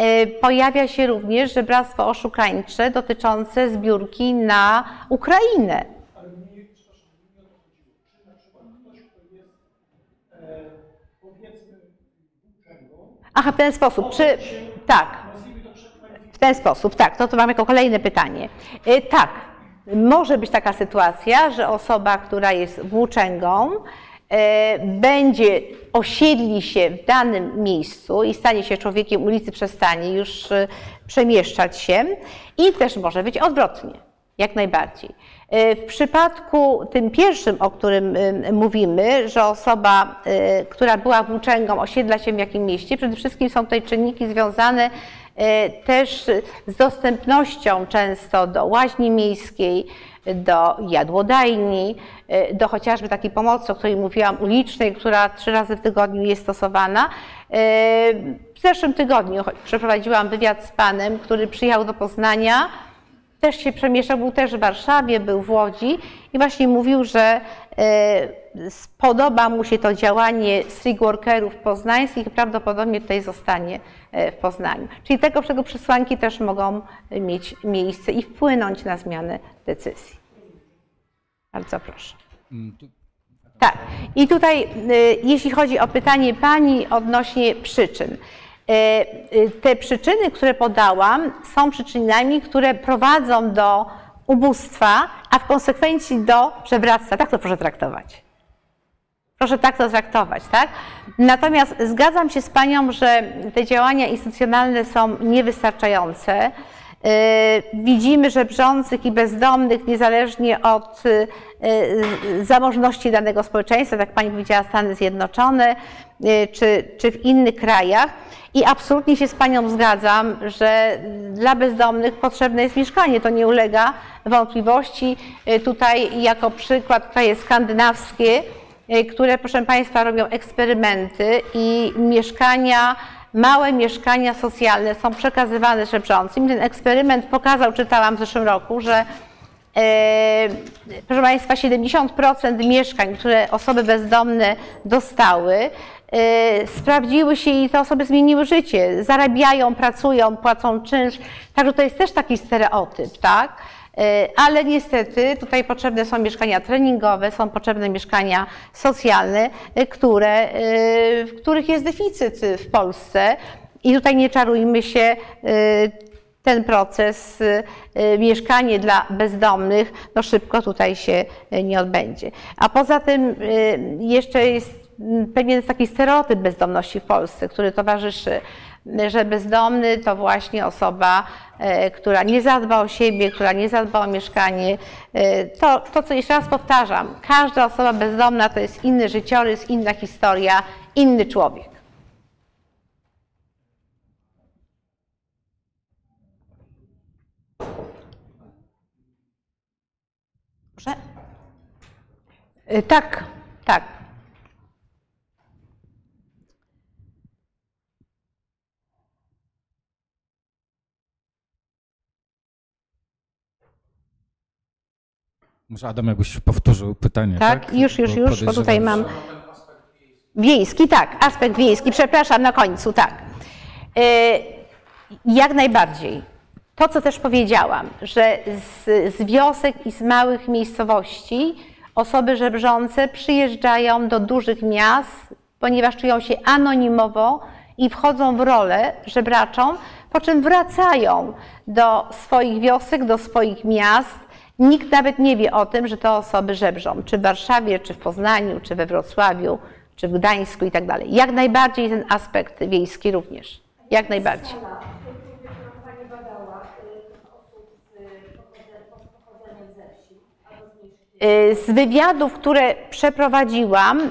y, pojawia się również żebractwo oszukańcze dotyczące zbiórki na Ukrainę. Aha, w ten sposób. Czy tak? W ten sposób, tak. No to mam jako kolejne pytanie. Y, Tak, może być taka sytuacja, że osoba, która jest włóczęgą, y, będzie osiedli się w danym miejscu i stanie się człowiekiem ulicy, przestanie już y, przemieszczać się i też może być odwrotnie, jak najbardziej. W przypadku tym pierwszym, o którym mówimy, że osoba, która była włóczęgą, osiedla się w jakim mieście, przede wszystkim są tutaj czynniki związane też z dostępnością często do łaźni miejskiej, do jadłodajni, y, do chociażby takiej pomocy, o której mówiłam, ulicznej, która trzy razy w tygodniu jest stosowana. Y, W zeszłym tygodniu przeprowadziłam wywiad z panem, który przyjechał do Poznania, też się przemieszczał, był też w Warszawie, był w Łodzi i właśnie mówił, że e, spodoba mu się to działanie street workerów poznańskich i prawdopodobnie tutaj zostanie e, w Poznaniu. Czyli tego, czego przesłanki też mogą mieć miejsce i wpłynąć na zmianę decyzji. Bardzo proszę. Tak. I tutaj, y, jeśli chodzi o pytanie Pani odnośnie przyczyn. Y, y, Te przyczyny, które podałam, są przyczynami, które prowadzą do ubóstwa, a w konsekwencji do przewractwa. Tak to proszę traktować. Proszę tak to traktować, tak? Natomiast zgadzam się z Panią, że te działania instytucjonalne są niewystarczające. Yy, Widzimy, że brzących i bezdomnych, niezależnie od yy, yy, zamożności danego społeczeństwa, tak Pani powiedziała, Stany Zjednoczone czy, czy w innych krajach. I absolutnie się z Panią zgadzam, że dla bezdomnych potrzebne jest mieszkanie. To nie ulega wątpliwości. Tutaj jako przykład kraje skandynawskie, y, które, proszę Państwa, robią eksperymenty i mieszkania, małe mieszkania socjalne są przekazywane żebrzącym. Ten eksperyment pokazał, czytałam w zeszłym roku, że e, proszę Państwa, 70% mieszkań, które osoby bezdomne dostały, e, sprawdziły się i te osoby zmieniły życie. Zarabiają, pracują, płacą czynsz. Także to jest też taki stereotyp, tak? E, Ale niestety tutaj potrzebne są mieszkania treningowe, są potrzebne mieszkania socjalne, e, które, e, w których jest deficyt w Polsce. I tutaj nie czarujmy się, ten proces, mieszkanie dla bezdomnych, no szybko tutaj się nie odbędzie. A poza tym jeszcze jest pewien taki stereotyp bezdomności w Polsce, który towarzyszy, że bezdomny to właśnie osoba, y, która nie zadba o siebie, która nie zadba o mieszkanie. Y, To, to co jeszcze raz powtarzam, każda osoba bezdomna to jest inny życiorys, inna historia, inny człowiek. Proszę? Y, Tak, tak. Może Adam jakbyś powtórzył pytanie, tak? Tak, już, już, już, bo tutaj mam. Wiejski, tak, aspekt wiejski, przepraszam, na końcu, tak. Y, Jak najbardziej. To, co też powiedziałam, że z, z wiosek i z małych miejscowości osoby żebrzące przyjeżdżają do dużych miast, ponieważ czują się anonimowo i wchodzą w rolę żebraczą, po czym wracają do swoich wiosek, do swoich miast. Nikt nawet nie wie o tym, że te osoby żebrzą, czy w Warszawie, czy w Poznaniu, czy we Wrocławiu, czy w Gdańsku i tak dalej. Jak najbardziej ten aspekt wiejski również. Jak najbardziej. Y, Z wywiadów, które przeprowadziłam, y,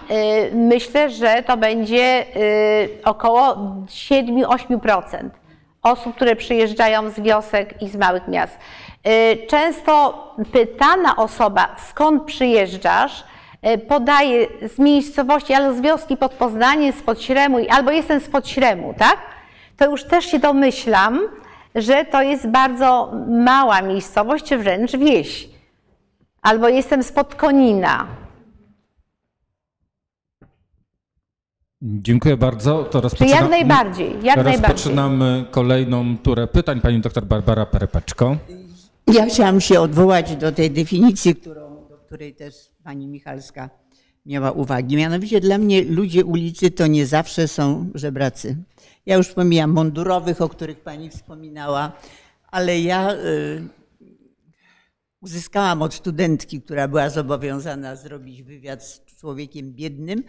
myślę, że to będzie y, około 7-8% osób, które przyjeżdżają z wiosek i z małych miast. Y, Często pytana osoba, skąd przyjeżdżasz, y, podaje z miejscowości, albo z wioski pod Poznaniem, spod Śremu, albo jestem spod Śremu, tak? To już też się domyślam, że to jest bardzo mała miejscowość, czy wręcz wieś. albo jestem spod Konina. Dziękuję bardzo. To Czy rozpoczyna... jak najbardziej, jak najbardziej. Rozpoczynamy kolejną turę pytań. Pani doktor Barbara Perepeczko. Ja chciałam się odwołać do tej definicji, którą, do której też pani Michalska miała uwagi. Mianowicie dla mnie ludzie ulicy to nie zawsze są żebracy. Ja już pomijam mundurowych, o których pani wspominała, ale ja y, uzyskałam od studentki, która była zobowiązana zrobić wywiad z człowiekiem biednym,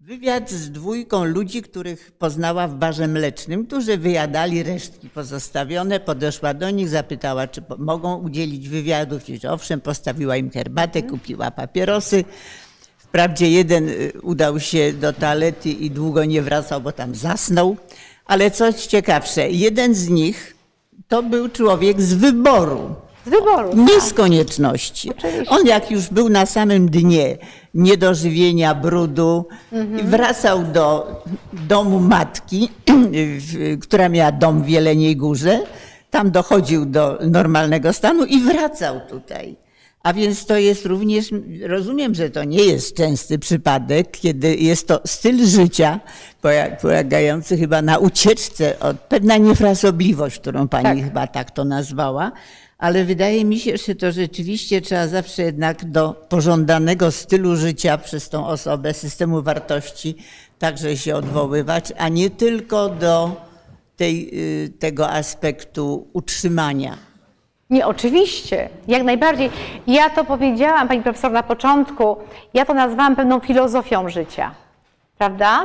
wywiad z dwójką ludzi, których poznała w barze mlecznym, którzy wyjadali resztki pozostawione. Podeszła do nich, zapytała, czy mogą udzielić wywiadów. Że owszem, postawiła im herbatę, kupiła papierosy. Wprawdzie jeden y, udał się do toalety i długo nie wracał, bo tam zasnął. Ale coś ciekawsze, jeden z nich to był człowiek z wyboru. Z wyboru. Nie z konieczności. Oczywiście. On jak już był na samym dnie niedożywienia, brudu, wracał do domu matki, [clears throat] która miała dom w Jeleniej Górze. Tam dochodził do normalnego stanu i wracał tutaj. A więc to jest również, rozumiem, że to nie jest częsty przypadek, kiedy jest to styl życia polegający chyba na ucieczce od pewna niefrasobliwość, którą pani Tak. chyba tak to nazwała, ale wydaje mi się, że to rzeczywiście trzeba zawsze jednak do pożądanego stylu życia przez tą osobę, systemu wartości także się odwoływać, a nie tylko do tej, y, tego aspektu utrzymania. Nie, oczywiście, jak najbardziej. Ja to powiedziałam, pani profesor, na początku, ja to nazwałam pewną filozofią życia, prawda?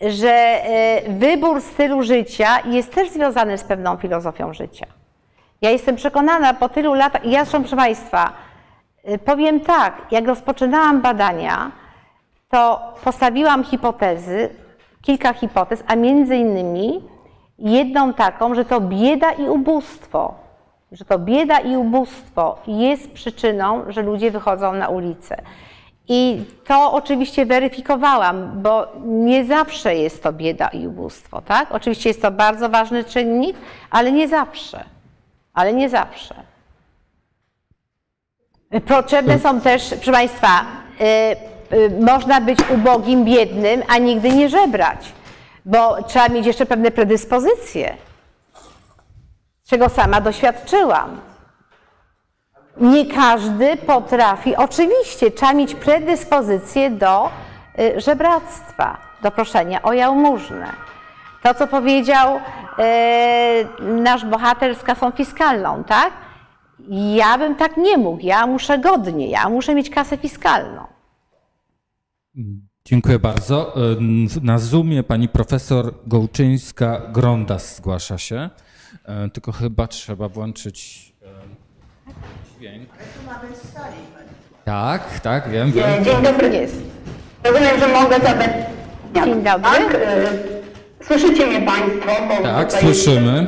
Że e, wybór stylu życia jest też związany z pewną filozofią życia. Ja jestem przekonana po tylu latach, ja proszę Państwa, e, powiem tak, jak rozpoczynałam badania, to postawiłam hipotezy, kilka hipotez, a między innymi jedną taką, że to bieda i ubóstwo, że to bieda i ubóstwo jest przyczyną, że ludzie wychodzą na ulicę. I to oczywiście weryfikowałam, bo nie zawsze jest to bieda i ubóstwo, tak? Oczywiście jest to bardzo ważny czynnik, ale nie zawsze. Ale nie zawsze. Potrzebne są też, proszę Państwa, y, y, można być ubogim, biednym, a nigdy nie żebrać, bo trzeba mieć jeszcze pewne predyspozycje, czego sama doświadczyłam. Nie każdy potrafi, oczywiście, trzeba mieć predyspozycję do y, żebractwa, do proszenia o jałmużnę. To, co powiedział y, nasz bohater z kasą fiskalną, tak? Ja bym tak nie mógł, ja muszę godnie, ja muszę mieć kasę fiskalną. Dziękuję bardzo. Y, Na Zoomie pani profesor Gołczyńska-Grondas zgłasza się. Y, Tylko chyba trzeba włączyć dźwięk. Tak, tak, wiem, wiem. Dzień dobry. Jest. Rozumiem, że mogę zadać. Dzień dobry. Tak? Słyszycie mnie Państwo? Bo Tak, słyszymy.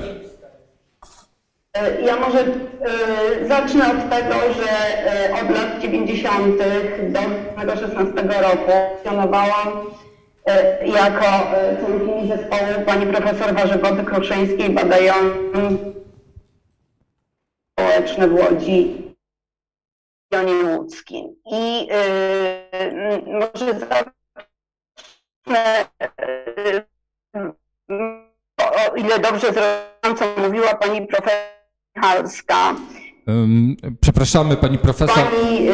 Y, Ja może y, zacznę od tego, że y, od lat 90. do 2016 roku funkcjonowałam y, jako członkini zespołu pani profesor Warzygody Kruszyńskiej badającej społeczne w Łodzi w regionie łódzkim. I może zacznę o, ile dobrze zrozumiałam, co mówiła pani profesor Halska. Ym, Przepraszamy pani profesor. Pani y,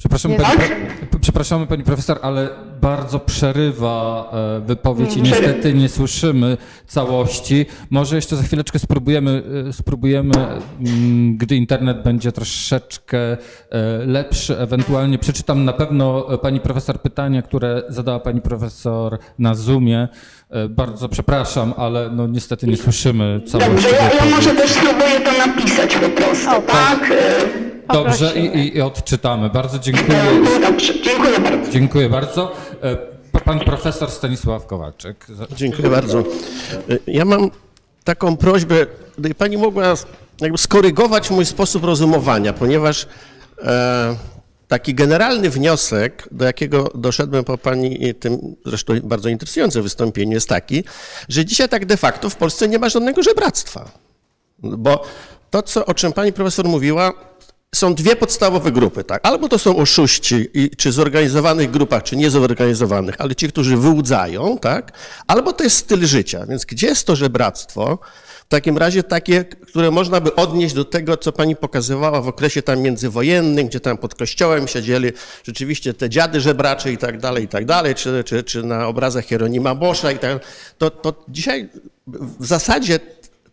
Przepraszamy pani, tak? pro- przepraszamy pani profesor, ale bardzo przerywa e, wypowiedź i Mm, niestety nie słyszymy całości. Może jeszcze za chwileczkę spróbujemy, e, spróbujemy mm, gdy internet będzie troszeczkę e, lepszy, ewentualnie przeczytam na pewno pani profesor pytania, które zadała pani profesor na Zoomie. E, Bardzo przepraszam, ale no niestety nie słyszymy całości. dobrze, ja, ja może też spróbuję to napisać po prostu, O, tak? Y, Dobrze i, i, odczytamy. Bardzo dziękuję. Dobrze, dziękuję bardzo. Dziękuję bardzo. E, pa- Pan profesor Stanisław Kowalczyk. Dziękuję bardzo. Ja mam taką prośbę, gdyby Pani mogła jakby skorygować mój sposób rozumowania, ponieważ e, taki generalny wniosek, do jakiego doszedłem po Pani tym zresztą bardzo interesującym wystąpieniu, jest taki, że dzisiaj tak de facto w Polsce nie ma żadnego żebractwa. Bo to, co, o czym pani profesor mówiła, są dwie podstawowe grupy, tak? Albo to są oszuści, i, czy zorganizowanych grupach, czy niezorganizowanych, ale ci, którzy wyłudzają, tak? Albo to jest styl życia. Więc gdzie jest to żebractwo? W takim razie takie, które można by odnieść do tego, co pani pokazywała w okresie tam międzywojennym, gdzie tam pod kościołem siedzieli rzeczywiście te dziady żebracze i tak dalej, i tak dalej, czy, czy, czy na obrazach Hieronima Bosza i tak to, to dzisiaj w zasadzie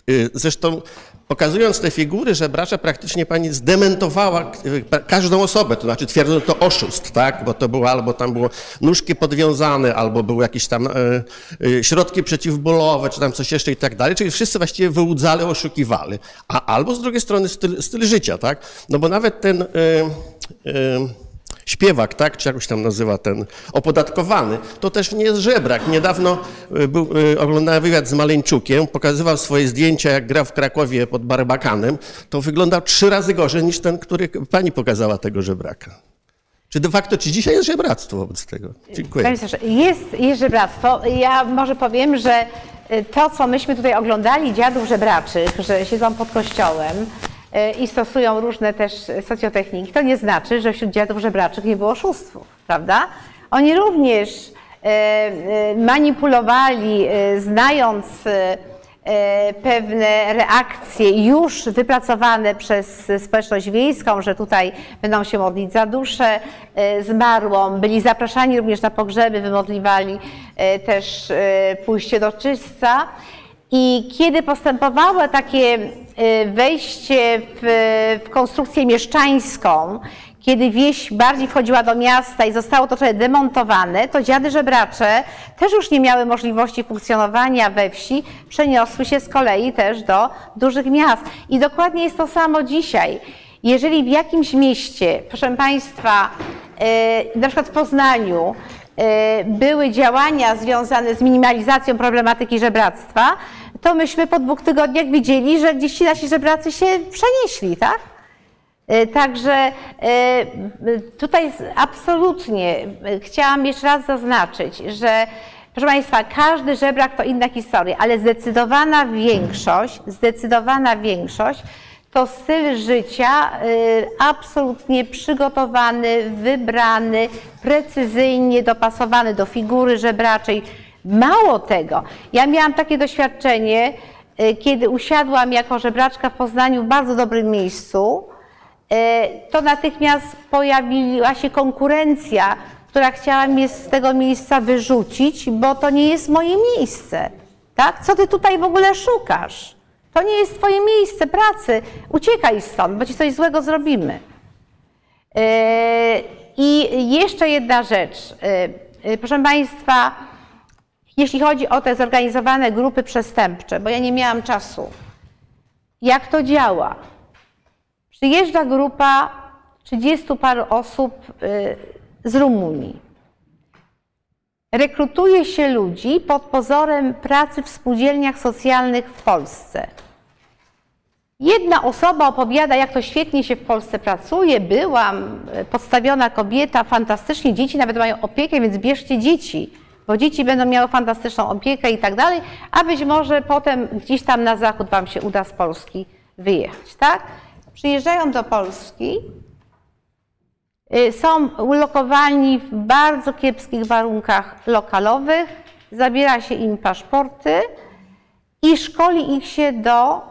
y, Zresztą pokazując te figury żebracza, praktycznie pani zdementowała y, każdą osobę, to znaczy twierdząc to oszust, tak? Bo to było albo tam było nóżki podwiązane, albo były jakieś tam y, środki przeciwbólowe, czy tam coś jeszcze i tak dalej. Czyli wszyscy właściwie wyłudzali, oszukiwali. A albo z drugiej strony styl, styl życia, tak? No bo nawet ten. Y, y, śpiewak, tak, czy jakoś tam nazywa ten, opodatkowany, to też nie jest żebrak. Niedawno y, był, y, oglądałem wywiad z Maleńczukiem, pokazywał swoje zdjęcia, jak gra w Krakowie pod Barbakanem, to wyglądał trzy razy gorzej niż ten, który pani pokazała tego żebraka. Czy de facto, czy dzisiaj jest żebractwo wobec tego? Dziękuję. Panie jest, jest żebractwo. Ja może powiem, że y, to, co myśmy tutaj oglądali, dziadów żebraczych, że siedzą pod kościołem i stosują różne też socjotechniki, to nie znaczy, że wśród dziadów żebraczych nie było oszustwów, prawda? Oni również y, y, manipulowali, znając e, pewne reakcje już wypracowane przez społeczność wiejską, że tutaj będą się modlić za duszę e, zmarłą. Byli zapraszani również na pogrzeby, wymodliwali e, też e, pójście do czystca. I kiedy postępowało takie e, wejście w, w konstrukcję mieszczańską, kiedy wieś bardziej wchodziła do miasta i zostało to trochę demontowane, to dziady żebracze też już nie miały możliwości funkcjonowania we wsi, przeniosły się z kolei też do dużych miast. I dokładnie jest to samo dzisiaj. Jeżeli w jakimś mieście, proszę Państwa, e, na przykład w Poznaniu, były działania związane z minimalizacją problematyki żebractwa, to myśmy po dwóch tygodniach widzieli, że gdzieś ci nasi żebracy się przenieśli, tak? E, Także e, tutaj absolutnie chciałam jeszcze raz zaznaczyć, że proszę Państwa, każdy żebrak to inna historia, ale zdecydowana większość, zdecydowana większość to styl życia e, absolutnie przygotowany, wybrany, precyzyjnie dopasowany do figury żebraczej. Mało tego, ja miałam takie doświadczenie, e, kiedy usiadłam jako żebraczka w Poznaniu w bardzo dobrym miejscu, e, to natychmiast pojawiła się konkurencja, która chciała mnie z tego miejsca wyrzucić, bo to nie jest moje miejsce. Tak? Co ty tutaj w ogóle szukasz? To nie jest twoje miejsce pracy. Uciekaj stąd, bo ci coś złego zrobimy. E, I jeszcze jedna rzecz. E, e, Proszę Państwa, jeśli chodzi o te zorganizowane grupy przestępcze, bo ja nie miałam czasu, jak to działa? Przyjeżdża grupa 30 paru osób z Rumunii. Rekrutuje się ludzi pod pozorem pracy w spółdzielniach socjalnych w Polsce. Jedna osoba opowiada, jak to świetnie się w Polsce pracuje. Byłam, y, podstawiona kobieta, fantastycznie. Dzieci nawet mają opiekę, więc bierzcie dzieci, bo dzieci będą miały fantastyczną opiekę i tak dalej, a być może potem gdzieś tam na zachód Wam się uda z Polski wyjechać, tak? Przyjeżdżają do Polski, y, są ulokowani w bardzo kiepskich warunkach lokalowych, zabiera się im paszporty i szkoli ich się do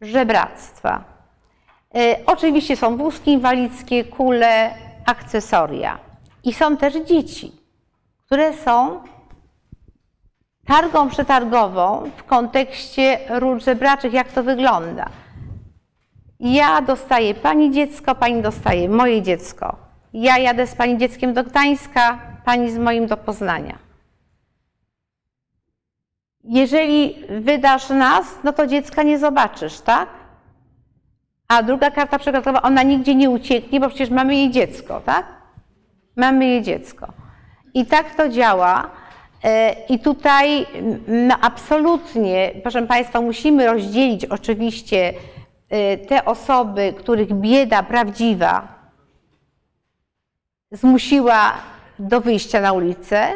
żebractwa. Y, Oczywiście są wózki inwalidzkie, kule, akcesoria. I są też dzieci, które są targą przetargową w kontekście ról żebraczych, jak to wygląda. Ja dostaję pani dziecko, pani dostaje moje dziecko. Ja jadę z pani dzieckiem do Gdańska, pani z moim do Poznania. Jeżeli wydasz nas, no to dziecka nie zobaczysz, tak? A druga karta przetargowa, ona nigdzie nie ucieknie, bo przecież mamy jej dziecko, tak? Mamy jej dziecko. I tak to działa. E, I tutaj no, absolutnie, proszę Państwa, musimy rozdzielić oczywiście e, te osoby, których bieda prawdziwa zmusiła do wyjścia na ulicę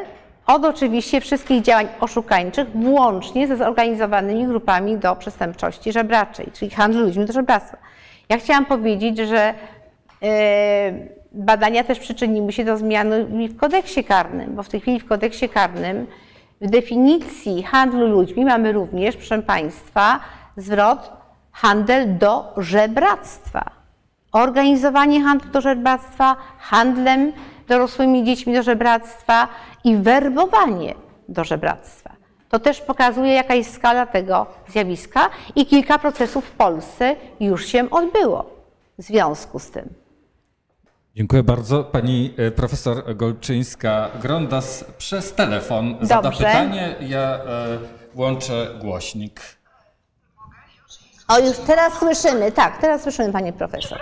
od oczywiście wszystkich działań oszukańczych, włącznie ze zorganizowanymi grupami do przestępczości żebraczej, czyli handlu ludźmi do żebractwa. Ja chciałam powiedzieć, że e, badania też przyczyniły się do zmiany w kodeksie karnym, bo w tej chwili w kodeksie karnym w definicji handlu ludźmi mamy również, proszę Państwa, zwrot handel do żebractwa. Organizowanie handlu do żebractwa, handlem dorosłymi dziećmi do żebractwa i werbowanie do żebractwa. To też pokazuje, jaka jest skala tego zjawiska i kilka procesów w Polsce już się odbyło w związku z tym. Dziękuję bardzo. Pani e, profesor Golczyńska-Grondas przez telefon zada Dobrze. pytanie. Ja e, włączę głośnik. O, już teraz słyszymy, tak, teraz słyszymy, Panie Profesor.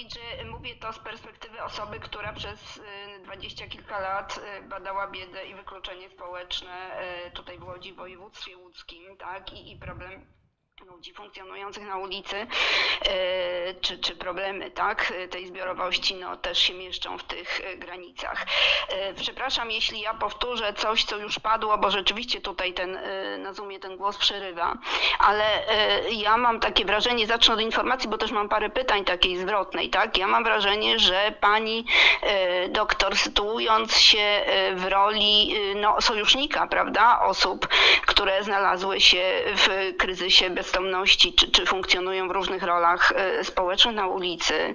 Powiedzieć, że mówię to z perspektywy osoby, która przez e, dwadzieścia kilka lat e, badała biedę i wykluczenie społeczne e, tutaj w Łodzi, w województwie łódzkim, tak, i, i problem ludzi funkcjonujących na ulicy, e, czy, czy problemy tak, tej zbiorowości no, też się mieszczą w tych e, granicach. E, Przepraszam, jeśli ja powtórzę coś, co już padło, bo rzeczywiście tutaj ten, e, na Zoomie ten głos przerywa, ale e, ja mam takie wrażenie, zacznę od informacji, bo też mam parę pytań takiej zwrotnej, tak? Ja mam wrażenie, że pani e, doktor sytuując się e, w roli e, no, sojusznika, prawda, osób, które znalazły się w kryzysie bezdomności, czy, czy funkcjonują w różnych rolach e, społecznych na ulicy,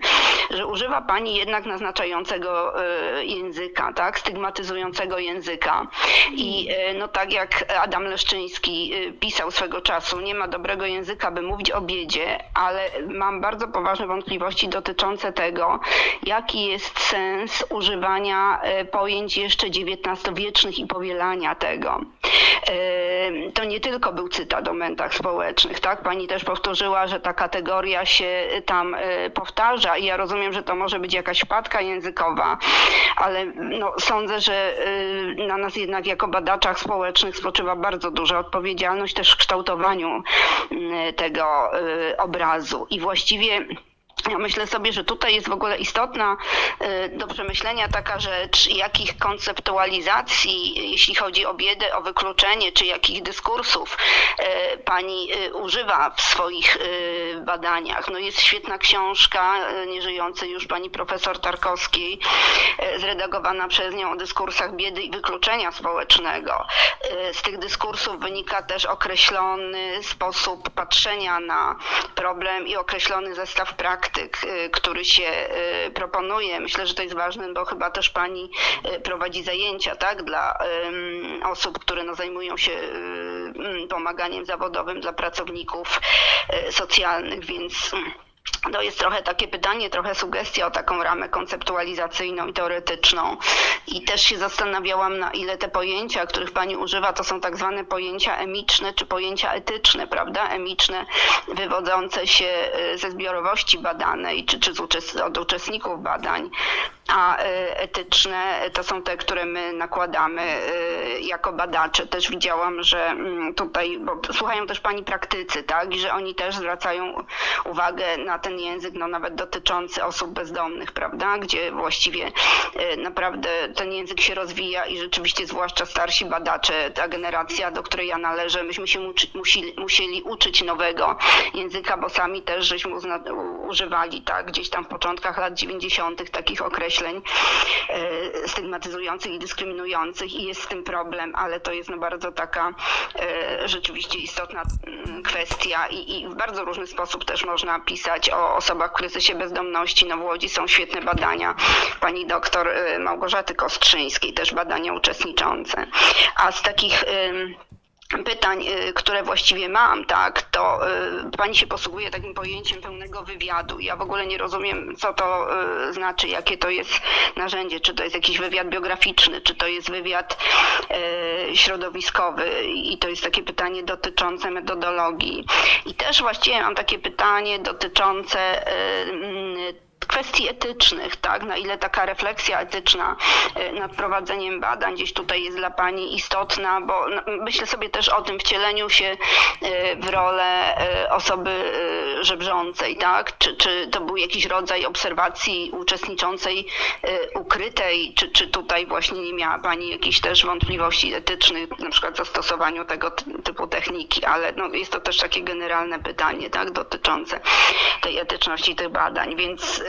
że używa pani jednak naznaczającego e, języka, tak, stygmatyzującego języka. I e, no tak jak Adam Leszczyński pisał swego czasu, nie ma dobrego języka, by mówić o biedzie, ale mam bardzo poważne wątpliwości dotyczące tego, jaki jest sens używania pojęć jeszcze XIX-wiecznych i powielania tego. To nie tylko był cytat o mętach społecznych, tak? Pani też powtórzyła, że ta kategoria się tam e, powtarza i ja rozumiem, że to może być jakaś wpadka językowa, ale no, sądzę, że e, na nas jednak jako badaczach społecznych spoczywa bardzo duża odpowiedzialność też w kształtowaniu tego obrazu i właściwie ja myślę sobie, że tutaj jest w ogóle istotna y, do przemyślenia taka rzecz, jakich konceptualizacji, jeśli chodzi o biedę, o wykluczenie, czy jakich dyskursów y, pani y, używa w swoich badaniach. No jest świetna książka nieżyjącej już pani profesor Tarkowskiej, zredagowana przez nią o dyskursach biedy i wykluczenia społecznego. Z tych dyskursów wynika też określony sposób patrzenia na problem i określony zestaw praktyk, y, który się y, proponuje. Myślę, że to jest ważne, bo chyba też pani y, prowadzi zajęcia tak, dla osób, które no, zajmują się mm, pomaganiem zawodowym dla pracowników socjalnych, więc. To jest trochę takie pytanie, trochę sugestia o taką ramę konceptualizacyjną i teoretyczną. I też się zastanawiałam, na ile te pojęcia, których Pani używa, to są tak zwane pojęcia emiczne czy pojęcia etyczne, prawda? Emiczne, wywodzące się y, ze zbiorowości badanej czy, czy uczest- od uczestników badań, a y, etyczne to są te, które my nakładamy y, jako badacze. Też widziałam, że mm, tutaj, bo słuchają też Pani praktycy, tak? I że oni też zwracają uwagę na ten język, no nawet dotyczący osób bezdomnych, prawda? Gdzie właściwie e, naprawdę ten język się rozwija i rzeczywiście zwłaszcza starsi badacze, ta generacja, do której ja należę, myśmy się uczy, musili, musieli uczyć nowego języka, bo sami też żeśmy uzna, używali, tak? Gdzieś tam w początkach lat 90. takich określeń e, stygmatyzujących i dyskryminujących i jest z tym problem, ale to jest no bardzo taka e, rzeczywiście istotna mm, kwestia i, i w bardzo różny sposób też można pisać o osobach w kryzysie bezdomności. No w Łodzi są świetne badania pani doktor y, Małgorzaty Kostrzyńskiej, też badania uczestniczące. A z takich pytań, y, które właściwie mam, tak, to y, pani się posługuje takim pojęciem pełnego wywiadu. Ja w ogóle nie rozumiem, co to y, znaczy, jakie to jest narzędzie, czy to jest jakiś wywiad biograficzny, czy to jest wywiad środowiskowy i to jest takie pytanie dotyczące metodologii. I też właściwie mam takie pytanie dotyczące kwestii etycznych, tak, na ile taka refleksja etyczna e, nad prowadzeniem badań gdzieś tutaj jest dla Pani istotna, bo no, myślę sobie też o tym wcieleniu się e, w rolę e, osoby żebrzącej, tak, czy, czy to był jakiś rodzaj obserwacji uczestniczącej ukrytej, czy, czy tutaj właśnie nie miała Pani jakichś też wątpliwości etycznych, na przykład zastosowaniu tego ty- typu techniki, ale no, jest to też takie generalne pytanie, tak, dotyczące tej etyczności tych badań, więc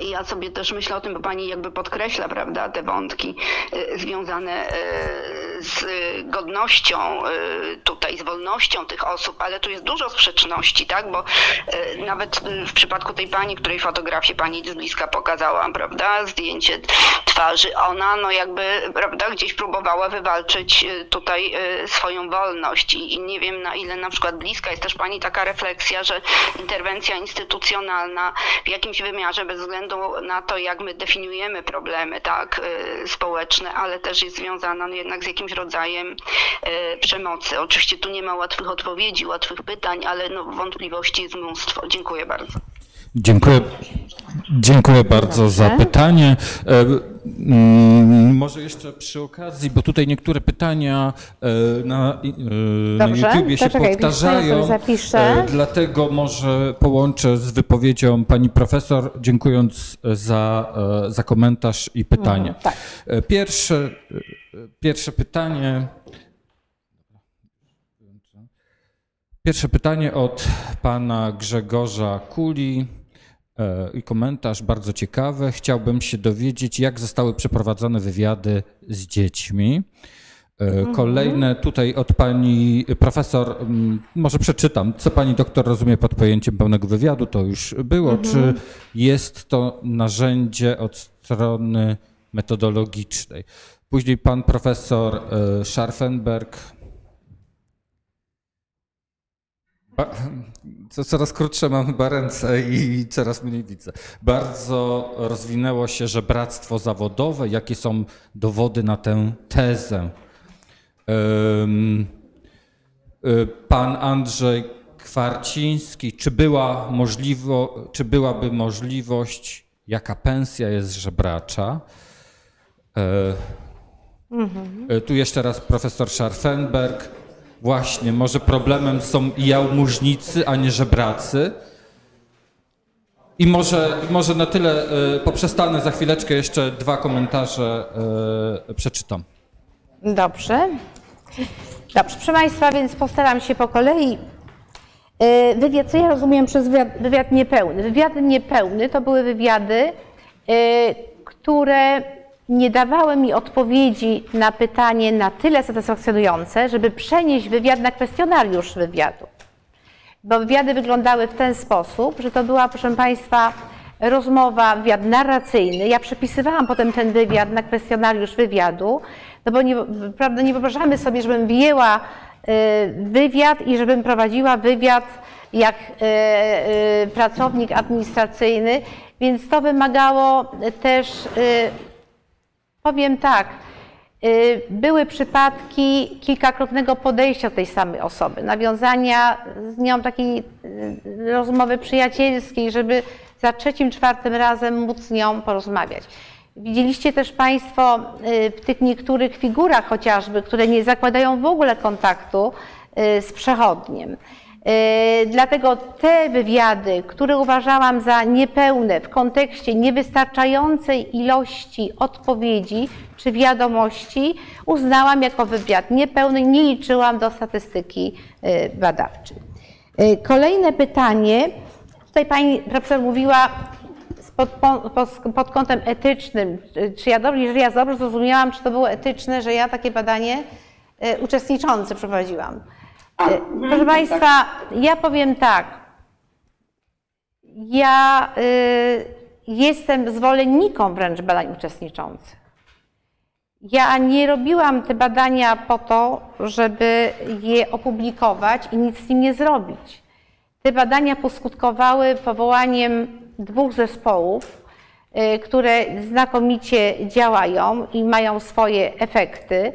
ja sobie też myślę o tym, bo pani jakby podkreśla, prawda, te wątki y, związane y, z godnością y, tutaj, z wolnością tych osób, ale tu jest dużo sprzeczności, tak, bo nawet w przypadku tej pani, której fotografię pani z bliska pokazała, prawda, zdjęcie twarzy, ona no jakby, prawda, gdzieś próbowała wywalczyć tutaj swoją wolność. I nie wiem na ile na przykład bliska jest też pani taka refleksja, że interwencja instytucjonalna w jakimś wymiarze bez względu na to, jak my definiujemy problemy, tak, y, społeczne, ale też jest związana no, jednak z jakimś rodzajem y, przemocy. Oczywiście tu nie ma łatwych odpowiedzi, łatwych pytań, ale no, wątpliwości jest mnóstwo. Dziękuję bardzo. Dziękuję, dziękuję bardzo za pytanie. E, mm, Może jeszcze przy okazji, bo tutaj niektóre pytania e, na, e, na Dobrze, YouTubie to się czekaj, powtarzają. Dlatego może połączę z wypowiedzią pani profesor, dziękując za, za komentarz i pytanie. Mhm, tak. Pierwsze, pierwsze pytanie. Pierwsze pytanie od pana Grzegorza Kuli i komentarz bardzo ciekawy. Chciałbym się dowiedzieć, jak zostały przeprowadzone wywiady z dziećmi. E, Kolejne tutaj od pani profesor, może przeczytam, co pani doktor rozumie pod pojęciem pełnego wywiadu, to już było. Czy jest to narzędzie od strony metodologicznej? Później pan profesor e, Scharfenberg. Ba- co coraz krótsze mam chyba ręce i coraz mniej widzę. Bardzo rozwinęło się żebractwo zawodowe. Jakie są dowody na tę tezę? Y, Pan Andrzej Kwarciński, czy, była możliwo, czy byłaby możliwość, jaka pensja jest żebracza? E, e, Tu jeszcze raz profesor Scharfenberg. Właśnie, może problemem są jałmużnicy, a nie żebracy. I może, może na tyle e, poprzestanę, za chwileczkę jeszcze dwa komentarze e, przeczytam. Dobrze. Dobrze, proszę Państwa, więc postaram się po kolei. E, Wywiad, co ja rozumiem przez wywiad, wywiad niepełny? Wywiad niepełny to były wywiady, które nie dawały mi odpowiedzi na pytanie na tyle satysfakcjonujące, żeby przenieść wywiad na kwestionariusz wywiadu. Bo wywiady wyglądały w ten sposób, że to była, proszę Państwa, rozmowa, wywiad narracyjny. Ja przepisywałam potem ten wywiad na kwestionariusz wywiadu, no bo nie, prawda, nie wyobrażamy sobie, żebym wjęła y, wywiad i żebym prowadziła wywiad jak y, y, pracownik administracyjny, więc to wymagało też, powiem tak, y, były przypadki kilkakrotnego podejścia tej samej osoby, nawiązania z nią takiej y, rozmowy przyjacielskiej, żeby za trzecim, czwartym razem móc z nią porozmawiać. Widzieliście też Państwo y, w tych niektórych figurach chociażby, które nie zakładają w ogóle kontaktu z przechodniem. Y, Dlatego te wywiady, które uważałam za niepełne w kontekście niewystarczającej ilości odpowiedzi czy wiadomości, uznałam jako wywiad niepełny, nie liczyłam do statystyki y, badawczej. Y, Kolejne pytanie. Tutaj pani profesor mówiła pod, po- pod, pod kątem etycznym, czy- ja dobrze, jeżeli ja dobrze zrozumiałam, czy to było etyczne, że ja takie badanie uczestniczące prowadziłam. A, Y, mhm, Proszę tak. Państwa, ja powiem tak. Ja y, jestem zwolenniką wręcz badań uczestniczących. Ja nie robiłam te badania po to, żeby je opublikować i nic z nim nie zrobić. Te badania poskutkowały powołaniem dwóch zespołów, y, które znakomicie działają i mają swoje efekty,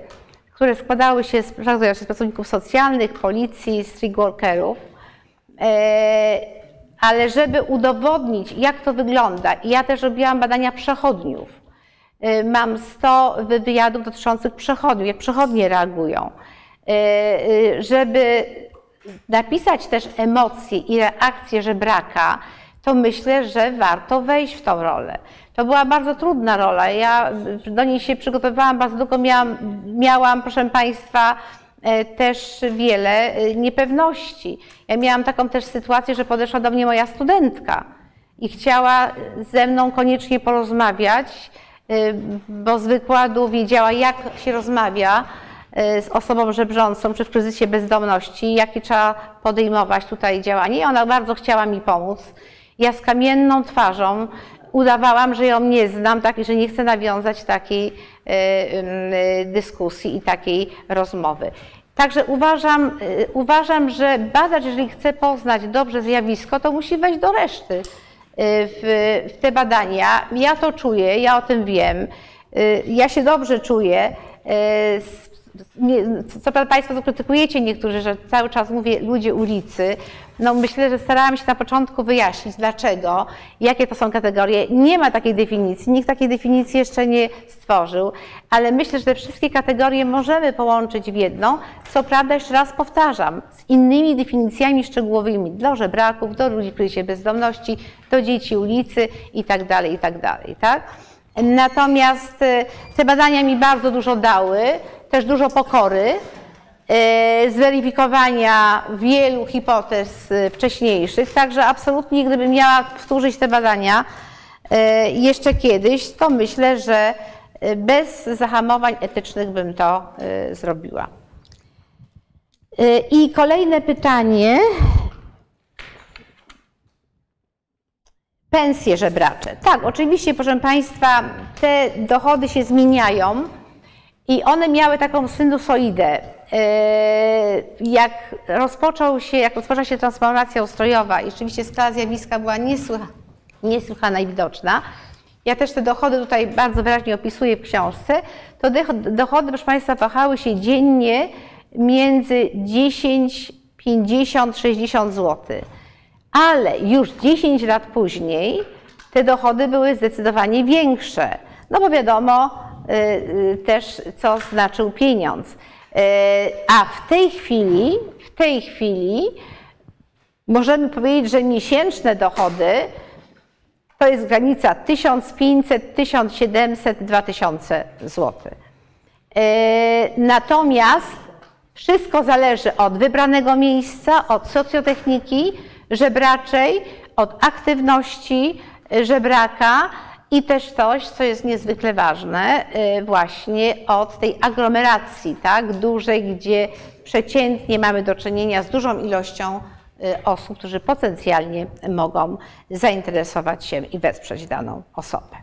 które składały się z, z pracowników socjalnych, policji, street workerów. E, ale żeby udowodnić, jak to wygląda, ja też robiłam badania przechodniów. Y, Mam 100 wy- wywiadów dotyczących przechodniów, jak przechodnie reagują. Y, Żeby napisać też emocje i reakcje żebraka, to myślę, że warto wejść w tą rolę. To była bardzo trudna rola. Ja do niej się przygotowywałam bardzo długo, miałam, miałam proszę Państwa, e, też wiele e, niepewności. Ja miałam taką też sytuację, że podeszła do mnie moja studentka i chciała ze mną koniecznie porozmawiać, e, bo z wykładu wiedziała, jak się rozmawia z osobą żebrzącą czy w kryzysie bezdomności, jakie trzeba podejmować tutaj działanie. I ona bardzo chciała mi pomóc. Ja z kamienną twarzą udawałam, że ją nie znam, tak, że nie chcę nawiązać takiej e, e, dyskusji i takiej rozmowy. Także uważam, e, uważam, że badacz, jeżeli chce poznać dobrze zjawisko, to musi wejść do reszty w, w te badania. Ja to czuję, ja o tym wiem. Ja się dobrze czuję. Co prawda Państwo zakrytykujecie niektórzy, że cały czas mówię ludzie ulicy. No myślę, że starałam się na początku wyjaśnić dlaczego, jakie to są kategorie. Nie ma takiej definicji, nikt takiej definicji jeszcze nie stworzył, ale myślę, że te wszystkie kategorie możemy połączyć w jedną. Co prawda, jeszcze raz powtarzam, z innymi definicjami szczegółowymi do żebraków, do ludzi w kryzysie bezdomności, do dzieci ulicy i tak dalej, i tak tak? Natomiast e, te badania mi bardzo dużo dały, też dużo pokory, zweryfikowania wielu hipotez e, wcześniejszych, także absolutnie gdybym miała powtórzyć te badania e, jeszcze kiedyś, to myślę, że e, bez zahamowań etycznych bym to e, zrobiła. E, I kolejne pytanie. Pensje żebracze. Tak, oczywiście, proszę Państwa, te dochody się zmieniają i one miały taką sinusoidę. E, Jak rozpoczął się, jak rozpoczęła się transformacja ustrojowa i rzeczywiście skala zjawiska była niesłycha, niesłychana i widoczna, ja też te dochody tutaj bardzo wyraźnie opisuję w książce, to dochody, proszę Państwa, wahały się dziennie między 10, 50, 60 zł. Ale już 10 lat później te dochody były zdecydowanie większe. No bo wiadomo y, y, też, co znaczył pieniądz. Y, A w tej chwili, w tej chwili możemy powiedzieć, że miesięczne dochody to jest granica 1500, 1700, 2000 zł. E, Natomiast wszystko zależy od wybranego miejsca, od socjotechniki żebraczej, od aktywności e, żebraka i też coś, co jest niezwykle ważne, e, właśnie od tej aglomeracji, tak, dużej, gdzie przeciętnie mamy do czynienia z dużą ilością e, osób, którzy potencjalnie mogą zainteresować się i wesprzeć daną osobę.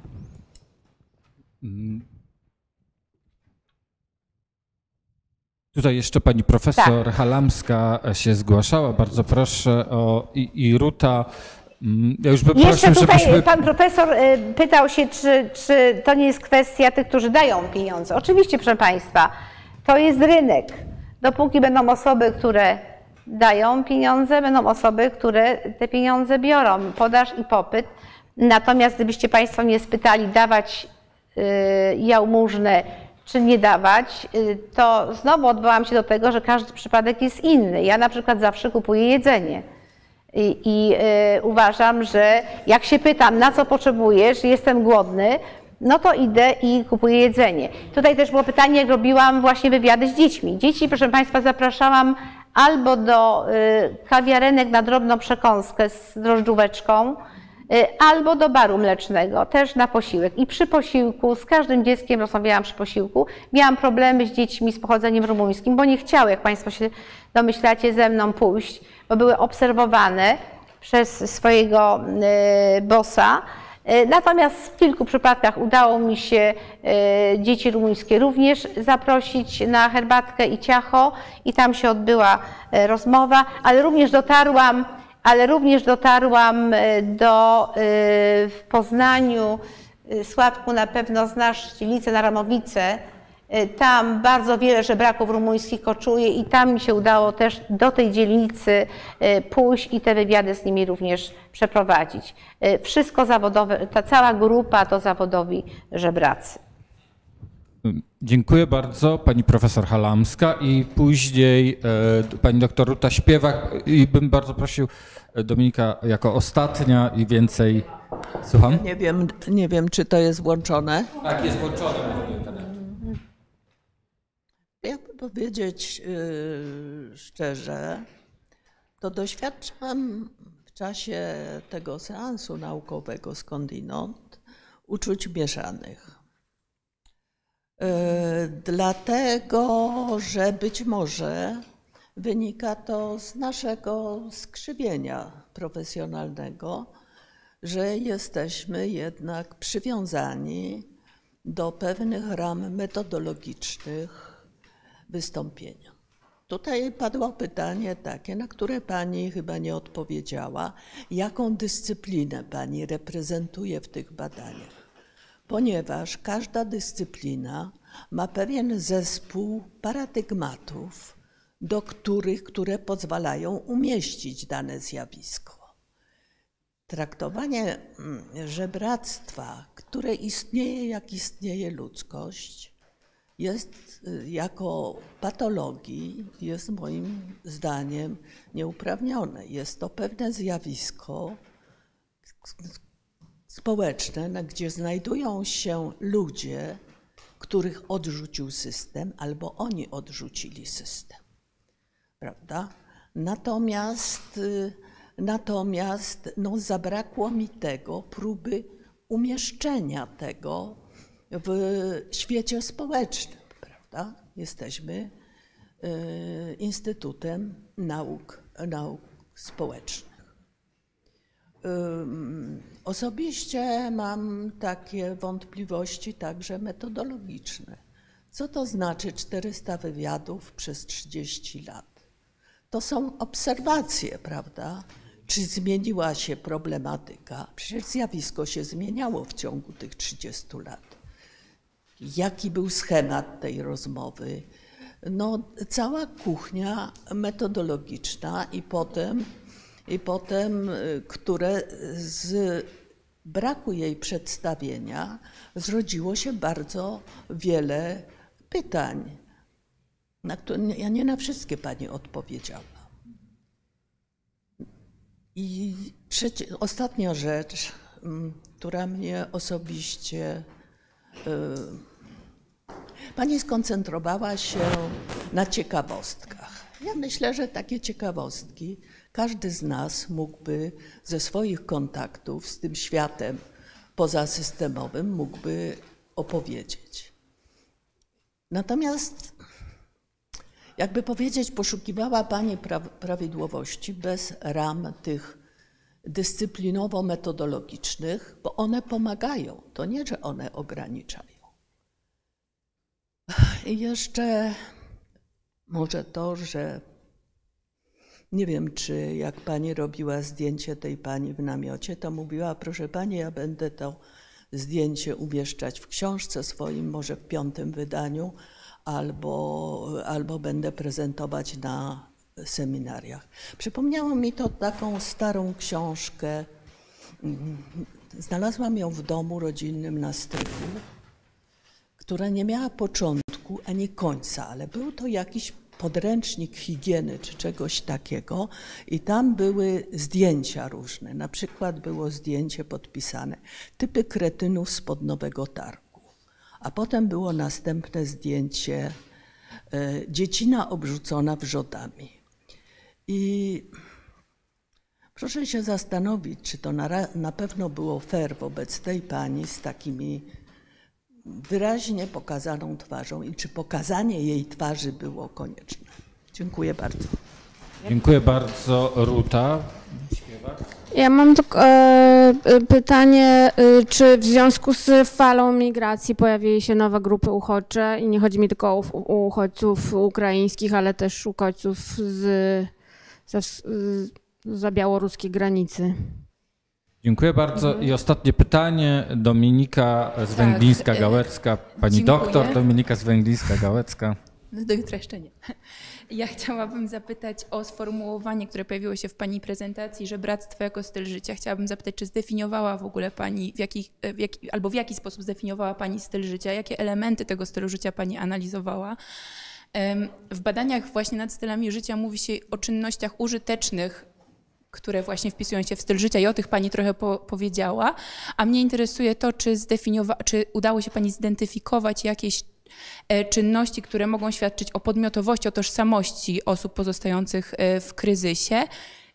Tutaj jeszcze pani profesor Tak. Halamska się zgłaszała. Bardzo proszę o i, i Ruta. Mm, Ja już Jeszcze tutaj żebyśmy... pan profesor y, pytał się, czy, czy to nie jest kwestia tych, którzy dają pieniądze. Oczywiście, proszę Państwa, to jest rynek. Dopóki będą osoby, które dają pieniądze, będą osoby, które te pieniądze biorą. Podaż i popyt. Natomiast gdybyście Państwo mnie spytali, dawać y, jałmużnę czy nie dawać, y, to znowu odwołam się do tego, że każdy przypadek jest inny. Ja na przykład zawsze kupuję jedzenie. I, i y, uważam, że jak się pytam, na co potrzebujesz, jestem głodny, no to idę i kupuję jedzenie. Tutaj też było pytanie, jak robiłam właśnie wywiady z dziećmi. Dzieci, proszę Państwa, zapraszałam albo do y, kawiarenek na drobną przekąskę z drożdżóweczką, albo do baru mlecznego, też na posiłek. I przy posiłku, z każdym dzieckiem rozmawiałam przy posiłku, miałam problemy z dziećmi z pochodzeniem rumuńskim, bo nie chciały, jak Państwo się domyślacie, ze mną pójść, bo były obserwowane przez swojego y, bossa. Y, Natomiast w kilku przypadkach udało mi się y, dzieci rumuńskie również zaprosić na herbatkę i ciacho i tam się odbyła y, rozmowa, ale również dotarłam, ale również dotarłam y, do y, w Poznaniu, y, Sławku na pewno znasz dzielnicę na Ramowice, Tam bardzo wiele żebraków rumuńskich koczuje i tam mi się udało też do tej dzielnicy pójść i te wywiady z nimi również przeprowadzić. Wszystko zawodowe, ta cała grupa to zawodowi żebracy. Dziękuję bardzo pani profesor Halamska i później e, pani doktor Ruta Śpiewak i bym bardzo prosił e, Dominika jako ostatnia i więcej. Słucham? Nie wiem, nie wiem, czy to jest włączone. Tak, jest włączone. Jakby powiedzieć yy, szczerze, to doświadczam w czasie tego seansu naukowego skądinąd uczuć mieszanych. Yy, dlatego, że być może wynika to z naszego skrzywienia profesjonalnego, że jesteśmy jednak przywiązani do pewnych ram metodologicznych wystąpienia. Tutaj padło pytanie takie, na które Pani chyba nie odpowiedziała. Jaką dyscyplinę Pani reprezentuje w tych badaniach? Ponieważ każda dyscyplina ma pewien zespół paradygmatów, do których, które pozwalają umieścić dane zjawisko. Traktowanie mm, żebractwa, które istnieje jak istnieje ludzkość, jest y, jako patologii, jest moim zdaniem nieuprawnione. Jest to pewne zjawisko społeczne, gdzie znajdują się ludzie, których odrzucił system, albo oni odrzucili system. Prawda? Natomiast, y, natomiast no, zabrakło mi tego, próby umieszczenia tego w świecie społecznym, prawda? Jesteśmy y, Instytutem Nauk, Nauk Społecznych. Osobiście mam takie wątpliwości także metodologiczne. Co to znaczy 400 wywiadów przez 30 lat? To są obserwacje, prawda? Czy zmieniła się problematyka? Przecież zjawisko się zmieniało w ciągu tych 30 lat jaki był schemat tej rozmowy. No, cała kuchnia metodologiczna i potem, i potem, które z braku jej przedstawienia zrodziło się bardzo wiele pytań, na które ja nie na wszystkie pani odpowiedziałam. I ostatnia rzecz, mm, która mnie osobiście y, Pani skoncentrowała się na ciekawostkach. Ja myślę, że takie ciekawostki każdy z nas mógłby ze swoich kontaktów z tym światem pozasystemowym mógłby opowiedzieć. Natomiast, jakby powiedzieć, poszukiwała Pani pra prawidłowości bez ram tych dyscyplinowo-metodologicznych, bo one pomagają. To nie, że one ograniczają. I jeszcze może to, że nie wiem, czy jak pani robiła zdjęcie tej pani w namiocie, to mówiła, proszę pani, ja będę to zdjęcie umieszczać w książce swoim, może w piątym wydaniu, albo, albo będę prezentować na seminariach. Przypomniało mi to taką starą książkę. Znalazłam ją w domu rodzinnym na strychu która nie miała początku ani końca, ale był to jakiś podręcznik higieny czy czegoś takiego i tam były zdjęcia różne. Na przykład było zdjęcie podpisane typy kretynów spod Nowego Targu, a potem było następne zdjęcie e, dziecina obrzucona wrzodami. I proszę się zastanowić, czy to na, na pewno było fair wobec tej pani z takimi wyraźnie pokazaną twarzą i czy pokazanie jej twarzy było konieczne. Dziękuję bardzo. Dziękuję bardzo, Ruta. Ja mam tylko e, pytanie, e, czy w związku z falą migracji pojawiły się nowe grupy uchodźcze i nie chodzi mi tylko o uchodźców ukraińskich, ale też uchodźców z, z, za białoruskiej granicy. Dziękuję bardzo. I ostatnie pytanie. Dominika Zwęglińska-Gałecka. Pani dziękuję. doktor Dominika Zwęglińska-Gałecka. No do jutra jeszcze nie. Ja chciałabym zapytać o sformułowanie, które pojawiło się w Pani prezentacji, że bractwo jako styl życia. Chciałabym zapytać, czy zdefiniowała w ogóle Pani, w jaki, w jaki, albo w jaki sposób zdefiniowała Pani styl życia, jakie elementy tego stylu życia Pani analizowała. W badaniach właśnie nad stylami życia mówi się o czynnościach użytecznych, które właśnie wpisują się w styl życia i o tych Pani trochę po, powiedziała, a mnie interesuje to, czy, czy udało się Pani zidentyfikować jakieś e, czynności, które mogą świadczyć o podmiotowości, o tożsamości osób pozostających e, w kryzysie.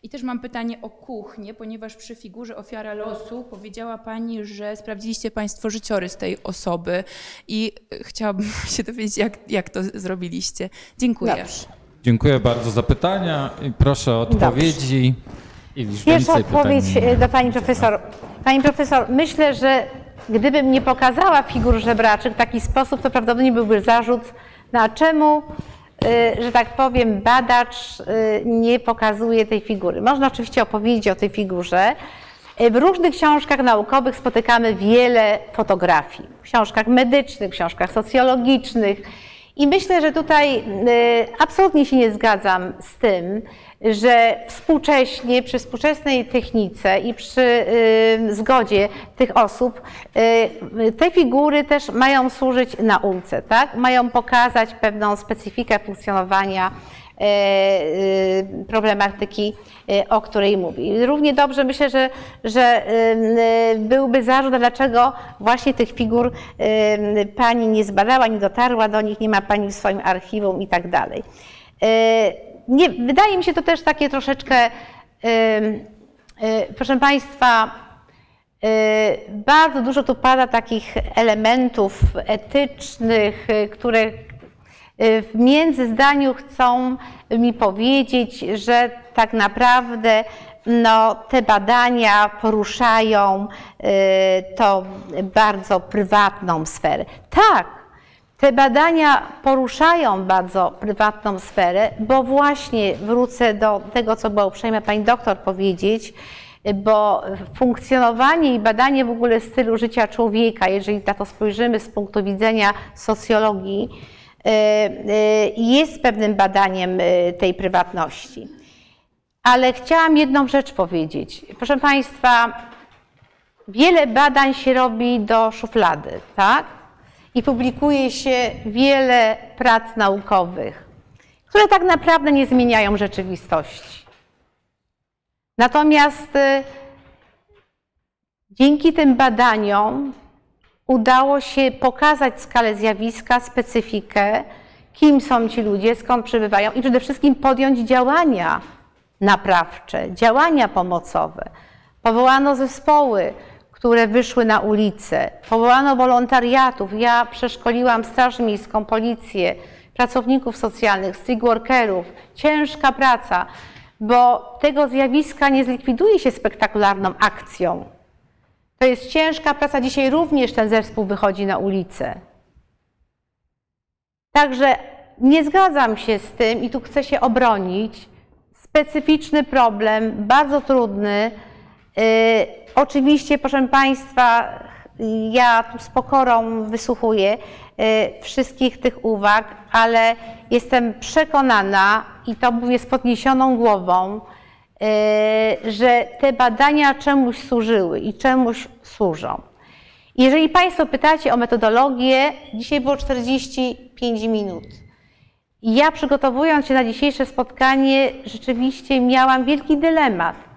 I też mam pytanie o kuchnię, ponieważ przy figurze ofiara losu powiedziała Pani, że sprawdziliście Państwo życiorys tej osoby i e, chciałabym [laughs] się dowiedzieć, jak, jak to zrobiliście. Dziękuję. Dobrze. Dziękuję bardzo za pytania i proszę o odpowiedzi. I Pierwsza odpowiedź pytań. e, do pani profesor. Pani profesor, myślę, że gdybym nie pokazała figur żebraczych w taki sposób, to prawdopodobnie byłby zarzut, na czemu, e, że tak powiem, badacz e, nie pokazuje tej figury. Można oczywiście opowiedzieć o tej figurze. E, W różnych książkach naukowych spotykamy wiele fotografii. W książkach medycznych, w książkach socjologicznych. I myślę, że tutaj y, absolutnie się nie zgadzam z tym, że współcześnie, przy współczesnej technice i przy y, zgodzie tych osób, y, te figury też mają służyć nauce, tak? Mają pokazać pewną specyfikę funkcjonowania e, y, problematyki, y, o której mówi. Równie dobrze myślę, że, że y, byłby zarzut, dlaczego właśnie tych figur pani nie zbadała, nie dotarła do nich, nie ma pani w swoim archiwum i tak dalej. Nie, wydaje mi się to też takie troszeczkę, y, proszę Państwa, y, bardzo dużo tu pada takich elementów etycznych, y, które w międzyzdaniu chcą mi powiedzieć, że tak naprawdę no, te badania poruszają to bardzo prywatną sferę. Tak, te badania poruszają bardzo prywatną sferę, bo właśnie wrócę do tego, co była uprzejma pani doktor powiedzieć, bo funkcjonowanie i badanie w ogóle stylu życia człowieka, jeżeli na to spojrzymy z punktu widzenia socjologii, y, y, jest pewnym badaniem y, tej prywatności. Ale chciałam jedną rzecz powiedzieć. Proszę Państwa, wiele badań się robi do szuflady, tak? I publikuje się wiele prac naukowych, które tak naprawdę nie zmieniają rzeczywistości. Natomiast y, dzięki tym badaniom udało się pokazać skalę zjawiska, specyfikę, kim są ci ludzie, skąd przybywają i przede wszystkim podjąć działania naprawcze, działania pomocowe. Powołano zespoły, które wyszły na ulicę, powołano wolontariatów. Ja przeszkoliłam Straż Miejską, Policję, pracowników socjalnych, street workerów. Ciężka praca, bo tego zjawiska nie zlikwiduje się spektakularną akcją. To jest ciężka praca. Dzisiaj również ten zespół wychodzi na ulicę. Także nie zgadzam się z tym i tu chcę się obronić. Specyficzny problem, bardzo trudny. Yy, oczywiście, proszę Państwa, ja z pokorą wysłuchuję yy, wszystkich tych uwag, ale jestem przekonana i to mówię z podniesioną głową, yy, że te badania czemuś służyły i czemuś służą. Jeżeli Państwo pytacie o metodologię, dzisiaj było 45 minut. Ja przygotowując się na dzisiejsze spotkanie, rzeczywiście miałam wielki dylemat.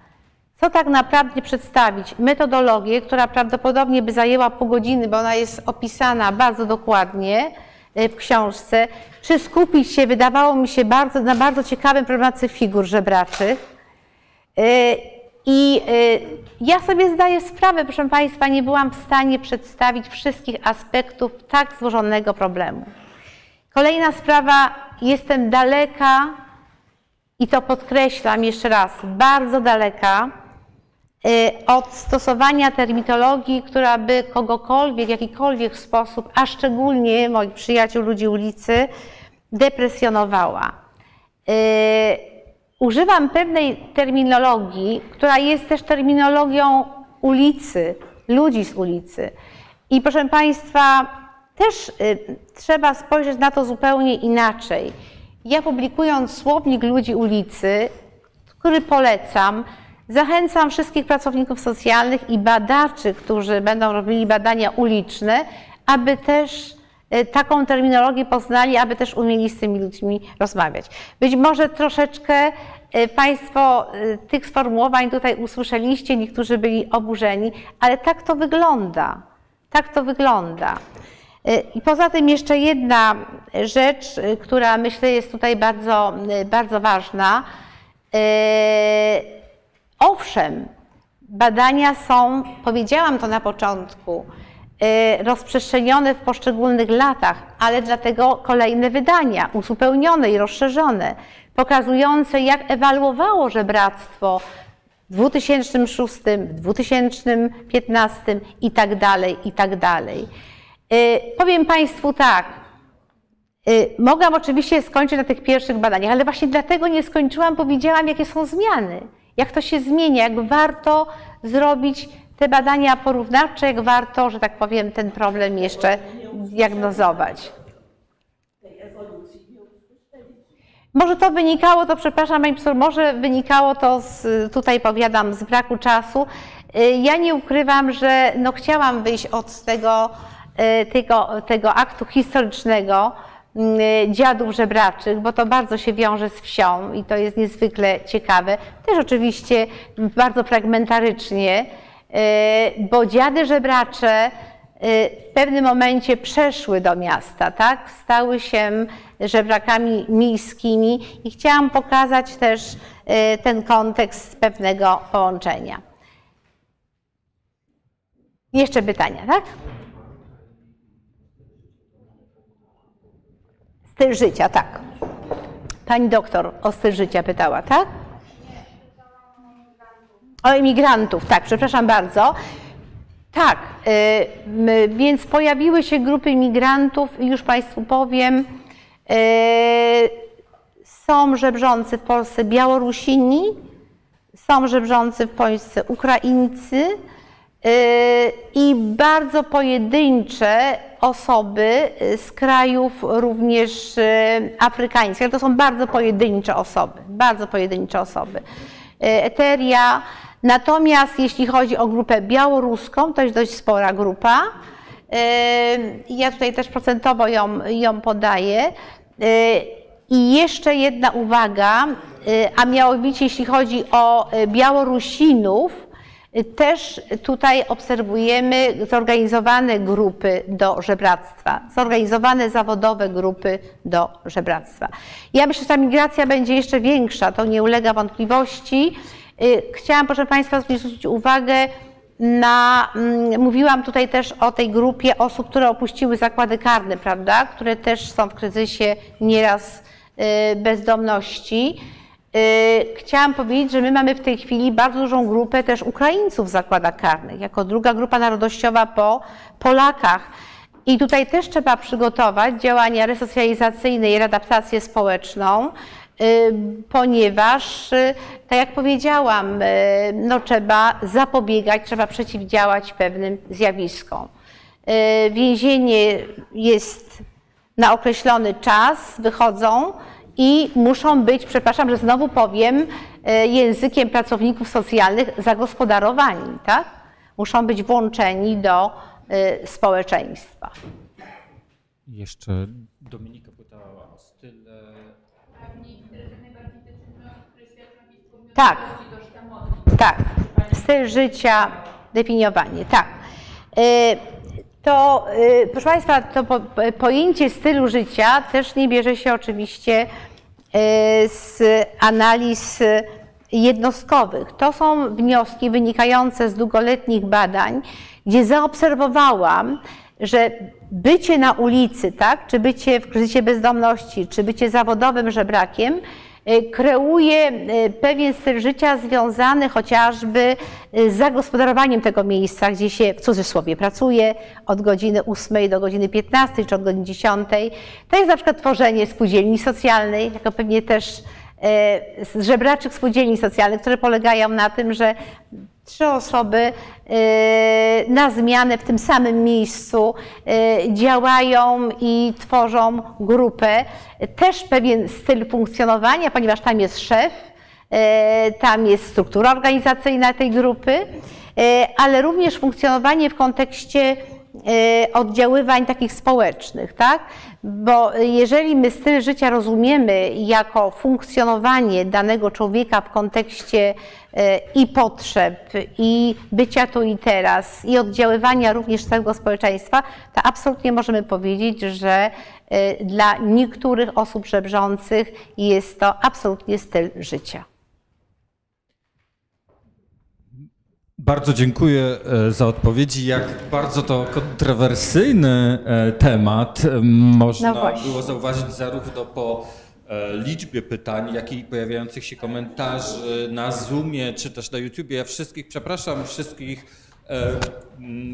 Co tak naprawdę przedstawić? Metodologię, która prawdopodobnie by zajęła pół godziny, bo ona jest opisana bardzo dokładnie y, w książce. Czy skupić się, wydawało mi się, bardzo, na bardzo ciekawym problematyce figur żebraczych. Y, I y, ja sobie zdaję sprawę, proszę Państwa, nie byłam w stanie przedstawić wszystkich aspektów tak złożonego problemu. Kolejna sprawa, jestem daleka, i to podkreślam jeszcze raz, bardzo daleka od stosowania termitologii, która by kogokolwiek, w jakikolwiek sposób, a szczególnie moich przyjaciół, ludzi ulicy, depresjonowała. Y, Używam pewnej terminologii, która jest też terminologią ulicy, ludzi z ulicy. I proszę Państwa, też y, trzeba spojrzeć na to zupełnie inaczej. Ja publikując słownik ludzi ulicy, który polecam, zachęcam wszystkich pracowników socjalnych i badaczy, którzy będą robili badania uliczne, aby też y, taką terminologię poznali, aby też umieli z tymi ludźmi rozmawiać. Być może troszeczkę y, Państwo y, tych sformułowań tutaj usłyszeliście, niektórzy byli oburzeni, ale tak to wygląda. Tak to wygląda. I poza tym jeszcze jedna rzecz, która myślę jest tutaj bardzo, bardzo ważna. Owszem, badania są, powiedziałam to na początku, y, rozprzestrzenione w poszczególnych latach, ale dlatego kolejne wydania, uzupełnione i rozszerzone, pokazujące, jak ewaluowało żebractwo w 2006, w 2015 i tak dalej, i tak dalej. Y, Powiem Państwu tak, y, mogłam oczywiście skończyć na tych pierwszych badaniach, ale właśnie dlatego nie skończyłam, bo widziałam, jakie są zmiany, jak to się zmienia, jak warto zrobić te badania porównawcze, jak warto, że tak powiem, ten problem jeszcze diagnozować. Może to wynikało, to przepraszam Pani Profesor, może wynikało to z, tutaj powiadam, z braku czasu. Y, Ja nie ukrywam, że no chciałam wyjść od tego, y, tego, tego aktu historycznego dziadów żebraczych, bo to bardzo się wiąże z wsią i to jest niezwykle ciekawe. Też oczywiście bardzo fragmentarycznie, y, bo dziady żebracze w pewnym momencie przeszły do miasta, tak? Stały się żebrakami miejskimi i chciałam pokazać też y, ten kontekst pewnego połączenia. Jeszcze pytania, tak? Styl życia, tak. Pani doktor o styl życia pytała, tak? O imigrantów, tak, przepraszam bardzo. Tak, y, więc pojawiły się grupy imigrantów, już Państwu powiem. y, Są żebrzący w Polsce Białorusini, są żebrzący w Polsce Ukraińcy i bardzo pojedyncze osoby z krajów również y, afrykańskich. To są bardzo pojedyncze osoby, bardzo pojedyncze osoby. Y, Eteria. Natomiast jeśli chodzi o grupę białoruską, to jest dość spora grupa. Y, Ja tutaj też procentowo ją, ją podaję. Y, I jeszcze jedna uwaga, y, a mianowicie jeśli chodzi o y, Białorusinów, y, też tutaj obserwujemy zorganizowane grupy do żebractwa, zorganizowane zawodowe grupy do żebractwa. Ja myślę, że ta migracja będzie jeszcze większa, to nie ulega wątpliwości. Y, Chciałam, proszę Państwa, zwrócić uwagę na, mm, mówiłam tutaj też o tej grupie osób, które opuściły zakłady karne, prawda, które też są w kryzysie nieraz y, bezdomności. Y, Chciałam powiedzieć, że my mamy w tej chwili bardzo dużą grupę też Ukraińców w zakładach karnych, jako druga grupa narodowościowa po Polakach. I tutaj też trzeba przygotować działania resocjalizacyjne i readaptację społeczną, y, ponieważ, y, tak jak powiedziałam, no, trzeba zapobiegać, trzeba przeciwdziałać pewnym zjawiskom. Więzienie jest na określony czas, wychodzą i muszą być, przepraszam, że znowu powiem, y, językiem pracowników socjalnych zagospodarowani, tak? Muszą być włączeni do y, społeczeństwa. Jeszcze Dominika pytała o styl. Tak, tak. Styl życia, definiowanie, tak. To, proszę Państwa, to po- pojęcie stylu życia też nie bierze się oczywiście z analiz y, jednostkowych. To są wnioski wynikające z długoletnich badań, gdzie zaobserwowałam, że bycie na ulicy, tak, czy bycie w kryzysie bezdomności, czy bycie zawodowym żebrakiem, y, kreuje y, pewien styl życia związany chociażby y, z zagospodarowaniem tego miejsca, gdzie się w cudzysłowie pracuje od godziny 8 do godziny 15 czy od godziny 10. To jest na przykład tworzenie spółdzielni socjalnej, jako pewnie też e, żebraczych spółdzielni socjalnych, które polegają na tym, że trzy osoby e, na zmianę w tym samym miejscu e, działają i tworzą grupę. Też pewien styl funkcjonowania, ponieważ tam jest szef, e, tam jest struktura organizacyjna tej grupy, ale również funkcjonowanie w kontekście oddziaływań takich społecznych, tak? Bo jeżeli my styl życia rozumiemy jako funkcjonowanie danego człowieka w kontekście e, i potrzeb, i bycia tu i teraz, i oddziaływania również całego społeczeństwa, to absolutnie możemy powiedzieć, że e, dla niektórych osób żebrzących jest to absolutnie styl życia. Bardzo dziękuję e, za odpowiedzi. Jak bardzo to kontrowersyjny e, temat e, można No było zauważyć zarówno po liczbie pytań, jak i pojawiających się komentarzy na Zoomie czy też na YouTubie. Ja wszystkich przepraszam, wszystkich,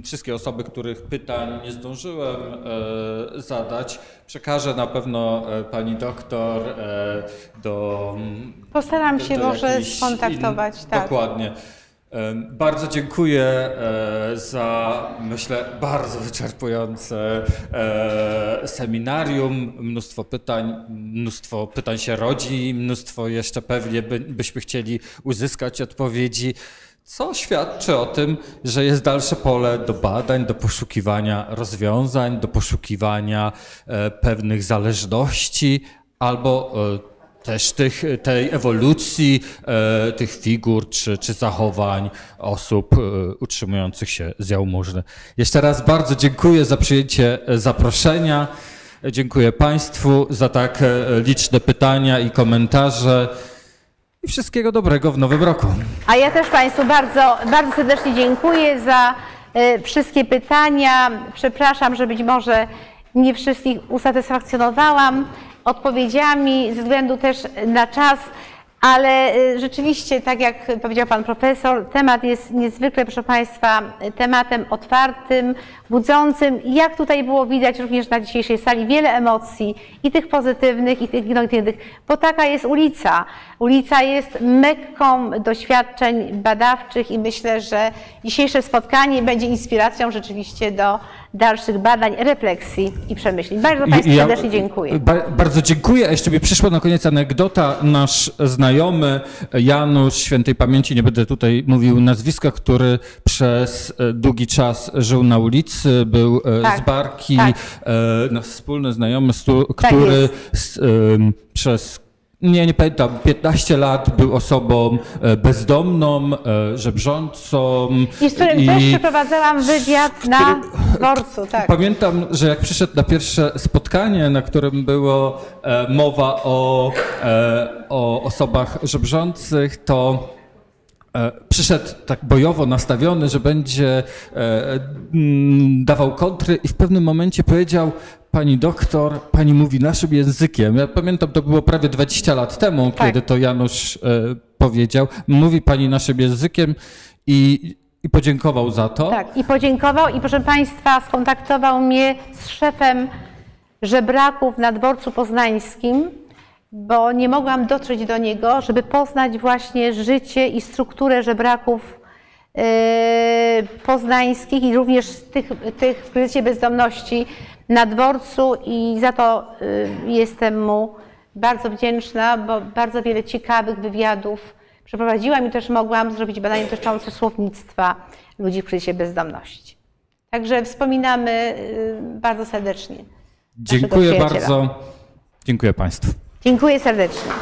wszystkie osoby, których pytań nie zdążyłem zadać. Przekażę na pewno pani doktor do. Postaram się do może skontaktować, in- tak. Dokładnie. Bardzo dziękuję e, za, myślę, bardzo wyczerpujące e, seminarium. Mnóstwo pytań, mnóstwo pytań się rodzi, mnóstwo jeszcze pewnie by, byśmy chcieli uzyskać odpowiedzi, co świadczy o tym, że jest dalsze pole do badań, do poszukiwania rozwiązań, do poszukiwania e, pewnych zależności albo też tych, tej ewolucji e, tych figur czy, czy zachowań osób e, utrzymujących się z jałmużny. Jeszcze raz bardzo dziękuję za przyjęcie e, zaproszenia. Dziękuję Państwu za tak e, liczne pytania i komentarze. I wszystkiego dobrego w nowym roku. A ja też Państwu bardzo, bardzo serdecznie dziękuję za e, wszystkie pytania. Przepraszam, że być może nie wszystkich usatysfakcjonowałam odpowiedziami ze względu też na czas, ale e, rzeczywiście, tak jak powiedział Pan Profesor, temat jest niezwykle, proszę Państwa, tematem otwartym, budzącym. Jak tutaj było widać również na dzisiejszej sali, wiele emocji i tych pozytywnych, i tych negatywnych, bo taka jest ulica. Ulica jest mekką doświadczeń badawczych i myślę, że dzisiejsze spotkanie będzie inspiracją rzeczywiście do dalszych badań, refleksji i przemyśleń. Bardzo Państwu i serdecznie dziękuję. Ba bardzo dziękuję. A jeszcze mi przyszła na koniec anegdota. Nasz znajomy Janusz, świętej pamięci, nie będę tutaj mówił nazwiska, który przez e, długi czas żył na ulicy, był e, Tak, z Barki, tak. e, nasz wspólny znajomy, Tak który s, em, przez nie, nie pamiętam, 15 lat był osobą e, bezdomną, e, żebrzącą. I z którym też przeprowadzałam wywiad na dworcu, [laughs] tak. Pamiętam, że jak przyszedł na pierwsze spotkanie, na którym było e, mowa o, e, o osobach żebrzących, to e, przyszedł tak bojowo nastawiony, że będzie e, mm, dawał kontry i w pewnym momencie powiedział Pani doktor, pani mówi naszym językiem. Ja pamiętam, to było prawie 20 lat temu, Tak. kiedy to Janusz e, powiedział. Mówi pani naszym językiem i, i podziękował za to. Tak, i podziękował i proszę Państwa, skontaktował mnie z szefem żebraków na dworcu poznańskim, bo nie mogłam dotrzeć do niego, żeby poznać właśnie życie i strukturę żebraków yy, poznańskich i również tych, tych w kryzysie bezdomności na dworcu i za to yy, jestem mu bardzo wdzięczna, bo bardzo wiele ciekawych wywiadów przeprowadziłam i też mogłam zrobić badania dotyczące słownictwa ludzi w kryzysie bezdomności. Także wspominamy yy, bardzo serdecznie. Dziękuję bardzo. Dziękuję Państwu. Dziękuję serdecznie.